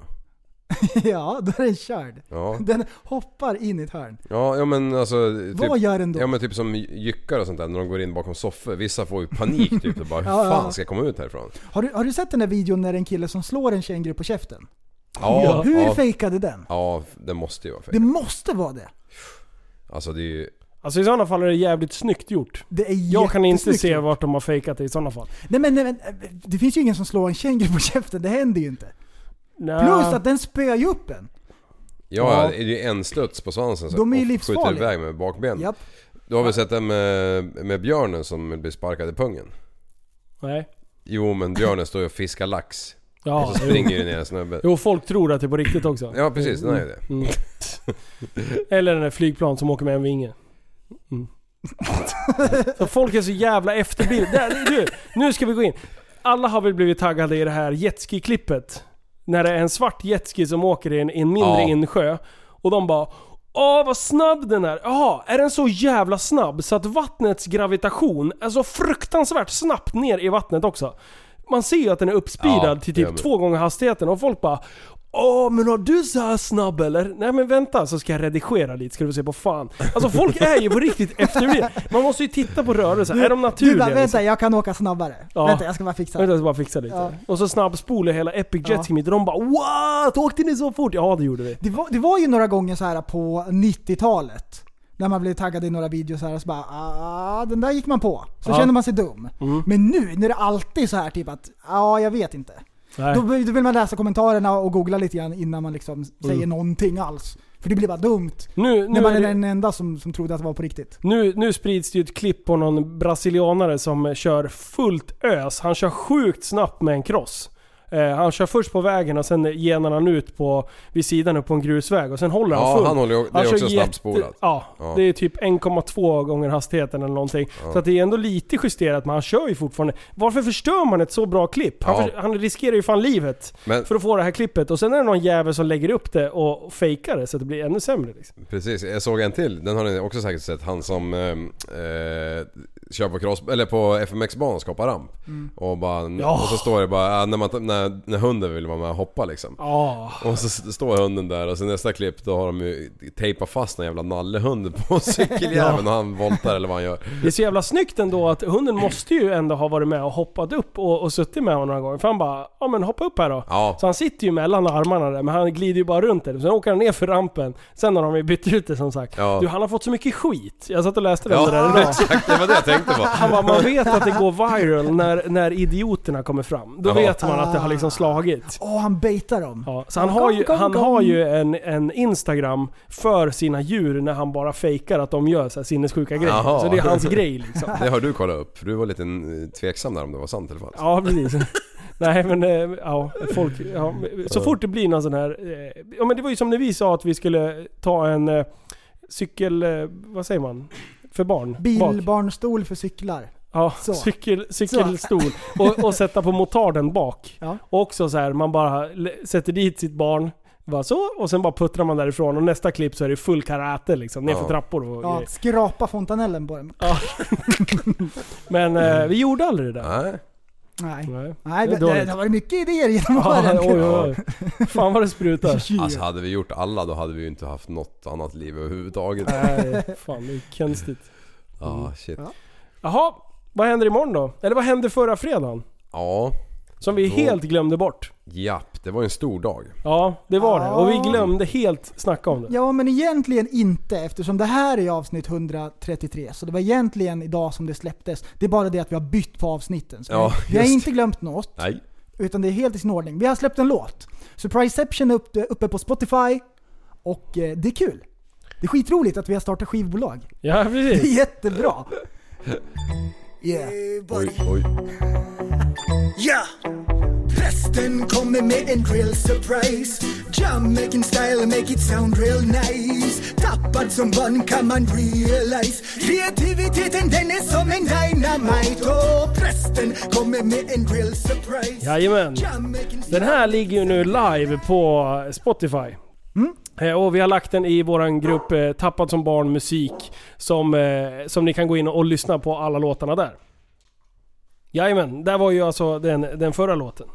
[SPEAKER 7] ja, då är den körd.
[SPEAKER 6] Ja.
[SPEAKER 7] Den hoppar in i ett hörn.
[SPEAKER 6] Ja, ja men alltså... Typ,
[SPEAKER 7] Vad gör den då?
[SPEAKER 6] Ja men typ som jyckar och sånt där när de går in bakom soffor. Vissa får ju panik typ och bara hur
[SPEAKER 7] Ja, ja.
[SPEAKER 6] fan ska jag komma ut härifrån?
[SPEAKER 7] Har du, har du sett den där videon när det är en kille som slår en känguru på käften?
[SPEAKER 6] Ja,
[SPEAKER 7] Hur
[SPEAKER 6] ja.
[SPEAKER 7] fejkade den?
[SPEAKER 6] Ja, det måste ju vara
[SPEAKER 7] Det
[SPEAKER 6] fejk.
[SPEAKER 7] måste vara det.
[SPEAKER 6] Alltså det är ju...
[SPEAKER 5] Alltså i sådana fall är det jävligt snyggt gjort.
[SPEAKER 7] Det är
[SPEAKER 5] Jag kan inte se vart de har fejkat det i sådana fall.
[SPEAKER 7] Nej men, nej men det finns ju ingen som slår en känguru på käften, det händer ju inte.
[SPEAKER 5] Nja.
[SPEAKER 7] Plus att den spöar ju upp en.
[SPEAKER 6] Ja,
[SPEAKER 5] Ja.
[SPEAKER 6] det är ju en studs på svansen så
[SPEAKER 7] De är ju livsfarliga.
[SPEAKER 6] skjuter iväg med bakbenen.
[SPEAKER 7] Japp.
[SPEAKER 6] Du har väl sett den med, med björnen som blir sparkad i pungen?
[SPEAKER 5] Nej.
[SPEAKER 6] Jo men björnen står ju och fiskar lax.
[SPEAKER 5] Ja,
[SPEAKER 6] och så
[SPEAKER 5] jo.
[SPEAKER 6] springer ju ner en snubbe.
[SPEAKER 5] Jo, folk tror att det är på riktigt också.
[SPEAKER 6] Ja precis, den är ju det.
[SPEAKER 5] Mm. Eller den där flygplan som åker med en vinge. Mm. Så folk är så jävla. Där, Du, nu ska vi gå in. Alla har väl blivit taggade i det här jetski-klippet. När det är en svart jetski som åker i en, i en mindre
[SPEAKER 6] Ja.
[SPEAKER 5] insjö. Och de bara Åh vad snabb den är! Jaha, är den så jävla snabb så att vattnets gravitation är så fruktansvärt snabbt ner i vattnet också? Man ser ju att den är uppspeedad
[SPEAKER 6] Ja,
[SPEAKER 5] till typ två gånger hastigheten och folk bara Åh, men har du så här snabb eller? Nej men vänta så ska jag redigera lite, ska du se på fan. Alltså folk är ju på riktigt efterblivna. Man måste ju titta på rörelser, är de
[SPEAKER 7] Du
[SPEAKER 5] naturliga?
[SPEAKER 7] bara, vänta
[SPEAKER 5] liksom?
[SPEAKER 7] jag kan åka snabbare.
[SPEAKER 5] Ja.
[SPEAKER 7] Vänta jag ska bara fixa
[SPEAKER 5] Vänta, jag ska bara fixa lite.
[SPEAKER 7] Ja.
[SPEAKER 5] Och så snabbspolar hela Epic
[SPEAKER 7] Ja.
[SPEAKER 5] Jet Ski och de bara What? Åkte ni så fort? Ja det gjorde vi.
[SPEAKER 7] Det var, det var ju några gånger så här på 90-talet. När man blev taggad i några videos här och så bara ah, den där gick man på. Så
[SPEAKER 5] Ja.
[SPEAKER 7] känner man sig dum.
[SPEAKER 5] Mm.
[SPEAKER 7] Men nu när det alltid är så här typ att ja, jag vet inte.
[SPEAKER 5] Nej.
[SPEAKER 7] Då, vill- då vill man läsa kommentarerna och googla lite grann innan man liksom säger
[SPEAKER 5] Mm.
[SPEAKER 7] någonting alls. För det blir bara dumt.
[SPEAKER 5] Nu,
[SPEAKER 7] när man
[SPEAKER 5] är
[SPEAKER 7] är den enda som, som trodde att det var på riktigt.
[SPEAKER 5] nu, nu sprids det ju ett klipp på någon brasilianare som kör fullt ös. Han kör sjukt snabbt med en cross. Eh, han kör först på vägen och sen genar han ut på, vid sidan upp på en grusväg och sen håller han
[SPEAKER 6] Ja,
[SPEAKER 5] full.
[SPEAKER 6] han håller ju- det är också snabbspolat.
[SPEAKER 5] Ja,
[SPEAKER 6] Ja.
[SPEAKER 5] det är typ 1,2 gånger hastigheten eller någonting. Så att det är ändå lite justerat men han kör ju fortfarande. Varför förstör man ett så bra klipp? Han,
[SPEAKER 6] Ja.
[SPEAKER 5] för, han riskerar ju fan livet
[SPEAKER 6] Men
[SPEAKER 5] för att få det här klippet och sen är det någon jävel som lägger upp det och, fejkar det så att det blir ännu sämre liksom.
[SPEAKER 6] precis, jag såg en till. Den har ni också säkert sett. Han som eh, eh, kör på cross, eller på FMX-banan och skapar ramp. Och, bara,
[SPEAKER 5] Ja.
[SPEAKER 6] och så står det bara, när, man, när, när hunden vill vara med och hoppa liksom.
[SPEAKER 5] Ja.
[SPEAKER 6] Och så står hunden där och sen nästa klipp då har de ju tejpat fast en jävla nallehund på cykeljäveln och han voltar eller vad han gör.
[SPEAKER 5] Det är så jävla snyggt ändå att hunden måste ju ändå ha varit med och hoppat upp och, och suttit med honom några gånger. För han bara, ja men hoppa upp här då.
[SPEAKER 6] Ja.
[SPEAKER 5] Så han sitter ju mellan armarna där, men han glider ju bara runt där. Sen åker han ner för rampen. Sen har de ju bytt ut det som sagt.
[SPEAKER 6] Ja.
[SPEAKER 5] Du, han har fått så mycket skit. Jag satt och läste där
[SPEAKER 6] Ja,
[SPEAKER 5] idag.
[SPEAKER 6] exakt. Det var det jag tänkte på.
[SPEAKER 5] Han bara, man vet att det går viral när, när idioterna kommer fram. Då
[SPEAKER 6] Ja.
[SPEAKER 5] vet man att det har liksom slagit.
[SPEAKER 7] Åh, han baitar dem.
[SPEAKER 5] Ja, så han har ju, han har ju en, en Instagram för sina djur när han bara fejkar att de gör så här sinnessjuka grejer.
[SPEAKER 6] Jaha.
[SPEAKER 5] Så det är hans grej liksom.
[SPEAKER 6] Det har du kollat upp, du var lite eh, tveksam där om det var sant eller falskt.
[SPEAKER 5] Ja, precis. Nej men, eh, ja, folk, ja, så fort det blir någon sån här... eh, Ja men det var ju som när vi sa att vi skulle ta en cykel... Vad säger man? För barn?
[SPEAKER 7] Bilbarnstol för cyklar.
[SPEAKER 5] Ja,
[SPEAKER 7] Så.
[SPEAKER 5] cykel, cykelstol. Och, och sätta på motarden bak.
[SPEAKER 7] Ja.
[SPEAKER 5] Och också så här, man bara sätter dit sitt barn. Bara så, och sen bara puttrar man därifrån och nästa klipp så är det full karate liksom, nerför
[SPEAKER 6] Ja.
[SPEAKER 5] trappor och
[SPEAKER 7] Ja,
[SPEAKER 5] grejer.
[SPEAKER 7] skrapa fontanellen på den.
[SPEAKER 5] Men eh, vi gjorde aldrig det där.
[SPEAKER 6] Nej.
[SPEAKER 7] Nej.
[SPEAKER 5] Nej.
[SPEAKER 7] Nej,
[SPEAKER 5] Det
[SPEAKER 7] det, det, varit mycket idéer genom
[SPEAKER 5] Ja,
[SPEAKER 7] åren.
[SPEAKER 5] oj, oj, oj. Fan vad det sprutar.
[SPEAKER 6] Alltså hade vi gjort alla då hade vi ju inte haft något annat liv överhuvudtaget.
[SPEAKER 5] Nej, fan det är konstigt.
[SPEAKER 6] Ja, shit.
[SPEAKER 7] Ja.
[SPEAKER 5] Jaha, vad händer imorgon då? Eller vad hände förra fredagen?
[SPEAKER 6] Ja,
[SPEAKER 5] Som vi
[SPEAKER 6] Då-
[SPEAKER 5] helt glömde bort.
[SPEAKER 6] japp. Det var en stor dag.
[SPEAKER 5] Ja, det var det. Och vi
[SPEAKER 7] Ja.
[SPEAKER 5] glömde helt snacka om det.
[SPEAKER 7] Ja, men egentligen inte eftersom det här är avsnitt 133. Så det var egentligen idag som det släpptes. Det är bara det att vi har bytt på avsnitten. Så
[SPEAKER 6] Ja,
[SPEAKER 7] vi har
[SPEAKER 6] just
[SPEAKER 7] inte glömt något.
[SPEAKER 6] Nej.
[SPEAKER 7] Utan det är helt i sin ordning. Vi har släppt en låt. Surpriseception är uppe, uppe på Spotify. Och eh, det är kul. Det är skitroligt att vi har startat skivbolag.
[SPEAKER 5] Ja,
[SPEAKER 7] Det
[SPEAKER 5] precis.
[SPEAKER 7] är jättebra. Yeah.
[SPEAKER 6] Oj, oj.
[SPEAKER 8] Ja! Prästen kommer med en real surprise Jam making style make it sound real nice Tappad som barn kan man realize Kreativiteten den är som en dynamite Och prästen kommer med en real surprise
[SPEAKER 5] Jajamän. Den här ligger ju nu live på Spotify. Eh, Och vi har lagt den i våran grupp eh, Tappad som barn musik. Som, eh, som ni kan gå in och lyssna på alla låtarna där. Jajamän, där var ju alltså den, den förra låten.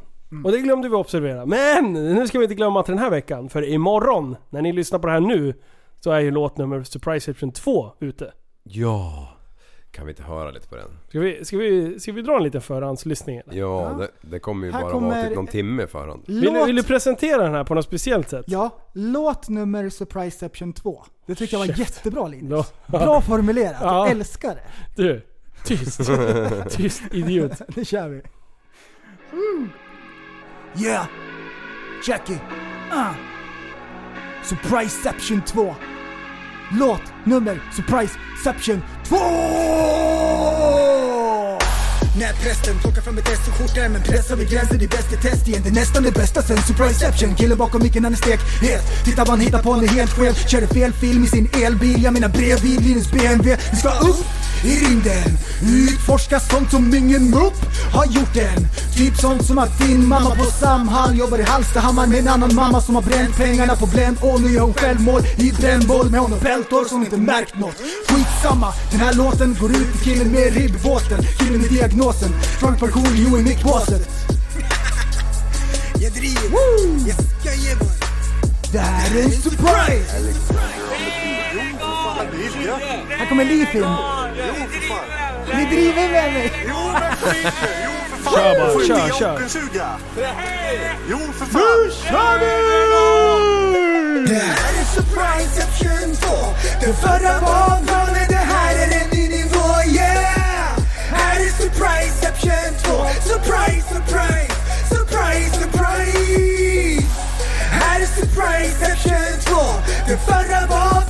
[SPEAKER 5] Och det glömde vi observera. Men nu ska vi inte glömma till den här veckan. För imorgon, när ni lyssnar på det här nu, så är ju låt nummer Surpriseception 2 ute.
[SPEAKER 6] Ja. Kan vi inte höra lite på den?
[SPEAKER 5] Ska vi, ska vi, ska vi dra en liten förhandslyssning? eller?
[SPEAKER 6] Ja, Det, det kommer ju
[SPEAKER 7] Här
[SPEAKER 6] bara
[SPEAKER 7] kommer-
[SPEAKER 6] vara typ någon timme förhand.
[SPEAKER 5] Vill, du-
[SPEAKER 7] Låt,
[SPEAKER 5] vill du presentera den här på något speciellt sätt?
[SPEAKER 7] ja, låt nummer Surpriseception 2. Det tycker jag var jättebra Linus.
[SPEAKER 5] Ja.
[SPEAKER 7] Bra formulerat.
[SPEAKER 5] Ja.
[SPEAKER 7] Jag älskar det.
[SPEAKER 5] Du, tyst. tyst idiot.
[SPEAKER 7] Nu kör vi. Yeah! Check it! Uh. Surpriseception 2. Låt nummer Surpriseception 2!
[SPEAKER 8] När prästen plockar fram ett S och skjortärmen pressar vid gränsen det är bäst i test igen. Det är nästan det bästa sen Surpriseception Killen bakom micken han är stekhet Titta vad han hittar på, han är helt skev. Körde fel film i sin elbil, jag menar bredvid Linus BMW Vi ska upp i rymden. Utforska sånt som ingen mupp har gjort än. Typ sånt som att din mamma på Samhall jobbar i Hallstahammar med en annan mamma som har bränt pengarna på Blend. Och nu gör hon självmål i brännboll med honom. Peltor som inte märkt något. Skitsamma, den här låten går ut till killen med ribbåten. Killen med diagnosen, trunkpension, jo i mickbåset Jag driver, jag ska ge mig Det här är en surprise! Här kommer Liv in. Ni driver med mig!
[SPEAKER 5] Kör bara, kör, kör.
[SPEAKER 8] Jo för fan! Nu kör vi! Det här är Surpriseception 2 Den förra var galen, det här är en ny nivå, yeah! Här är Surpriseception 2 Surprise, surprise, surprise, surprise! Här är Surpriseception 2 Den förra var galen,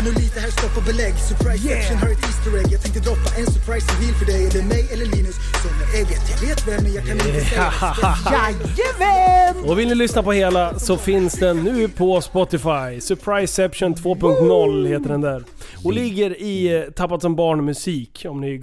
[SPEAKER 8] Vänta nu lite, här stopp och belägg Surprise section har ett Easter egg Jag tänkte droppa en surprise reveal för dig Är det mig eller Linus som är ägget? Jag vet vem men jag kan inte säga Jajamän!
[SPEAKER 5] Och vill ni lyssna på hela så finns den nu på Spotify. Surpriseception 2.0 heter den där. Och ligger i eh, Tappat som barn musik om ni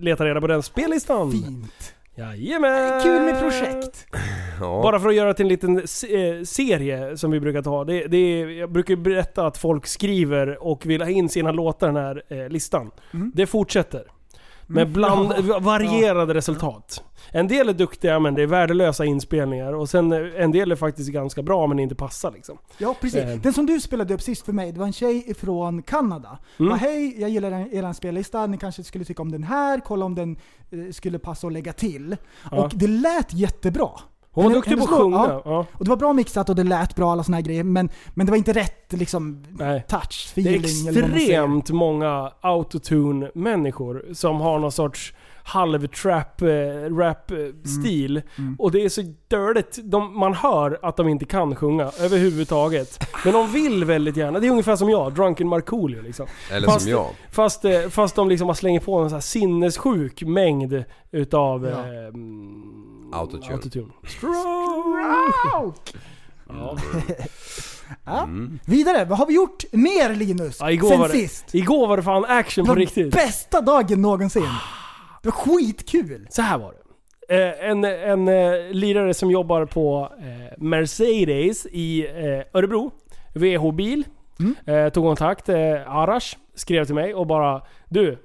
[SPEAKER 5] letar reda på den spellistan.
[SPEAKER 7] Fint.
[SPEAKER 5] Jajamän!
[SPEAKER 7] Kul med projekt.
[SPEAKER 6] Ja.
[SPEAKER 5] Bara för att göra till en liten se- eh, serie som vi brukar ta. Det, det är, jag brukar berätta att folk skriver och vill ha in sina låtar i den här eh, listan. Det fortsätter. Med
[SPEAKER 7] Mm.
[SPEAKER 5] bland, varierade resultat. En del är duktiga men det är värdelösa inspelningar. Och sen eh, en del är faktiskt ganska bra men inte passar liksom.
[SPEAKER 7] Ja precis.
[SPEAKER 5] Eh.
[SPEAKER 7] Den som du spelade upp sist för mig, det var en tjej från Kanada.
[SPEAKER 5] Mm.
[SPEAKER 7] Bara, Hej, jag gillar er er spellista, ni kanske skulle tycka om den här, kolla om den eh, skulle passa att lägga till.
[SPEAKER 5] Ja.
[SPEAKER 7] Och det lät jättebra.
[SPEAKER 5] Hon var duktig på att sjunga.
[SPEAKER 7] Ja.
[SPEAKER 5] Ja.
[SPEAKER 7] Och det var bra mixat och det lät bra alla såna här grejer, men, men det var inte rätt liksom
[SPEAKER 5] Nej.
[SPEAKER 7] touch,
[SPEAKER 5] Det är
[SPEAKER 7] feeling man säger.
[SPEAKER 5] extremt många autotune-människor som har någon sorts halv-trap, eh, rap-stil.
[SPEAKER 7] Mm.
[SPEAKER 5] Och det är så dirtigt. De, man hör att de inte kan sjunga överhuvudtaget. Men de vill väldigt gärna. Det är ungefär som jag, Drunken Markoolio liksom.
[SPEAKER 6] Eller
[SPEAKER 5] Fast-
[SPEAKER 6] som jag.
[SPEAKER 5] Fast, eh, fast de liksom har slänger på en så här sinnessjuk mängd utav
[SPEAKER 7] Ja.
[SPEAKER 5] eh, mm,
[SPEAKER 6] Autotune.
[SPEAKER 5] autotune.
[SPEAKER 7] Stroke!
[SPEAKER 5] Ja.
[SPEAKER 7] Ja.
[SPEAKER 6] Mm.
[SPEAKER 7] Vidare, vad har vi gjort mer Linus?
[SPEAKER 5] Ja, igår,
[SPEAKER 7] sen
[SPEAKER 5] var det,
[SPEAKER 7] sist?
[SPEAKER 5] igår var det fan action
[SPEAKER 7] Det
[SPEAKER 5] på
[SPEAKER 7] var
[SPEAKER 5] riktigt.
[SPEAKER 7] bästa dagen någonsin. Det var skitkul.
[SPEAKER 5] Så här var det. Eh, en en eh, lirare som jobbar på eh, Mercedes i Örebro, VH-bil, eh, tog kontakt. Arash skrev till mig och bara Du,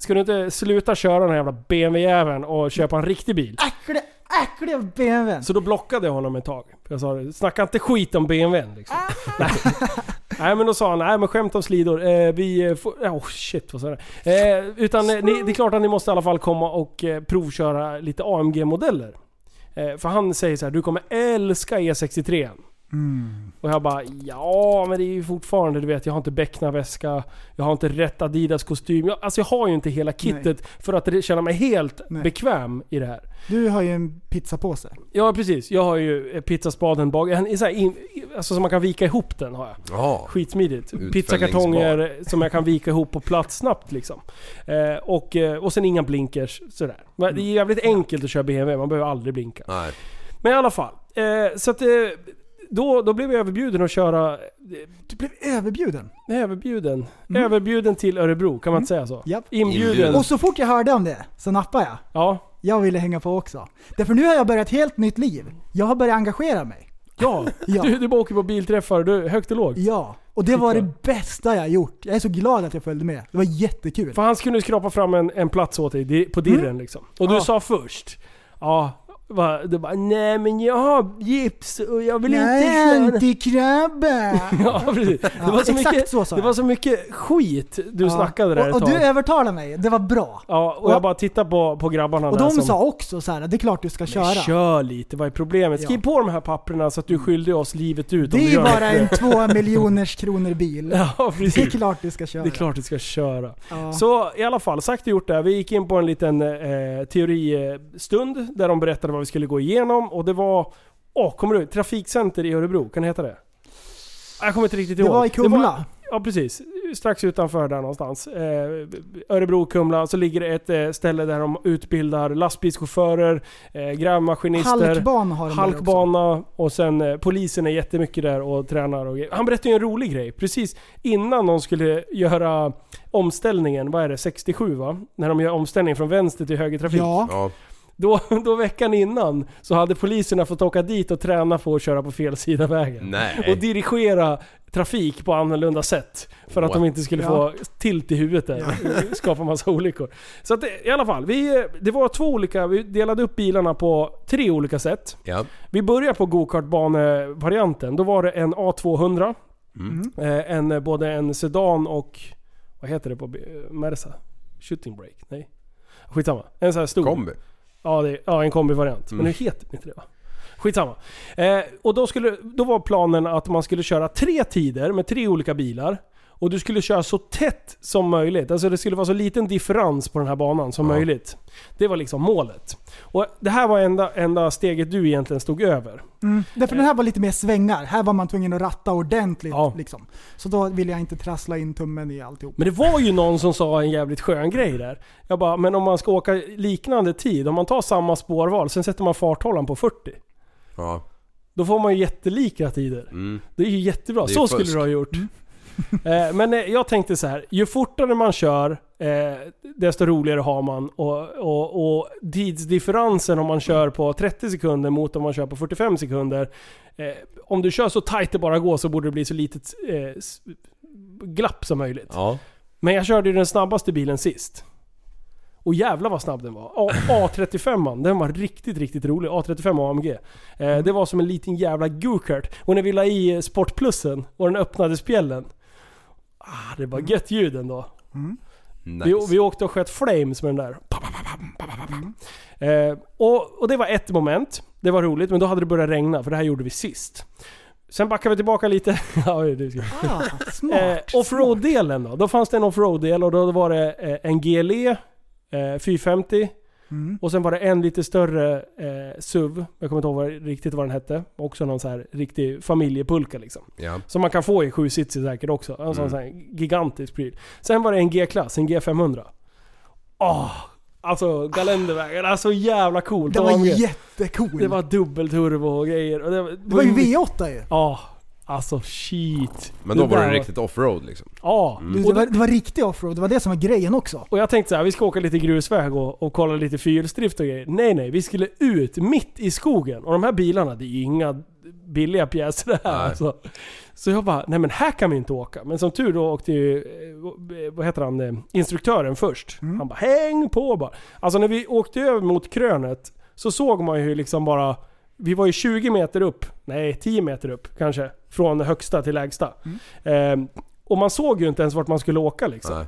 [SPEAKER 5] ska du inte sluta köra den här jävla BMW-jäveln och köpa en riktig bil?
[SPEAKER 7] Äckliga, äckliga BMW.
[SPEAKER 5] Så då blockade jag honom ett tag. Jag sa snacka inte skit om BMWn liksom. nej. nej men då sa han, nej men skämt om slidor. Eh, vi får, oh shit vad sa jag? Eh, Utan eh, ni, det är klart att ni måste i alla fall komma och eh, provköra lite AMG-modeller. Eh, för han säger så här, du kommer älska E63. Och jag bara, ja men det är ju fortfarande, du vet, jag har inte Beckna-väska, jag har inte rätt Adidas-kostym. Jag, alltså jag har ju inte hela kittet för att känna mig helt
[SPEAKER 7] Nej.
[SPEAKER 5] bekväm i det här.
[SPEAKER 7] Du har ju en pizzapåse.
[SPEAKER 5] Ja precis, jag har ju pizzaspaden bak, en, så här in, alltså som man kan vika ihop den har jag.
[SPEAKER 6] Ja.
[SPEAKER 5] Skitsmidigt. Pizzakartonger som jag kan vika ihop på plats snabbt liksom. Eh, och, eh, och sen inga blinkers sådär. Men Det är jävligt enkelt att köra BMW, man behöver aldrig blinka.
[SPEAKER 6] Nej.
[SPEAKER 5] Men i alla fall. Eh, så att eh, då, då blev jag överbjuden att köra...
[SPEAKER 7] Du blev överbjuden.
[SPEAKER 5] Överbjuden. Överbjuden till Örebro, kan man inte säga så?
[SPEAKER 7] Japp.
[SPEAKER 5] Inbjuden.
[SPEAKER 7] Och så fort jag hörde om det så nappade jag.
[SPEAKER 5] Ja.
[SPEAKER 7] Jag ville hänga på också. Därför nu har jag börjat ett helt nytt liv. Jag har börjat engagera mig.
[SPEAKER 5] Ja.
[SPEAKER 7] Ja.
[SPEAKER 5] Du, du bara åker på bilträffar, du, högt och lågt.
[SPEAKER 7] Ja. Och det var det bästa jag gjort. Jag är så glad att jag följde med. Det var jättekul.
[SPEAKER 5] För han skulle skrapa fram en, en plats åt dig di- på dirren liksom. Och du
[SPEAKER 7] Ja.
[SPEAKER 5] sa först, ja, va, du bara nej men jag har gips och jag vill
[SPEAKER 7] Nej,
[SPEAKER 5] inte köra.
[SPEAKER 7] antikrabba!
[SPEAKER 5] Ja precis. Det
[SPEAKER 7] Ja,
[SPEAKER 5] var, så mycket,
[SPEAKER 7] så
[SPEAKER 5] det var så mycket skit du
[SPEAKER 7] Ja.
[SPEAKER 5] snackade där
[SPEAKER 7] och, och
[SPEAKER 5] ett
[SPEAKER 7] du
[SPEAKER 5] tag.
[SPEAKER 7] övertalade mig. Det var bra.
[SPEAKER 5] Ja, och jag bara tittade på, på grabbarna
[SPEAKER 7] Och
[SPEAKER 5] där
[SPEAKER 7] de
[SPEAKER 5] som,
[SPEAKER 7] sa också så här, det är klart du ska köra.
[SPEAKER 5] Kör lite, vad är problemet? Skriv på de här papperna så att du är skyldig oss livet ut
[SPEAKER 7] Det
[SPEAKER 5] du
[SPEAKER 7] är
[SPEAKER 5] gör
[SPEAKER 7] bara en två miljoners kronor bil.
[SPEAKER 5] Ja, precis.
[SPEAKER 7] Det är klart du ska köra.
[SPEAKER 5] Det är klart du ska köra. Så i alla fall, sagt och gjort det. Vi gick in på en liten eh, teoristund där de berättade vad vi skulle gå igenom och det var, åh, kommer du? Trafikcenter i Örebro, kan det heta det? Jag kommer inte riktigt
[SPEAKER 7] Det
[SPEAKER 5] ihåg.
[SPEAKER 7] var i Kumla.
[SPEAKER 5] ja precis. strax utanför där någonstans. Eh, Örebro, Kumla. Så ligger det ett eh, ställe där de utbildar lastbilschaufförer, eh, grävmaskinister.
[SPEAKER 7] Halkbana har de
[SPEAKER 5] Halkbana och sen eh, polisen är jättemycket där och tränar och. Han berättade ju en rolig grej. Precis innan de skulle göra omställningen, vad är det, 67 va? När de gör omställningen från vänster till högertrafik.
[SPEAKER 7] Ja.
[SPEAKER 6] Ja.
[SPEAKER 5] Då, då veckan innan så hade poliserna fått åka dit och träna på att köra på fel sida vägen.
[SPEAKER 6] Nej.
[SPEAKER 5] Och dirigera trafik på annorlunda sätt. För att
[SPEAKER 6] What?
[SPEAKER 5] de inte skulle
[SPEAKER 7] Ja.
[SPEAKER 5] få tilt i huvudet där. Skapa massa olyckor. Så att det, i alla fall, vi, det var två olika, vi delade upp bilarna på tre olika sätt.
[SPEAKER 6] Ja.
[SPEAKER 5] Vi börjar på gokartbanevarianten. Då var det en A200.
[SPEAKER 6] Mm.
[SPEAKER 5] Eh, en, både en sedan och... Vad heter det på eh, Merca? Shooting break? Nej. Skitsamma. En sån här stor.
[SPEAKER 6] Kombi.
[SPEAKER 5] Ja, det, ja en kombivariant.
[SPEAKER 6] Mm.
[SPEAKER 5] Men nu heter det inte det va? Skitsamma. Eh, och då, skulle, då var planen att man skulle köra tre tider med tre olika bilar. Och du skulle köra så tätt som möjligt. Alltså det skulle vara så liten differens på den här banan som
[SPEAKER 6] Ja.
[SPEAKER 5] möjligt. Det var liksom målet. Och det här var enda, enda steget du egentligen stod över.
[SPEAKER 7] Mm. Därför den här var lite mer svängar. Här var man tvungen att ratta ordentligt.
[SPEAKER 5] Ja.
[SPEAKER 7] Liksom. Så då vill jag inte trassla in tummen i alltihop.
[SPEAKER 5] Men det var ju någon som sa en jävligt skön grej där. Jag bara, men om man ska åka liknande tid, om man tar samma spårval, sen sätter man farthållaren på 40.
[SPEAKER 6] Ja.
[SPEAKER 5] Då får man ju jättelika tider.
[SPEAKER 6] Mm.
[SPEAKER 5] Det är ju jättebra.
[SPEAKER 6] Det är
[SPEAKER 5] så
[SPEAKER 6] fusk.
[SPEAKER 5] skulle du ha gjort. Eh, men eh, jag tänkte så här. ju fortare man kör, eh, desto roligare har man. Och, och, och tidsdifferensen om man kör på 30 sekunder mot om man kör på 45 sekunder. Eh, om du kör så tight det bara går så borde det bli så litet eh, glapp som möjligt.
[SPEAKER 6] Ja.
[SPEAKER 5] Men jag körde ju den snabbaste bilen sist. Och jävlar vad snabb den var. A- A35 den var riktigt, riktigt rolig. A35 AMG. Eh, det var som en liten jävla go-kart. Och när vi la i sportplussen och den öppnade spjällen. Ah, det var gött ljud ändå.
[SPEAKER 6] Nice.
[SPEAKER 5] Vi, vi åkte och sköt flames med den där. Eh, och, och det var ett moment. Det var roligt, men då hade det börjat regna, för det här gjorde vi sist. Sen backar vi tillbaka lite. ja, det ska.
[SPEAKER 7] Ah, smart.
[SPEAKER 5] Eh, offroad-delen då? Då fanns det en offroad-del och då var det eh, en GLE eh, 450
[SPEAKER 7] Mm.
[SPEAKER 5] och sen var det en lite större eh, SUV. Jag kommer inte ihåg vad, riktigt vad den hette. Också någon så här riktig familjepulka liksom.
[SPEAKER 6] Ja.
[SPEAKER 5] Som man kan få i 7 sitsig säkert också. En sån,
[SPEAKER 6] Mm.
[SPEAKER 5] sån här gigantisk pryl. Sen var det en G-klass, en G500. Åh! alltså Galendervägen, alltså jävla coolt.
[SPEAKER 7] Den var
[SPEAKER 5] AMG.
[SPEAKER 7] jättecool.
[SPEAKER 5] Det var dubbelturbo och grejer. Och det, var,
[SPEAKER 7] Det var ju V8 ju.
[SPEAKER 5] Ja, alltså shit.
[SPEAKER 6] Men då var
[SPEAKER 5] där
[SPEAKER 6] det riktigt offroad liksom.
[SPEAKER 5] Ja. Och
[SPEAKER 7] det, var, det var riktig offroad, det var det som var grejen också.
[SPEAKER 5] Och jag tänkte så här, vi ska åka lite grusväg och, och kolla lite fyrhjulsdrift och grejer. Nej nej, vi skulle ut mitt i skogen. Och de här bilarna, det är ju inga billiga pjäser det här
[SPEAKER 6] Nej.
[SPEAKER 5] alltså. Så jag bara, nej men här kan vi inte åka. Men som tur då åkte ju, eh, vad heter han, eh, instruktören först. Han bara, häng på bara. Alltså när vi åkte över mot krönet så såg man ju hur liksom bara, vi var ju 20 meter upp, nej 10 meter upp kanske. Från högsta till lägsta. Eh, och man såg ju inte ens vart man skulle åka liksom.
[SPEAKER 6] Nej.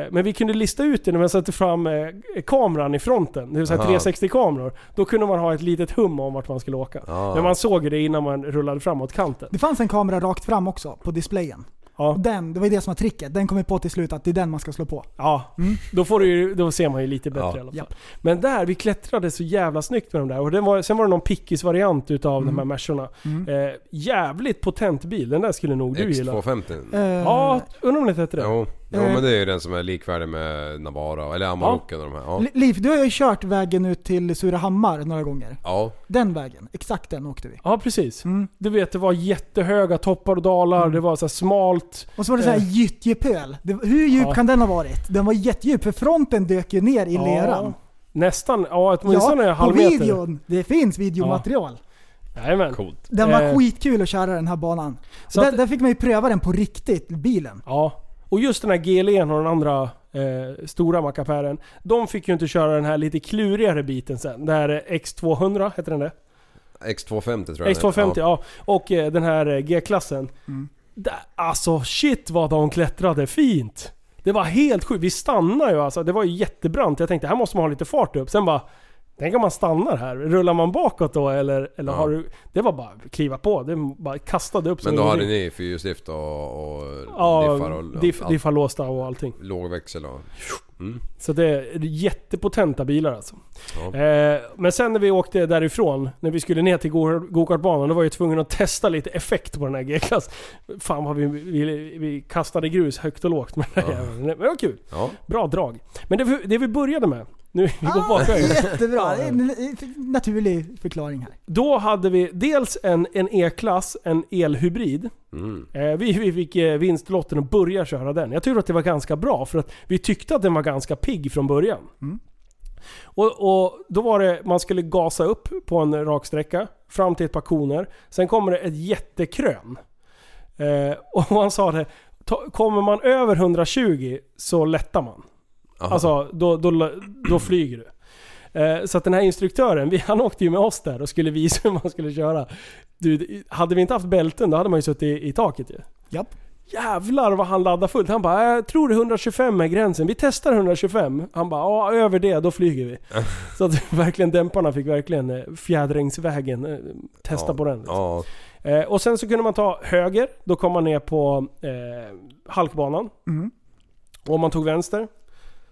[SPEAKER 5] Eh, Men vi kunde lista ut det när man satte fram eh, kameran i fronten. Det vill säga
[SPEAKER 6] Aha.
[SPEAKER 5] 360-kameror. Då kunde man ha ett litet hum om vart man skulle åka.
[SPEAKER 6] Ja.
[SPEAKER 5] Men man såg ju det innan man rullade framåt kanten.
[SPEAKER 7] Det fanns en kamera rakt fram också, på displayen.
[SPEAKER 5] Ja,
[SPEAKER 7] den, det var ju det som var tricket. Den kom vi på till slut att det är den man ska slå på.
[SPEAKER 5] ja. Då, får du, ju- då ser man ju lite bättre
[SPEAKER 6] Ja.
[SPEAKER 5] i alla fall.
[SPEAKER 7] Japp.
[SPEAKER 5] Men där, vi klättrade så jävla snyggt med de där. Och den var, sen var det någon pickis-variant utav de här Mersorna. Eh, jävligt potent bil. Den där skulle nog du gilla.
[SPEAKER 6] X250.
[SPEAKER 7] Eh,
[SPEAKER 5] Ja, undrar om det hette det?
[SPEAKER 6] Jo. Jo,
[SPEAKER 7] Eh.
[SPEAKER 6] men det är ju den som är likvärdig med Navara, eller Amaroken och de här. Ja.
[SPEAKER 7] Li- Liv, du har ju kört vägen ut till Surahammar några gånger.
[SPEAKER 6] ja.
[SPEAKER 7] Den vägen, exakt den åkte vi.
[SPEAKER 5] Ja, precis.
[SPEAKER 7] Mm.
[SPEAKER 5] Du vet, det var jättehöga toppar och dalar. Det var så här smalt.
[SPEAKER 7] Och så var det så här
[SPEAKER 5] Eh.
[SPEAKER 7] gyttjepöl. Hur djup
[SPEAKER 5] Ja.
[SPEAKER 7] kan den ha varit? Den var jättedjup, för fronten dök ju ner i leran.
[SPEAKER 5] Nästan. Ja, åtminstone en
[SPEAKER 7] Ja, på
[SPEAKER 5] halv meter.
[SPEAKER 7] videon. Det finns videomaterial.
[SPEAKER 5] Jajamän.
[SPEAKER 6] Coolt.
[SPEAKER 7] Den var
[SPEAKER 5] Eh.
[SPEAKER 7] skitkul att köra den här banan.
[SPEAKER 5] Så
[SPEAKER 7] där,
[SPEAKER 5] att-
[SPEAKER 7] där fick man ju pröva den på riktigt, bilen.
[SPEAKER 5] Ja. Och just den här GLE'n och den andra eh, stora mackapären. De fick ju inte köra den här lite klurigare biten sen. Det här är X200, heter den det?
[SPEAKER 6] X250 tror jag
[SPEAKER 5] X250,
[SPEAKER 6] den heter.
[SPEAKER 5] ja. Och eh, den här eh, G-klassen. Där- Alltså shit vad de klättrade fint! Det var helt sjukt. Vi stannade ju alltså. Det var ju jättebrant. Jag tänkte här måste man ha lite fart upp. Sen bara... Tänk om man stannar här. Rullar man bakåt då eller, eller
[SPEAKER 6] Ja.
[SPEAKER 5] har du... Det var bara att kliva på. Det bara kastade upp
[SPEAKER 6] Men då hade ni fyrhjulsdrift och, och
[SPEAKER 5] Ja,
[SPEAKER 6] diffar och
[SPEAKER 5] diff,
[SPEAKER 6] allt.
[SPEAKER 5] diffar låsta och allting.
[SPEAKER 6] låg växel och... Mm.
[SPEAKER 5] Så det är jättepotenta bilar alltså.
[SPEAKER 6] Ja.
[SPEAKER 5] Eh, men sen när vi åkte därifrån, när vi skulle ner till go- gokartbanan, då var jag tvungen att testa lite effekt på den här G-klass. Fan vad vi, vi, vi kastade grus högt och lågt med den här
[SPEAKER 6] Ja.
[SPEAKER 5] Men det var kul.
[SPEAKER 6] Ja.
[SPEAKER 5] Bra drag. Men det, det vi började med, nu vi går
[SPEAKER 7] Ah,
[SPEAKER 5] bakvägen.
[SPEAKER 7] jättebra. Naturlig förklaring här.
[SPEAKER 5] Då hade vi dels en, en E-klass, en elhybrid.
[SPEAKER 6] Mm.
[SPEAKER 5] Eh, vi, vi fick eh, vinstlotten att börja köra den. Jag tyckte att det var ganska bra för att vi tyckte att den var ganska pigg från början.
[SPEAKER 7] Mm.
[SPEAKER 5] Och, och då var det, man skulle gasa upp på en rak sträcka fram till ett par koner. Sen kommer det ett jättekrön. Eh, och han sa det, kommer man över 120 så lättar man.
[SPEAKER 6] Aha.
[SPEAKER 5] Alltså då, då, då flyger du. Eh, Så att den här instruktören, vi, han åkte ju med oss där och skulle visa hur man skulle köra. Du, hade vi inte haft bälten då hade man ju suttit i, i taket ju.
[SPEAKER 7] Japp.
[SPEAKER 5] Jävlar vad han laddade fullt. Han bara, jag tror 125 är gränsen. Vi testar 125. Han bara, ja över det då flyger vi. Så att verkligen dämparna fick verkligen eh, fjädringsvägen eh, testa
[SPEAKER 6] Ja.
[SPEAKER 5] på den. liksom.
[SPEAKER 6] Ja.
[SPEAKER 5] Eh, och sen så kunde man ta höger, då kom man ner på eh, halkbanan.
[SPEAKER 7] Mm.
[SPEAKER 5] Och om man tog vänster,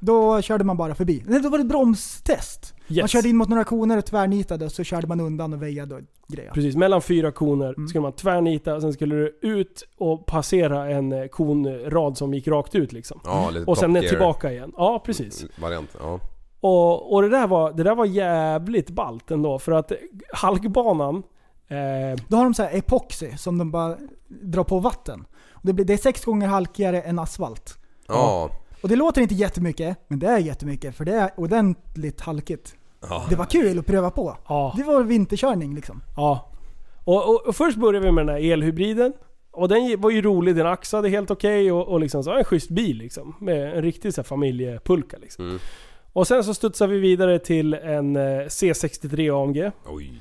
[SPEAKER 7] Då körde man bara förbi. Nej, då var det bromstest. Man
[SPEAKER 5] Yes.
[SPEAKER 7] körde in mot några koner och tvärnitade och så körde man undan och väjade och grejade.
[SPEAKER 5] Precis, mellan fyra koner
[SPEAKER 7] Mm.
[SPEAKER 5] skulle man tvärnita, sen skulle du ut och passera en eh, konrad som gick rakt ut liksom.
[SPEAKER 6] Ja, lite
[SPEAKER 5] Och sen tillbaka igen. Ja, precis.
[SPEAKER 6] Variant. Ja.
[SPEAKER 5] Och, och det, där var, det där var jävligt ballt ändå, för att halkbanan... Eh,
[SPEAKER 7] Då har de så här epoxy som de bara drar på vatten. Och det, blir, det är sex gånger halkigare än asfalt.
[SPEAKER 6] Ja.
[SPEAKER 7] Och det låter inte jättemycket, men det är jättemycket för det är ordentligt halkigt.
[SPEAKER 6] Ja.
[SPEAKER 7] Det var kul att pröva på.
[SPEAKER 5] ja.
[SPEAKER 7] Det var vinterkörning liksom.
[SPEAKER 5] Ja. Och, och, och först började vi med den här elhybriden. Och den var ju rolig, den axade helt okej och, och liksom så var en schysst bil liksom. Med en riktig så här, familjepulka liksom.
[SPEAKER 6] Mm.
[SPEAKER 5] Och sen så studsade vi vidare till en eh, C63 AMG.
[SPEAKER 6] Oj.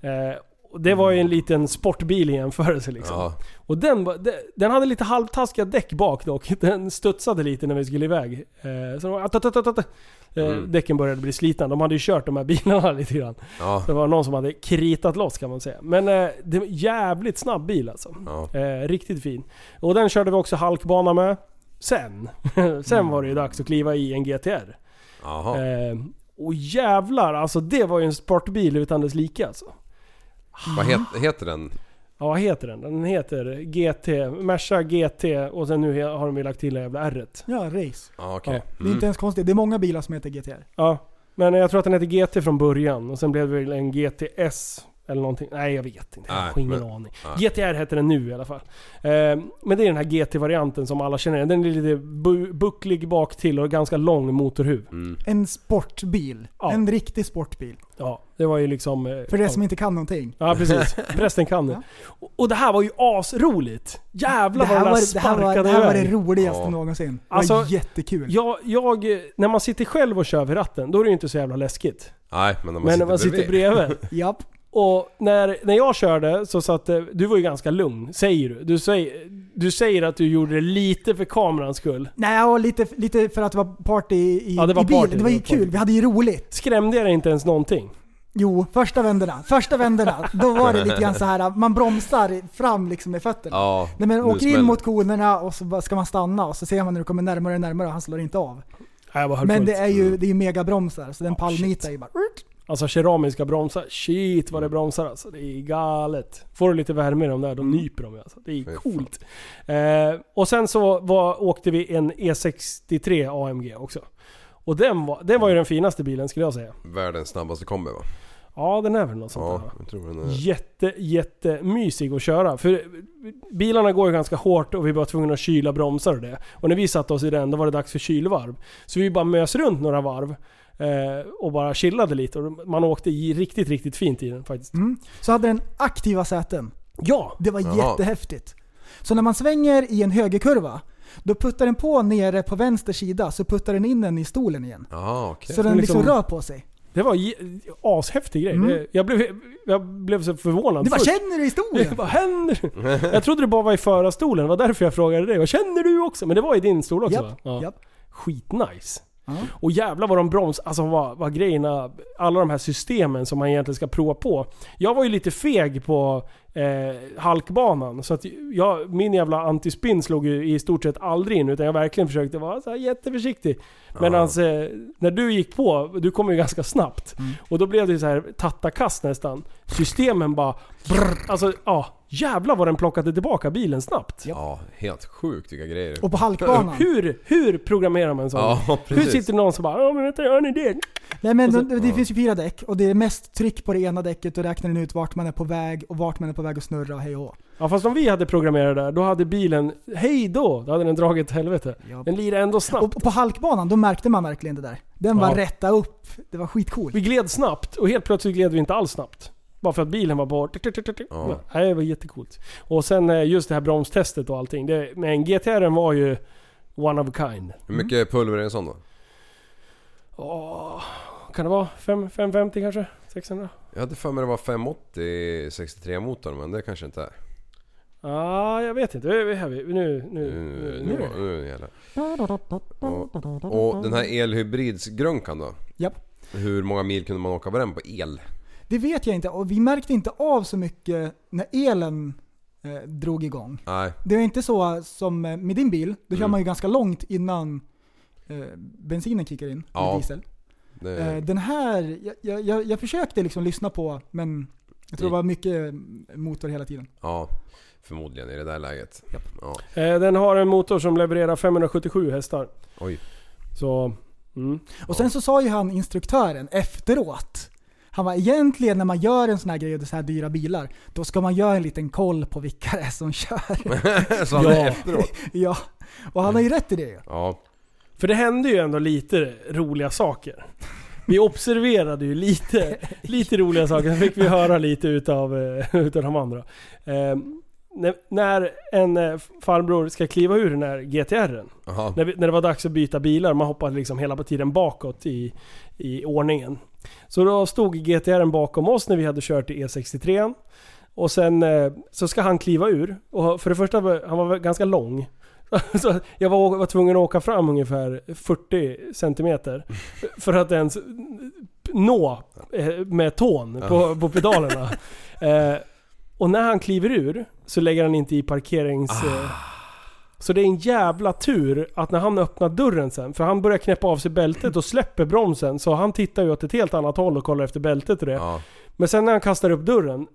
[SPEAKER 5] Eh, det var ju en liten sportbil i jämförelse liksom.
[SPEAKER 6] Ja.
[SPEAKER 5] Och den, den hade lite halvtaskiga däck bak dock. Den studsade lite när vi skulle iväg. Eh, så att, att, att,
[SPEAKER 6] Mm.
[SPEAKER 5] Däcken började bli slitna. De hade ju kört de här bilarna lite grann.
[SPEAKER 6] Ja.
[SPEAKER 5] Det var någon som hade kritat loss kan man säga. Men eh, det var jävligt snabb bil alltså.
[SPEAKER 6] Ja.
[SPEAKER 5] Eh, riktigt fin. Och den körde vi också halkbana med. Sen. Sen var det ju dags att kliva i en GTR.
[SPEAKER 6] Jaha.
[SPEAKER 5] Eh, och jävlar alltså det var ju en sportbil utan dess like alltså.
[SPEAKER 6] Vad het, heter den?
[SPEAKER 5] Ja, vad heter den? Den heter GT, Merca GT och sen nu har de ju lagt till det jävla R.
[SPEAKER 7] Ja, race.
[SPEAKER 6] Ja, okej.
[SPEAKER 5] Ja.
[SPEAKER 7] Det är
[SPEAKER 6] Mm.
[SPEAKER 7] inte ens konstigt. Det är många bilar som heter GTR.
[SPEAKER 5] Ja. Men jag tror att den heter GT från början och sen blev det väl en GTS eller någonting. Nej jag vet inte. Jag har ingen
[SPEAKER 6] men-
[SPEAKER 5] aning.
[SPEAKER 6] nej.
[SPEAKER 5] GTR heter den nu i alla fall. Eh, men det är den här GT-varianten som alla känner igen. Den är lite bu- bucklig bak till och ganska lång motorhuv.
[SPEAKER 6] Mm.
[SPEAKER 7] En sportbil.
[SPEAKER 5] Ja.
[SPEAKER 7] En riktig sportbil.
[SPEAKER 5] Ja, det var ju liksom... eh,
[SPEAKER 7] För det
[SPEAKER 5] ja.
[SPEAKER 7] som inte kan någonting.
[SPEAKER 5] Ja precis. Resten kan det.
[SPEAKER 7] Ja.
[SPEAKER 5] Och- det här var ju asroligt. Jävlar vad den
[SPEAKER 7] var,
[SPEAKER 5] där
[SPEAKER 7] det, här var,
[SPEAKER 5] sparkade
[SPEAKER 7] det här var det roligaste
[SPEAKER 6] Ja.
[SPEAKER 7] någonsin. Det
[SPEAKER 5] Alltså,
[SPEAKER 7] var jättekul.
[SPEAKER 5] Jag, jag, när man sitter själv och kör vid ratten, då är det ju inte så jävla läskigt.
[SPEAKER 6] Nej, men när man
[SPEAKER 5] Men
[SPEAKER 6] sitter
[SPEAKER 5] när man sitter bredvid.
[SPEAKER 7] Japp.
[SPEAKER 5] Och när, när jag körde så satt eh, du var ju ganska lugn, säger du. Du säger, du säger att du gjorde det lite för kamerans skull.
[SPEAKER 7] Nej, och lite, lite för att det var party i,
[SPEAKER 5] Ja, det var
[SPEAKER 7] i bilen.
[SPEAKER 5] party,
[SPEAKER 7] Det var ju kul.
[SPEAKER 5] party.
[SPEAKER 7] Vi hade ju roligt.
[SPEAKER 5] Skrämde jag dig inte ens någonting?
[SPEAKER 7] Jo, första vänderna. Första vänderna. Då var det lite grann så här. man bromsar fram liksom med fötterna.
[SPEAKER 6] Ja,
[SPEAKER 7] Nej, men åker in mot konerna och så ska man stanna och så ser man när du kommer närmare och närmare och han slår inte av.
[SPEAKER 5] Nej,
[SPEAKER 7] Men
[SPEAKER 5] fullt.
[SPEAKER 7] det är ju, det är ju megabromsar så den
[SPEAKER 5] Ja,
[SPEAKER 7] pallnitar ju bara...
[SPEAKER 5] Alltså keramiska bromsar, shit vad det bromsar alltså. Det är galet. Får du lite värme i de där, då nyper de alltså. Det är
[SPEAKER 6] Fy
[SPEAKER 5] coolt. Eh, och sen så var, åkte vi en E63 AMG också. Och den var, den var ju den finaste bilen skulle jag säga.
[SPEAKER 6] Världens snabbaste kombi va?
[SPEAKER 5] Ja, den är väl något sånt
[SPEAKER 6] Ja,
[SPEAKER 5] där.
[SPEAKER 6] jag tror den är...
[SPEAKER 5] Jätte, jättemysig att köra. För bilarna går ju ganska hårt och vi var tvungna att kyla bromsar och det. Och när vi satte oss i den, då var det dags för kylvarv. Så vi bara mös runt några varv. Eh, och bara chillade lite. Och man åkte i riktigt, riktigt fint i den faktiskt.
[SPEAKER 7] Mm. Så hade den aktiva säten.
[SPEAKER 5] Ja!
[SPEAKER 7] Det var
[SPEAKER 6] Jaha.
[SPEAKER 7] jättehäftigt. Så när man svänger i en högerkurva, då puttar den på nere på vänster sida, så puttar den in den i stolen igen.
[SPEAKER 6] Jaha, okej.
[SPEAKER 7] Så den liksom,
[SPEAKER 5] liksom-
[SPEAKER 7] rör på sig.
[SPEAKER 5] Det var en ashäftig grej.
[SPEAKER 7] Mm.
[SPEAKER 5] Det, jag, blev, jag blev så förvånad.
[SPEAKER 7] Du bara känner du i stolen?
[SPEAKER 5] Vad händer? Jag trodde det bara var i förarstolen. Det var därför jag frågade dig. Vad känner du också? Men det var i din stol också va?
[SPEAKER 7] Japp,
[SPEAKER 5] Ja.
[SPEAKER 7] japp.
[SPEAKER 5] Skitnice.
[SPEAKER 7] Mm.
[SPEAKER 5] Och jävlar vad de broms... Alltså vad, vad grejerna... Alla de här systemen som man egentligen ska prova på. Jag var ju lite feg på eh, halkbanan. Så att jag, min jävla antispinn slog ju i stort sett aldrig in utan jag verkligen försökte vara så här jätteförsiktig. Medan eh, när du gick på, du kom ju ganska snabbt. Och då blev det ju så här tattakast nästan. Systemen bara... Brr, alltså ja, jävlar vad den plockade tillbaka bilen snabbt.
[SPEAKER 6] Ja, helt sjukt vilka grejer.
[SPEAKER 7] Och på halkbanan.
[SPEAKER 5] Hur, hur programmerar man en sån?
[SPEAKER 6] Ja,
[SPEAKER 5] hur sitter någon som bara ja men vänta, gör ni det?
[SPEAKER 7] Nej men
[SPEAKER 5] så-
[SPEAKER 7] det, det finns ju fyra däck och det är mest tryck på det ena däcket och räknar den ut vart man är på väg och vart man är på väg att snurra och hej och hå.
[SPEAKER 5] Ja fast om vi hade programmerat det där, då hade bilen, hej då, då hade den dragit åt helvete.
[SPEAKER 7] Ja.
[SPEAKER 5] Den lirade ändå snabbt.
[SPEAKER 7] Och på halkbanan, då märkte man verkligen det där. Den var
[SPEAKER 5] Ja.
[SPEAKER 7] rätta upp. Det var skitcoolt.
[SPEAKER 5] Vi gled snabbt och helt plötsligt gled vi inte alls snabbt. Bara för att bilen var tick.
[SPEAKER 6] Ja.
[SPEAKER 5] Det var jättecoolt. Och sen eh, just det här bromstestet och allting. Det, men GTR var ju one of a kind.
[SPEAKER 6] Hur mycket pulver är en sån då?
[SPEAKER 5] Åh, kan det vara? Fem- 550 kanske? 600?
[SPEAKER 6] Jag hade för mig det var 580 63 motorn men det kanske inte är.
[SPEAKER 5] Ja, jag vet inte. Vi, vi, vi, nu, nu,
[SPEAKER 6] Nu,
[SPEAKER 5] nu,
[SPEAKER 6] nu,
[SPEAKER 5] nu.
[SPEAKER 6] nu jävlar. Och, och den här elhybridsgrunkan då?
[SPEAKER 7] Japp.
[SPEAKER 6] Hur många mil kunde man åka på den på el?
[SPEAKER 7] Det vet jag inte och vi märkte inte av så mycket när elen eh, drog igång.
[SPEAKER 6] Nej.
[SPEAKER 7] Det är inte så som eh, med din bil, då kör
[SPEAKER 6] Mm.
[SPEAKER 7] man ju ganska långt innan eh, bensinen kickar in
[SPEAKER 6] Ja.
[SPEAKER 7] med diesel.
[SPEAKER 6] Det,
[SPEAKER 7] Eh, den här, jag, jag- jag, jag försökte liksom lyssna på men jag tror det var mycket motor hela tiden.
[SPEAKER 6] Ja, förmodligen i det där läget. Ja.
[SPEAKER 5] Eh, Den har en motor som levererar 577 hästar.
[SPEAKER 6] Oj.
[SPEAKER 5] Så... Mm.
[SPEAKER 7] Och sen så sa ju han instruktören efteråt. Han var egentligen när man gör en sån här grej och det är så här dyra bilar, då ska man göra en liten koll på vilka det är som kör.
[SPEAKER 6] Så han
[SPEAKER 5] Ja.
[SPEAKER 6] är efteråt?
[SPEAKER 7] ja, och han har ju rätt i det.
[SPEAKER 6] Ja.
[SPEAKER 5] För det hände ju ändå lite roliga saker. Vi observerade ju lite, lite roliga saker, sen fick vi höra lite utav, eh, utav de andra. När, en eh, farbror ska kliva ur den här GTR'n, när, vi, när det var dags att byta bilar, man hoppade liksom hela tiden bakåt i, i ordningen. Så då stod GTR'n bakom oss när vi hade kört i E63. Och sen eh, så ska han kliva ur. Och för det första, han var ganska lång. Så jag var, var tvungen att åka fram ungefär 40 centimeter för att ens nå eh, med tån på, på pedalerna. Och när han kliver ur så lägger han inte i parkerings... Eh, så det är en jävla tur att när han öppnar dörren sen, för han börjar knäppa av sig bältet och släpper bromsen, så han tittar ju åt ett helt annat håll och kollar efter bältet och det.
[SPEAKER 6] Ja.
[SPEAKER 5] Men sen när han kastar upp dörren,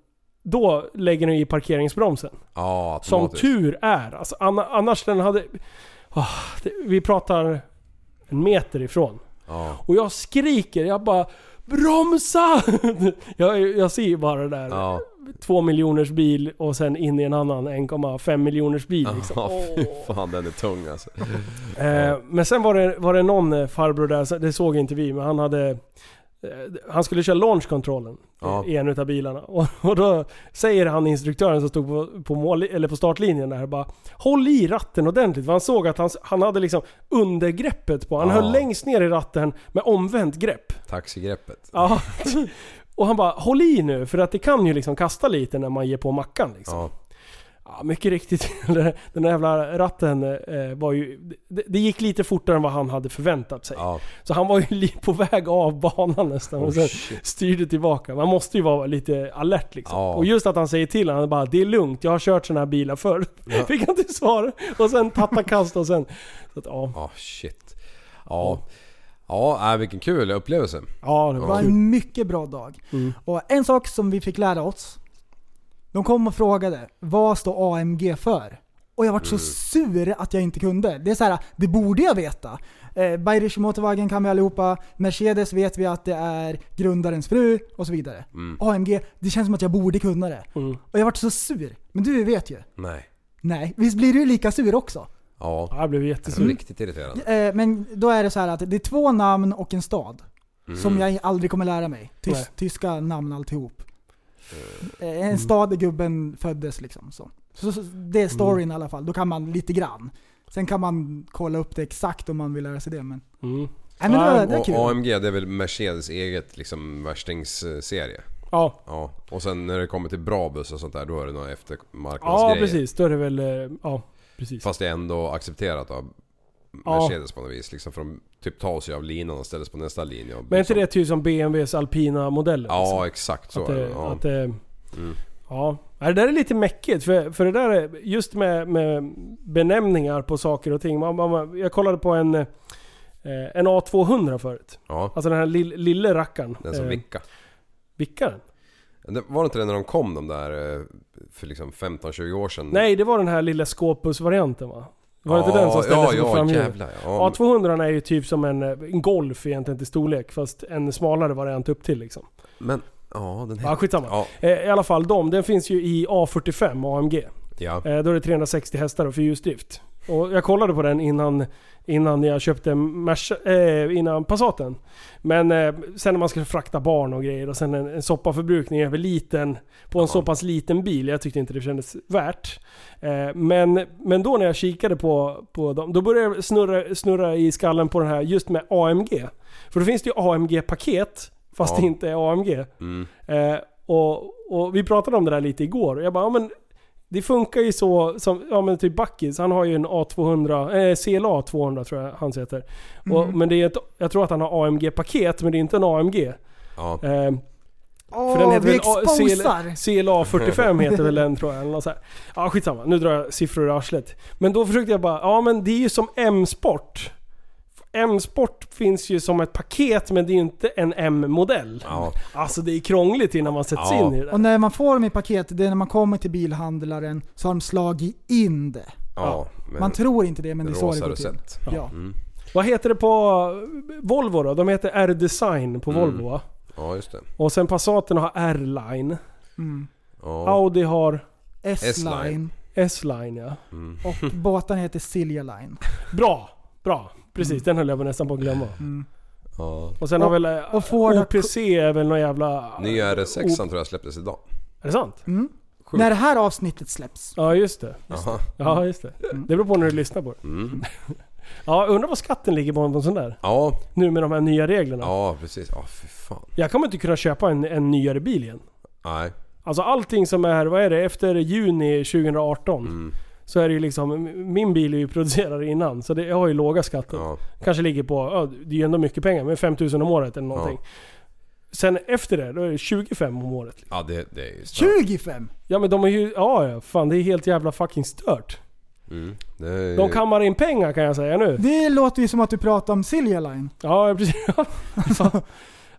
[SPEAKER 5] då lägger han i parkeringsbromsen.
[SPEAKER 6] Ja,
[SPEAKER 5] Som tur är. Alltså, anna- annars den hade... Ah, det, vi pratar en meter ifrån.
[SPEAKER 6] Ja.
[SPEAKER 5] Och jag skriker, jag bara BROMSA! jag, jag ser ju bara det där. Två miljoners bil och sen in i en annan 1,5 miljoners bil liksom.
[SPEAKER 6] Ja, fy fan den är tung alltså.
[SPEAKER 5] Eh, men sen var det, var det någon eh, farbror där, det såg inte vi, men han hade... eh, Han skulle köra launchkontrollen
[SPEAKER 6] Ja.
[SPEAKER 5] i en utav bilarna. Och, och då säger han instruktören som stod på, på, mål, eller på startlinjen där bara Håll i ratten ordentligt. För han såg att han, han hade liksom undergreppet på. Han
[SPEAKER 6] Ja.
[SPEAKER 5] höll längst ner i ratten med omvänt grepp.
[SPEAKER 6] Taxigreppet.
[SPEAKER 5] Ja. Och han bara Håll i nu för att det kan ju liksom kasta lite när man ger på mackan liksom.
[SPEAKER 6] Ja.
[SPEAKER 5] Ja, mycket riktigt. Den där jävla ratten eh, var ju... Det, det gick lite fortare än vad han hade förväntat sig.
[SPEAKER 6] Ja.
[SPEAKER 5] Så han var ju på väg av banan nästan
[SPEAKER 6] Oh,
[SPEAKER 5] och sen
[SPEAKER 6] shit.
[SPEAKER 5] styrde tillbaka. Man måste ju vara lite alert liksom.
[SPEAKER 6] Ja.
[SPEAKER 5] Och just att han säger till honom bara Det är lugnt, jag har kört sådana här bilar förr.
[SPEAKER 6] Ja.
[SPEAKER 5] Fick han till svar. Och sen tattakast och sen... Så att, ja.
[SPEAKER 6] Ja, shit. Ja. Ja, äh, vilken kul upplevelse.
[SPEAKER 5] Ja, det var kul.
[SPEAKER 7] en mycket bra dag.
[SPEAKER 5] Mm.
[SPEAKER 7] Och en sak som vi fick lära oss. De kom och frågade, vad står AMG för? Och jag vart så sur att jag inte kunde. Det är så här, det borde jag veta. Eh, Bayerische Motorwagen kan vi allihopa. Mercedes vet vi att det är grundarens fru och så vidare.
[SPEAKER 6] Mm.
[SPEAKER 7] AMG, det känns som att jag borde kunna det.
[SPEAKER 5] Mm.
[SPEAKER 7] Och jag vart så sur. Men du vet ju.
[SPEAKER 6] Nej.
[SPEAKER 7] Nej, visst blir du lika sur också?
[SPEAKER 6] Ja.
[SPEAKER 5] Ja, Jag blev jättesur.
[SPEAKER 6] Riktigt irriterad.
[SPEAKER 7] Eh, men då är det så här att det är två namn och en stad. Som jag aldrig kommer lära mig. Tys-
[SPEAKER 5] Nej.
[SPEAKER 7] tyska namn alltihop. Eh, En stad där gubben föddes liksom. Så. Så, så det är storyn i alla fall. Då kan man lite grann. Sen kan man kolla upp det exakt om man vill lära sig det. Men,
[SPEAKER 5] Mm.
[SPEAKER 7] Nej, men det, var, det är
[SPEAKER 6] Och
[SPEAKER 7] kul.
[SPEAKER 6] AMG det är väl Mercedes eget liksom värstingserie.
[SPEAKER 5] Ja.
[SPEAKER 6] Ja. Och sen när det kommer till bra buss och sånt där då är det några
[SPEAKER 5] Ja,
[SPEAKER 6] eftermarknadsgrejer.
[SPEAKER 5] precis. Då är det väl... eh, Ja, precis.
[SPEAKER 6] Fast det är ändå accepterat av
[SPEAKER 5] Ja.
[SPEAKER 6] Mercedes på något vis. Liksom för de typ tas ju av linan och ställs på nästa linje.
[SPEAKER 5] Men är inte
[SPEAKER 6] liksom-
[SPEAKER 5] det typ som BMWs alpina modeller?
[SPEAKER 6] Ja
[SPEAKER 5] liksom?
[SPEAKER 6] exakt så
[SPEAKER 5] att
[SPEAKER 6] är
[SPEAKER 5] det.
[SPEAKER 6] Ja.
[SPEAKER 5] att det,
[SPEAKER 6] Mm.
[SPEAKER 5] ja. Ja, det där är lite mäckigt, för, för det där är just med, med benämningar på saker och ting. Man, man, jag kollade på en, eh, en A200 förut.
[SPEAKER 6] Ja,
[SPEAKER 5] Alltså den här lill, lille rackaren.
[SPEAKER 6] den som
[SPEAKER 5] Eh,
[SPEAKER 6] vickar.
[SPEAKER 5] Vickaren?
[SPEAKER 6] Det- Var det inte det när de kom de där eh, för liksom 15-20 år sedan?
[SPEAKER 5] Nej, det var den här lilla skåpbuss-varianten va? Var det
[SPEAKER 6] ja,
[SPEAKER 5] inte den som ställdes
[SPEAKER 6] Ja,
[SPEAKER 5] på
[SPEAKER 6] ja jävlar ja.
[SPEAKER 5] A200 är ju typ som en, en Golf egentligen till storlek, fast en smalare variant upp till liksom.
[SPEAKER 6] Men, ja den
[SPEAKER 5] Ja,
[SPEAKER 6] här...
[SPEAKER 5] skitsamma.
[SPEAKER 6] Ja,
[SPEAKER 5] Eh, I alla fall de, den finns ju i A45 AMG.
[SPEAKER 6] ja.
[SPEAKER 5] Eh, Då är det 360 hästar och fyrhjulsdrift. Och jag kollade på den innan, innan jag köpte Merca, eh, innan Passaten. Men eh, sen när man ska frakta barn och grejer och sen en, en soppaförbrukning över liten på en så pass liten bil. Jag tyckte inte det kändes värt. Eh, men, men då när jag kikade på, på dem, då började jag snurra, snurra i skallen på den här just med AMG. För då finns det ju AMG-paket, fast
[SPEAKER 6] Ja.
[SPEAKER 5] det inte är AMG.
[SPEAKER 6] Mm.
[SPEAKER 5] Eh, och, och vi pratade om det där lite igår och jag bara, ja, men det funkar ju så som, ja men typ Backis, han har ju en A200, eh, CLA 200 tror jag hans heter. Och,
[SPEAKER 7] Mm.
[SPEAKER 5] men det är ett, jag tror att han har AMG-paket, men det är inte en AMG.
[SPEAKER 6] ja.
[SPEAKER 5] Eh,
[SPEAKER 7] Åh,
[SPEAKER 5] för den heter
[SPEAKER 7] vi
[SPEAKER 5] väl! CLA 45 heter väl den tror jag, eller så här. Ja skitsamma, nu drar jag siffror i arslet. Men då försökte jag bara, ja men det är ju som M-sport. M-sport finns ju som ett paket men det är ju inte en M-modell.
[SPEAKER 6] ja.
[SPEAKER 5] Alltså det är krångligt innan man sätts
[SPEAKER 6] Ja.
[SPEAKER 5] in i det där.
[SPEAKER 7] Och när man får dem i paket, det är när man kommer till bilhandlaren så har de slagit in det.
[SPEAKER 6] ja.
[SPEAKER 7] Man tror inte det men det är så det går till. Ja.
[SPEAKER 6] Mm.
[SPEAKER 5] Vad heter det på Volvo då? De heter R-Design på
[SPEAKER 6] Mm.
[SPEAKER 5] Volvo va?
[SPEAKER 6] Ja, just det.
[SPEAKER 5] Och sen Passaten har R-Line.
[SPEAKER 7] Mm.
[SPEAKER 6] Ja.
[SPEAKER 5] Audi har
[SPEAKER 7] S-line.
[SPEAKER 5] S-Line ja.
[SPEAKER 6] Mm.
[SPEAKER 7] Och båten heter Silja Line.
[SPEAKER 5] Bra! Bra! Precis, den höll jag nästan på att glömma.
[SPEAKER 7] Mm.
[SPEAKER 6] ja.
[SPEAKER 5] Och sen
[SPEAKER 7] Och-
[SPEAKER 5] har väl eh,
[SPEAKER 7] och Ford
[SPEAKER 5] OPC är väl någon jävla...
[SPEAKER 6] Nya RS6
[SPEAKER 5] O-
[SPEAKER 6] tror jag släpptes idag.
[SPEAKER 5] Är det sant?
[SPEAKER 7] Mm.
[SPEAKER 6] Sjukt.
[SPEAKER 7] När det här avsnittet släpps.
[SPEAKER 5] Ja just det.
[SPEAKER 6] Jaha.
[SPEAKER 5] Ja just det. Det beror på när du lyssnar på det.
[SPEAKER 6] Mm.
[SPEAKER 5] Ja, undrar vad skatten ligger på en sån där.
[SPEAKER 6] Ja,
[SPEAKER 5] Nu med de här nya reglerna.
[SPEAKER 6] ja precis. Ja, fy fan.
[SPEAKER 5] Jag kommer inte kunna köpa en, en nyare bil igen.
[SPEAKER 6] Nej.
[SPEAKER 5] Alltså allting som är, vad är det, efter juni 2018.
[SPEAKER 6] Mm.
[SPEAKER 5] Så är det ju liksom, min bil är ju producerad innan. Så det, jag har ju låga skatter.
[SPEAKER 6] Ja.
[SPEAKER 5] Kanske ligger på, ja, det är ju ändå mycket pengar, men 5000 om året eller någonting. Sen efter det, då är det 25 om året. liksom.
[SPEAKER 6] Ja, det, det är ju stört.
[SPEAKER 7] 25!
[SPEAKER 5] Ja men de är ju, ja ja, fan det är helt jävla fucking stört.
[SPEAKER 6] Mm. Det är...
[SPEAKER 5] De kammar in pengar kan jag säga nu.
[SPEAKER 7] Det låter ju som att du pratar om Silja Line.
[SPEAKER 5] Ja precis.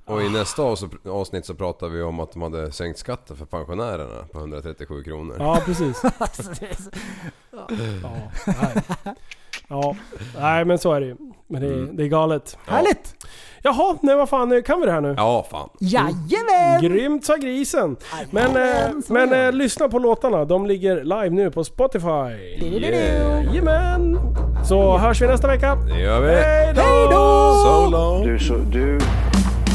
[SPEAKER 6] Och i nästa avs- avsnitt så pratar vi om att de hade sänkt skatten för pensionärerna på 137 kronor.
[SPEAKER 5] Ja precis. Ja, nej. ja, nej men så är det ju. Men det, är-
[SPEAKER 6] Mm.
[SPEAKER 5] det är galet.
[SPEAKER 7] Härligt!
[SPEAKER 5] Jaha, nej vad fan, kan vi det här nu?
[SPEAKER 6] Ja, fan.
[SPEAKER 7] Jajamän!
[SPEAKER 5] Grymt sa grisen! Men, eh, men eh, lyssna på låtarna, de ligger live nu på Spotify.
[SPEAKER 6] Yeah.
[SPEAKER 5] Jajamän! Så hörs vi nästa vecka.
[SPEAKER 6] Det gör vi.
[SPEAKER 5] Hej då!
[SPEAKER 7] Hej då!
[SPEAKER 6] So long.
[SPEAKER 3] Du, så, du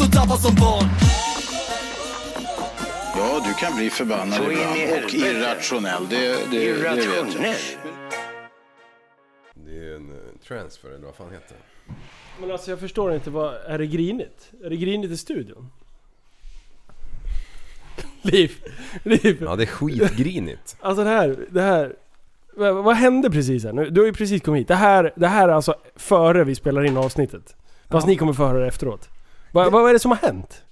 [SPEAKER 1] som, tappad som, barn
[SPEAKER 2] Ja, du kan bli förbannad
[SPEAKER 3] Så in i
[SPEAKER 2] ibland och irrationell. Det, det, det vet jag.
[SPEAKER 3] Irrationell.
[SPEAKER 6] Det är en uh, transfer eller vad fan heter det?
[SPEAKER 5] Men alltså jag förstår inte, vad, är det grinigt? Är det grinigt i studion? Liv, Liv.
[SPEAKER 6] Ja, det är skitgrinigt.
[SPEAKER 5] Alltså det här, det här. Vad, vad hände precis här? Nu, du har ju precis kommit hit. Det här, det här är alltså före vi spelar in avsnittet. Fast
[SPEAKER 7] Ja.
[SPEAKER 5] ni kommer få höra det efteråt. Va, vad är det som har hänt?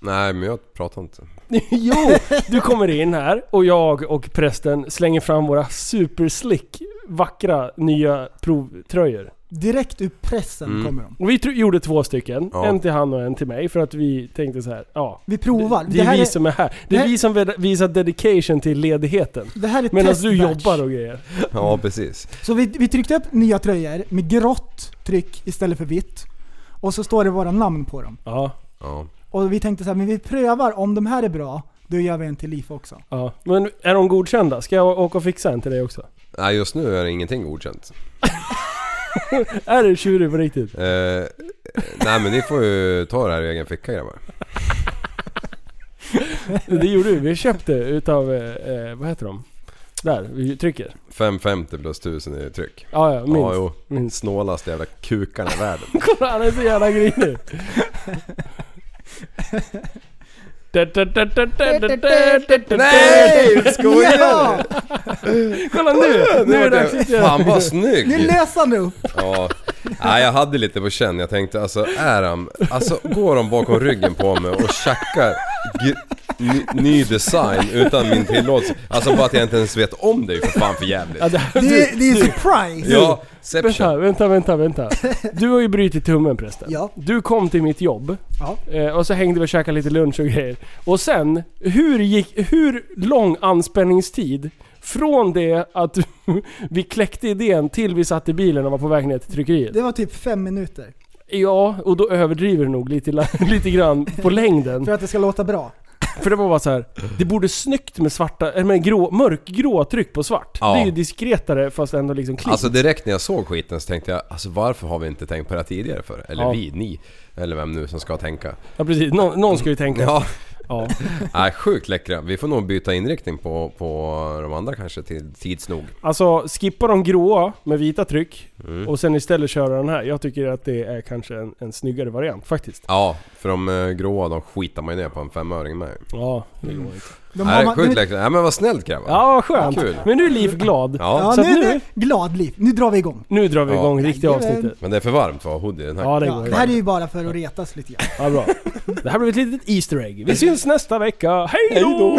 [SPEAKER 6] Nej, men jag pratar inte.
[SPEAKER 5] jo! Du kommer in här och jag och prästen slänger fram våra superslick, vackra nya provtröjor.
[SPEAKER 7] Direkt ur pressen
[SPEAKER 6] Mm.
[SPEAKER 7] kommer de.
[SPEAKER 5] Och vi tro- gjorde två stycken.
[SPEAKER 6] Ja.
[SPEAKER 5] En till han och en till mig. För att vi tänkte så här, ja.
[SPEAKER 7] Vi provar.
[SPEAKER 5] Det är
[SPEAKER 7] här
[SPEAKER 5] vi
[SPEAKER 7] är,
[SPEAKER 5] som är här. Det
[SPEAKER 7] det
[SPEAKER 5] är
[SPEAKER 7] här-
[SPEAKER 5] vi som ved- visar dedication till ledigheten.
[SPEAKER 7] det här är
[SPEAKER 5] Medan du
[SPEAKER 7] testbatch.
[SPEAKER 5] jobbar och grejer.
[SPEAKER 6] Ja, precis.
[SPEAKER 7] Så vi, vi tryckte upp nya tröjor med grått tryck istället för vitt. Och så står det våra namn på dem.
[SPEAKER 5] Ja,
[SPEAKER 6] Ja.
[SPEAKER 7] Och vi tänkte så här, men vi prövar om de här är bra, då gör vi en till LIF också.
[SPEAKER 5] ja. Men är de godkända? Ska jag åka och fixa en till dig också?
[SPEAKER 6] Nej, just nu är det ingenting godkänt.
[SPEAKER 5] Är du tjurig på riktigt?
[SPEAKER 6] Eh, nej men ni får ju ta det här i egen ficka grabbar.
[SPEAKER 5] Det gjorde vi. Vi köpte utav, eh, eh, vad heter de? Där, vi trycker.
[SPEAKER 6] 550 plus 1000 i tryck.
[SPEAKER 5] Ja, ja, minst.
[SPEAKER 6] Ja, jo.
[SPEAKER 5] minst.
[SPEAKER 6] Snålaste jävla kukarna i världen.
[SPEAKER 5] Kolla han är så jävla grinig.
[SPEAKER 6] Nej! Skojar
[SPEAKER 7] Ja!
[SPEAKER 5] Kolla nu! Nu är det dags att göra-
[SPEAKER 6] Fan vad snygg!
[SPEAKER 7] Nu är näsan upp!
[SPEAKER 6] Ja. Nej, jag hade lite på känn. Jag tänkte alltså, är han... Alltså går de bakom ryggen på mig och tjackar ny, ny design utan min tillåtelse? Alltså bara att jag inte ens vet om det är ju för fan för jävligt.
[SPEAKER 5] Ja, det,
[SPEAKER 7] Det är, det är en surprise!
[SPEAKER 6] Ja,
[SPEAKER 5] Vänta, vänta, vänta, vänta. Du har ju brutit tummen prästen.
[SPEAKER 7] Ja.
[SPEAKER 5] Du kom till mitt jobb.
[SPEAKER 7] Ja.
[SPEAKER 5] Eh, och så hängde vi och käkade lite lunch och grejer. Och sen, hur gick, hur lång anspänningstid från det att vi kläckte idén till vi satt i bilen och var på väg ner till tryckeriet?
[SPEAKER 7] Det var typ fem minuter.
[SPEAKER 5] Ja, och då överdriver du nog lite, lite grann på längden.
[SPEAKER 7] För att det ska låta bra.
[SPEAKER 5] För det var bara så här. det borde snyggt med svarta, eller med grå, mörkgrå tryck på svart.
[SPEAKER 6] Ja.
[SPEAKER 5] Det är ju diskretare fast ändå liksom clean.
[SPEAKER 6] Alltså direkt när jag såg skiten så tänkte jag, alltså varför har vi inte tänkt på det här tidigare för? Eller
[SPEAKER 5] Ja.
[SPEAKER 6] vi, ni. Eller vem nu som ska tänka.
[SPEAKER 5] ja precis, Nå, någon ska ju tänka.
[SPEAKER 6] Ja,
[SPEAKER 5] Ja.
[SPEAKER 6] nej, sjukt läckra. Vi får nog byta inriktning på, på de andra kanske till tids nog.
[SPEAKER 5] Alltså skippa de gråa med vita tryck
[SPEAKER 6] Mm.
[SPEAKER 5] och sen istället köra den här. Jag tycker att det är kanske en, en snyggare variant faktiskt.
[SPEAKER 6] Ja, för de eh, gråa de skitar man ju ner på en femöring med.
[SPEAKER 5] Ja, det går inte.
[SPEAKER 7] De
[SPEAKER 6] Nej,
[SPEAKER 7] man-
[SPEAKER 6] sjukt
[SPEAKER 7] nu-
[SPEAKER 6] läckra. Nej men vad snällt grabbar.
[SPEAKER 5] Ja, skönt.
[SPEAKER 6] Kul.
[SPEAKER 5] Men nu är Liv glad.
[SPEAKER 6] Ja.
[SPEAKER 7] Ja,
[SPEAKER 5] Så
[SPEAKER 7] nu
[SPEAKER 5] nu-
[SPEAKER 7] glad liv. Nu drar vi igång.
[SPEAKER 5] Nu drar vi
[SPEAKER 6] Ja.
[SPEAKER 5] igång riktiga
[SPEAKER 7] Jajamän.
[SPEAKER 5] avsnittet.
[SPEAKER 6] Men det är för varmt för att ha hoodie den här.
[SPEAKER 5] Ja, det
[SPEAKER 7] Ja, det här är ju bara för att retas lite grann.
[SPEAKER 5] Ja, bra. Det här blir ett litet Easter egg. Vi syns nästa vecka. Hej då!